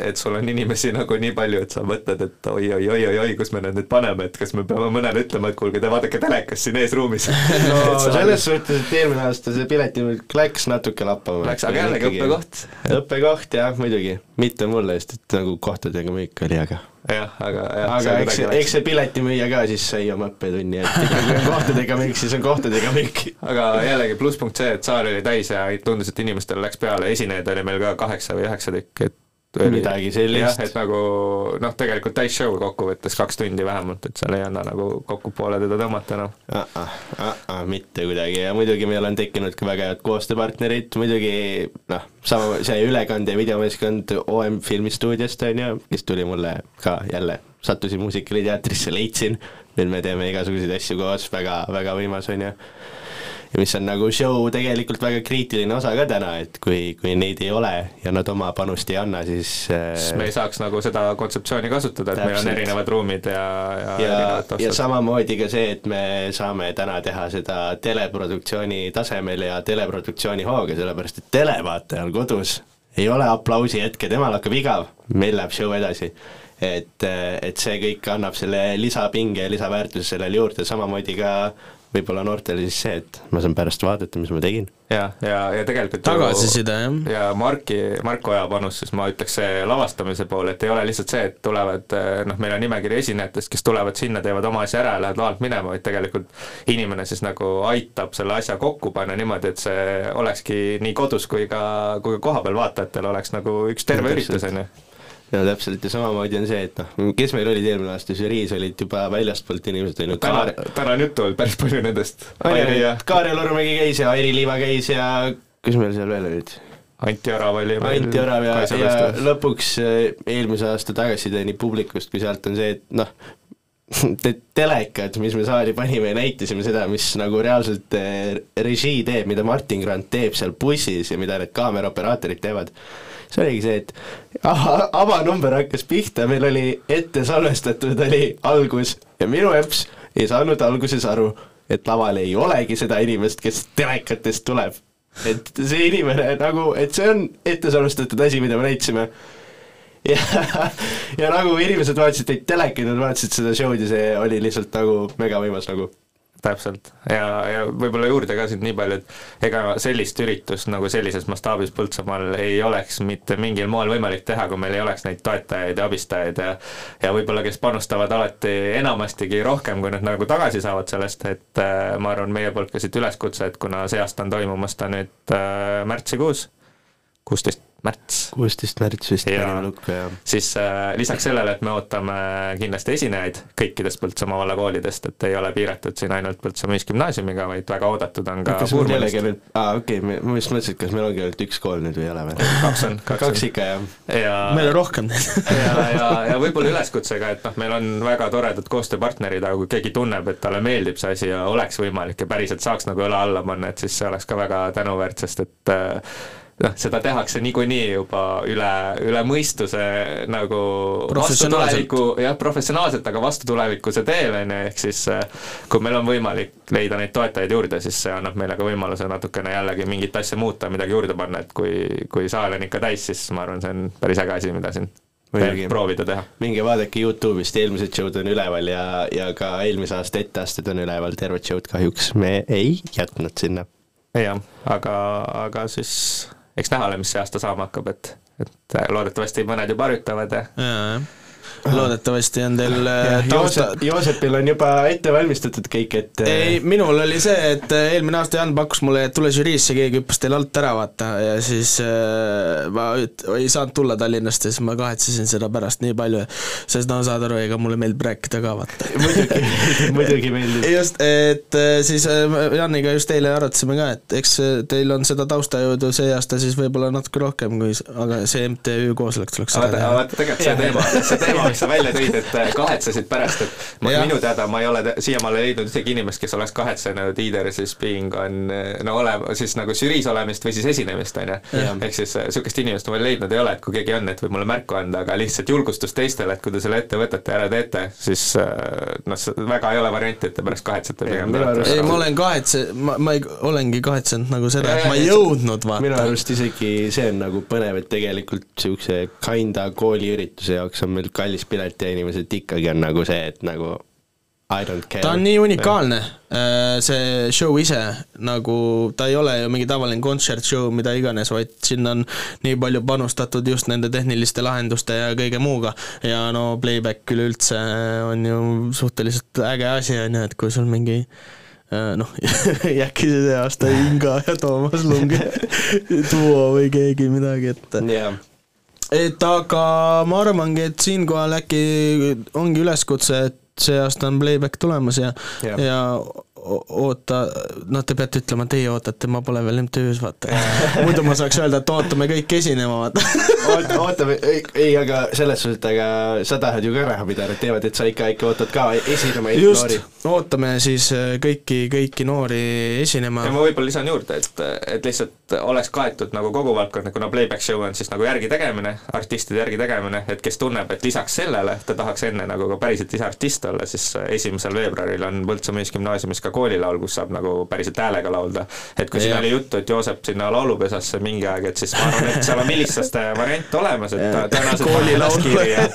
C: et sul on inimesi nagu nii palju, et sa mõtled, et oi-oi-oi-oi-oi, kus me need nüüd paneme, et kas me peame mõnele ütlema, et kuulge, te vaadake telekas siin eesruumis.
V: no selles suhtes, et eelmine aasta see piletimüük läks natuke lappama.
C: Läks, aga jällegi õppekoht.
V: õppekoht jah, muidugi, mitte mulle, sest et nagu kohtadega müük oli, aga
C: jah, aga jah,
V: aga eks, eks see piletimüüja ka siis sai oma õppetunni, et ikka kui on kohtadega müük, siis on kohtadega müük.
C: aga jällegi plusspunkt see, et saal oli täis ja tundus, et inimestel läks peale, esinejaid oli meil ka kaheksa või üheksa tükki, et
V: Midagi sellist.
C: et nagu noh, tegelikult täis show kokkuvõttes kaks tundi vähemalt, et seal ei anna nagu kokku poole teda tõmmata enam.
V: mitte kuidagi ja muidugi meil on tekkinud ka väga head koostööpartnerid, muidugi noh, sama see ülekande ja videomeeskond OM filmistuudiost on ju, kes tuli mulle ka jälle, sattusin Muusikaliteatrisse, leidsin, nüüd me teeme igasuguseid asju koos, väga, väga võimas on ju ja mis on nagu show tegelikult väga kriitiline osa ka täna, et kui, kui neid ei ole ja nad oma panust ei anna, siis
C: siis me ei saaks nagu seda kontseptsiooni kasutada, et meil on
V: Täpselt.
C: erinevad ruumid ja, ja, ja
V: ja samamoodi ka see, et me saame täna teha seda teleproduktsiooni tasemel ja teleproduktsiooni hooga, sellepärast et televaatajal kodus ei ole aplausi hetke, temal hakkab igav, meil läheb show edasi. et, et see kõik annab selle lisapinge ja lisaväärtuse sellele juurde, samamoodi ka võib-olla noortele siis see, et ma saan pärast vaadata, mis ma tegin.
C: ja, ja, ja tegelikult
B: Tagasiside, jah.
C: ja Marki, Marko Oja panus, siis ma ütleks see lavastamise pool, et ei ole lihtsalt see, et tulevad noh, meil on nimekiri esinejatest, kes tulevad sinna, teevad oma asja ära ja lähevad lavalt minema, vaid tegelikult inimene siis nagu aitab selle asja kokku panna niimoodi, et see olekski nii kodus kui ka, kui ka kohapeal vaatajatel oleks nagu üks terve üritus, on ju
V: ja täpselt ja samamoodi on see, et noh, kes meil olid eelmine aasta žüriis, olid juba väljastpoolt inimesed, on ju Kaar-,
C: täna on juttu olnud päris palju nendest.
V: Kaarel Ormägi käis ja Airi Liiva käis ja kes meil seal veel olid?
C: Anti Orav oli meil
V: Anti Orav ja, ja lõpuks äh, eelmise aasta tagasiside nii publikust kui sealt on see, et noh, te telekad, mis me saali panime ja näitasime seda, mis nagu reaalselt äh, režii teeb, mida Martin Grant teeb seal bussis ja mida need kaameraoperaatorid teevad, see oligi see, et aha, avanumber hakkas pihta, meil oli ette salvestatud, oli algus ja minu eps ei saanud alguses aru, et laval ei olegi seda inimest, kes telekatest tuleb. et see inimene nagu, et see on ette salvestatud asi, mida me näitasime ja, ja nagu inimesed vaatasid neid telekaid, nad vaatasid seda show'd ja see oli lihtsalt nagu megavõimas nagu.
C: Täpselt. Ja, ja võib-olla juurde ka siin nii palju, et ega sellist üritust nagu sellises mastaabis Põltsamaal ei oleks mitte mingil moel võimalik teha, kui meil ei oleks neid toetajaid ja abistajaid ja ja võib-olla, kes panustavad alati enamastigi rohkem, kui nad nagu tagasi saavad sellest, et äh, ma arvan, meie poolt ka siit üleskutse, et kuna see aasta on toimumas ta nüüd äh, märtsikuus, kuusteist märts.
V: kuusteist märts vist panime lukku ja
C: siis äh, lisaks sellele, et me ootame kindlasti esinejaid kõikidest Põltsamaa valla koolidest, et ei ole piiratud siin ainult Põltsamaa ühisgümnaasiumiga, vaid väga oodatud on ka
V: kas mul
C: Puurmalist.
V: kellelgi nüüd, aa okei okay,, ma just mõtlesin, et kas meil ongi ainult üks kool nüüd või ei ole või?
C: kaks on, kaks,
V: kaks ikka jah.
C: ja
B: meil on rohkem neid.
C: ja, ja, ja võib-olla üleskutsega, et noh, meil on väga toredad koostööpartnerid, aga kui keegi tunneb, et talle meeldib see asi ja oleks võimalik ja päriselt saaks nagu õla alla panna, et siis see oleks ka väga tänuväärt, sest et äh, noh, seda tehakse niikuinii juba üle, üle mõistuse nagu vastu
B: Professionaalselt.
C: tuleviku, jah, professionaalselt, aga vastu tulevikkuse teel, on ju, ehk siis äh, kui meil on võimalik leida neid toetajaid juurde, siis see annab meile ka võimaluse natukene jällegi mingit asja muuta, midagi juurde panna, et kui, kui saal on ikka täis, siis ma arvan, see on päris äge asi, mida siin veel proovida teha.
V: minge vaadake Youtube'ist, eelmised show'd on üleval ja, ja ka eelmise aasta etteasted on üleval, tervet show'd kahjuks me ei jätnud sinna.
C: jah, aga, aga siis eks näha ole, mis see aasta saama hakkab, et, et loodetavasti mõned juba harjutavad ja
B: jaa, loodetavasti on teil äh, tausta
V: Joosep, Joosepil on juba ette valmistatud kõik, et äh,
B: ei, minul oli see, et äh, eelmine aasta Jan pakkus mulle, et tule žüriisse, keegi hüppas teil alt ära, vaata, ja siis äh, ma üt- ei saanud tulla Tallinnast ja siis ma kahetsesin seda pärast nii palju, sest no saad aru, ega mulle meeldib rääkida ka, vaata.
V: muidugi, muidugi meeldib.
B: just, et äh, siis äh, Janiga just eile arutasime ka, et eks äh, teil on seda taustajõudu see aasta siis võib-olla natuke rohkem kui, aga see MTÜ koosolek tuleks teha.
C: vaata tegelikult see teema, see teema, mis sa välja tõid, et äh, kahetsesid pärast, et ma, minu teada ma ei ole siiamaale leidnud ühtegi inimest, kes oleks kahetsenud either siis being on äh, no ole, siis nagu žüriis olemist või siis esinemist, on ju. Ehk siis äh, sihukest inimest ma veel leidnud ei ole, et kui keegi on, et võib mulle märku anda, aga lihtsalt julgustust teistele, et kui te selle ette võtate ja ära teete, siis äh, noh, väga ei ole varianti, et te pärast kahetsete pigem.
B: ei, ma olen kahetse-, ma, ma ei, olengi kahetsenud nagu seda, et ma ei jõudnud,
V: minu
B: vaata.
V: arust isegi see on nagu põnev, et tegelikult niisuguse kinda kooliürituse jaoks on meil kallis pilet ja inimesed ikkagi on nagu see, et nagu I don't care.
B: ta on nii unikaalne, see show ise, nagu ta ei ole ju mingi tavaline kontsertshow, mida iganes, vaid sinna on nii palju panustatud just nende tehniliste lahenduste ja kõige muuga. Ja no playback üleüldse on ju suhteliselt äge asi, on ju, et kui sul mingi äh, noh, äkki see aasta Inga ja Toomas Lung duo või keegi midagi, et
V: jah
B: et aga ma arvangi, et siinkohal äkki ongi üleskutse, et see aasta on playback tulemas ja, ja o- oota, noh, te peate ütlema, teie ootate, ma pole veel MTÜ-s, vaata. muidu ma saaks öelda, et ootame kõik esinema, vaata.
V: oot-, ootame, ei, ei, aga selles suhtes, et aga sa tahad ju ka nad teevad, et sa ikka, ikka ootad ka esinema
B: just
V: noori.,
B: ootame siis äh, kõiki, kõiki noori esinema
C: ja. ma võib-olla lisan juurde, et, et lihtsalt oleks kaetud nagu kogu valdkond, kuna playback show on siis nagu järgi tegemine, artistide järgi tegemine, et kes tunneb, et lisaks sellele ta tahaks enne nagu ka päriselt ise artist olla, siis esimesel veebruaril on Põltsamaa Ühisgümnaasiumis ka koolilaul, kus saab nagu päriselt häälega laulda. et kui siin
B: Jah.
C: oli juttu, et Joosep sinna laulupesasse mingi aeg, et siis ma arvan, et seal on vilistlaste variant olemas, et tõenäoliselt
V: Koolilaul.
C: ja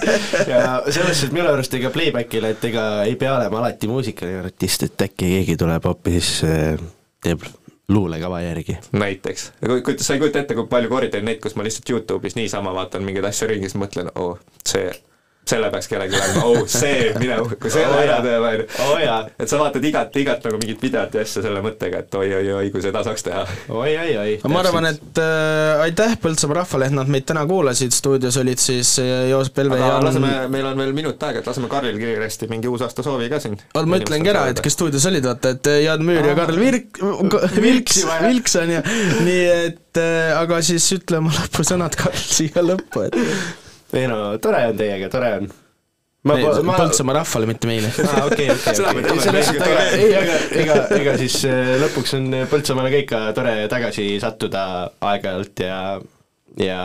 V: ja selles suhtes minu arust ega playback'ile, et ega ei pea olema alati muusikaline artist, et äkki keegi tuleb hoopis äh, teeb luulekava järgi.
C: näiteks, sa ei kujuta ette, kui palju kordi on neid, kus ma lihtsalt Youtube'is niisama vaatan mingeid asju ringi, siis mõtlen, oo, see, selle peaks kellelgi olema, oo, see, mine, kui selle
V: Oo
C: ära teeb, on ju. et sa vaatad igat, igat nagu mingit videot ja asja selle mõttega, et oi-oi-oi, kui seda saaks teha.
V: oi-oi-oi.
B: ma arvan, et äh, aitäh Põltsamaa rahvale, et nad meid täna kuulasid, stuudios olid siis äh, Joosep Helve ja Jaan
C: laseme, meil on veel minut aega, et laseme Karlil kiiresti mingi uusaasta soovi ka siin.
B: oot, ma ütlengi ära, et kes stuudios olid, vaata, et Jaan Müür ja Karl Virk, Vilks, Vilks on ju, nii et äh, aga siis ütle oma lõpusõnad, Karl, siia lõppu, et
V: ei no tore on teiega, tore on. ma
B: Ei,,
V: ma
B: Põltsamaa rahvale, mitte meile.
V: aa, okei, okei, okei, ei, aga ega, ega siis äh, lõpuks on Põltsamaale ka ikka tore tagasi sattuda aeg-ajalt ja ja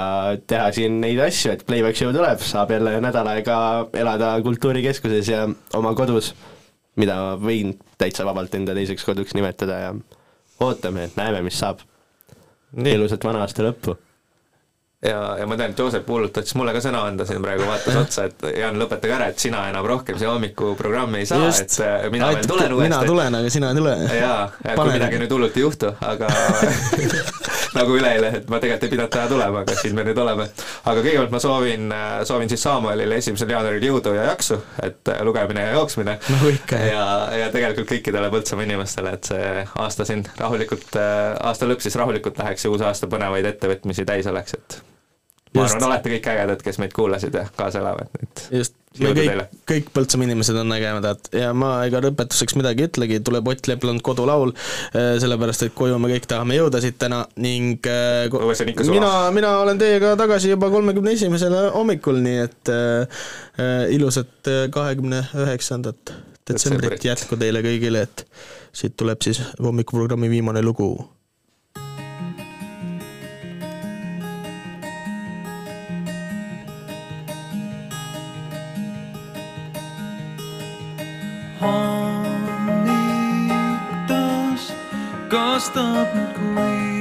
V: teha siin neid asju, et playback show tuleb, saab jälle nädal aega elada Kultuurikeskuses ja oma kodus, mida võin täitsa vabalt enda teiseks koduks nimetada ja ootame, näeme, mis saab. ilusat vana aasta lõppu.
C: ja, ja ma tean, et Joosep hullult tahtis mulle ka sõna anda siin praegu, vaatas otsa, et Jaan, lõpetage ära, et sina enam rohkem siia hommikuprogrammi ei saa, et äh, mina veel tulen uuesti.
B: mina tulen, aga sina ei tule.
C: jaa, kui midagi nüüd hullult ei juhtu, aga nagu üleeile, et ma tegelikult ei pidanud täna tulema, aga siin me nüüd oleme. aga kõigepealt ma soovin, soovin siis Samuelile esimesel jaanuaril jõudu ja jaksu, et äh, lugemine ja jooksmine.
B: ikka,
C: ja, ja tegelikult kõikidele Põltsamaa inimestele, et see aasta siin rahulikult, aasta lõpp siis rahulikult läheks ja uus aasta põnevaid ettevõtmisi täis oleks, et ma arvan, olete kõik ägedad, kes meid kuulasid ja kaasa elavad, et
B: just, me kõik kõik Põltsamaa inimesed on ägedad. Ja ma ega lõpetuseks midagi ei ütlegi, tuleb Ott Lepland kodulaul, sellepärast et koju me kõik tahame jõuda siit täna ning
C: suva.
B: mina, mina olen teiega tagasi juba kolmekümne esimesel hommikul, nii et äh, ilusat kahekümne üheksandat Detsembrit. jätku teile kõigile, et siit tuleb siis hommikuprogrammi viimane lugu
N: hommik taas kastab nüüd kuivanud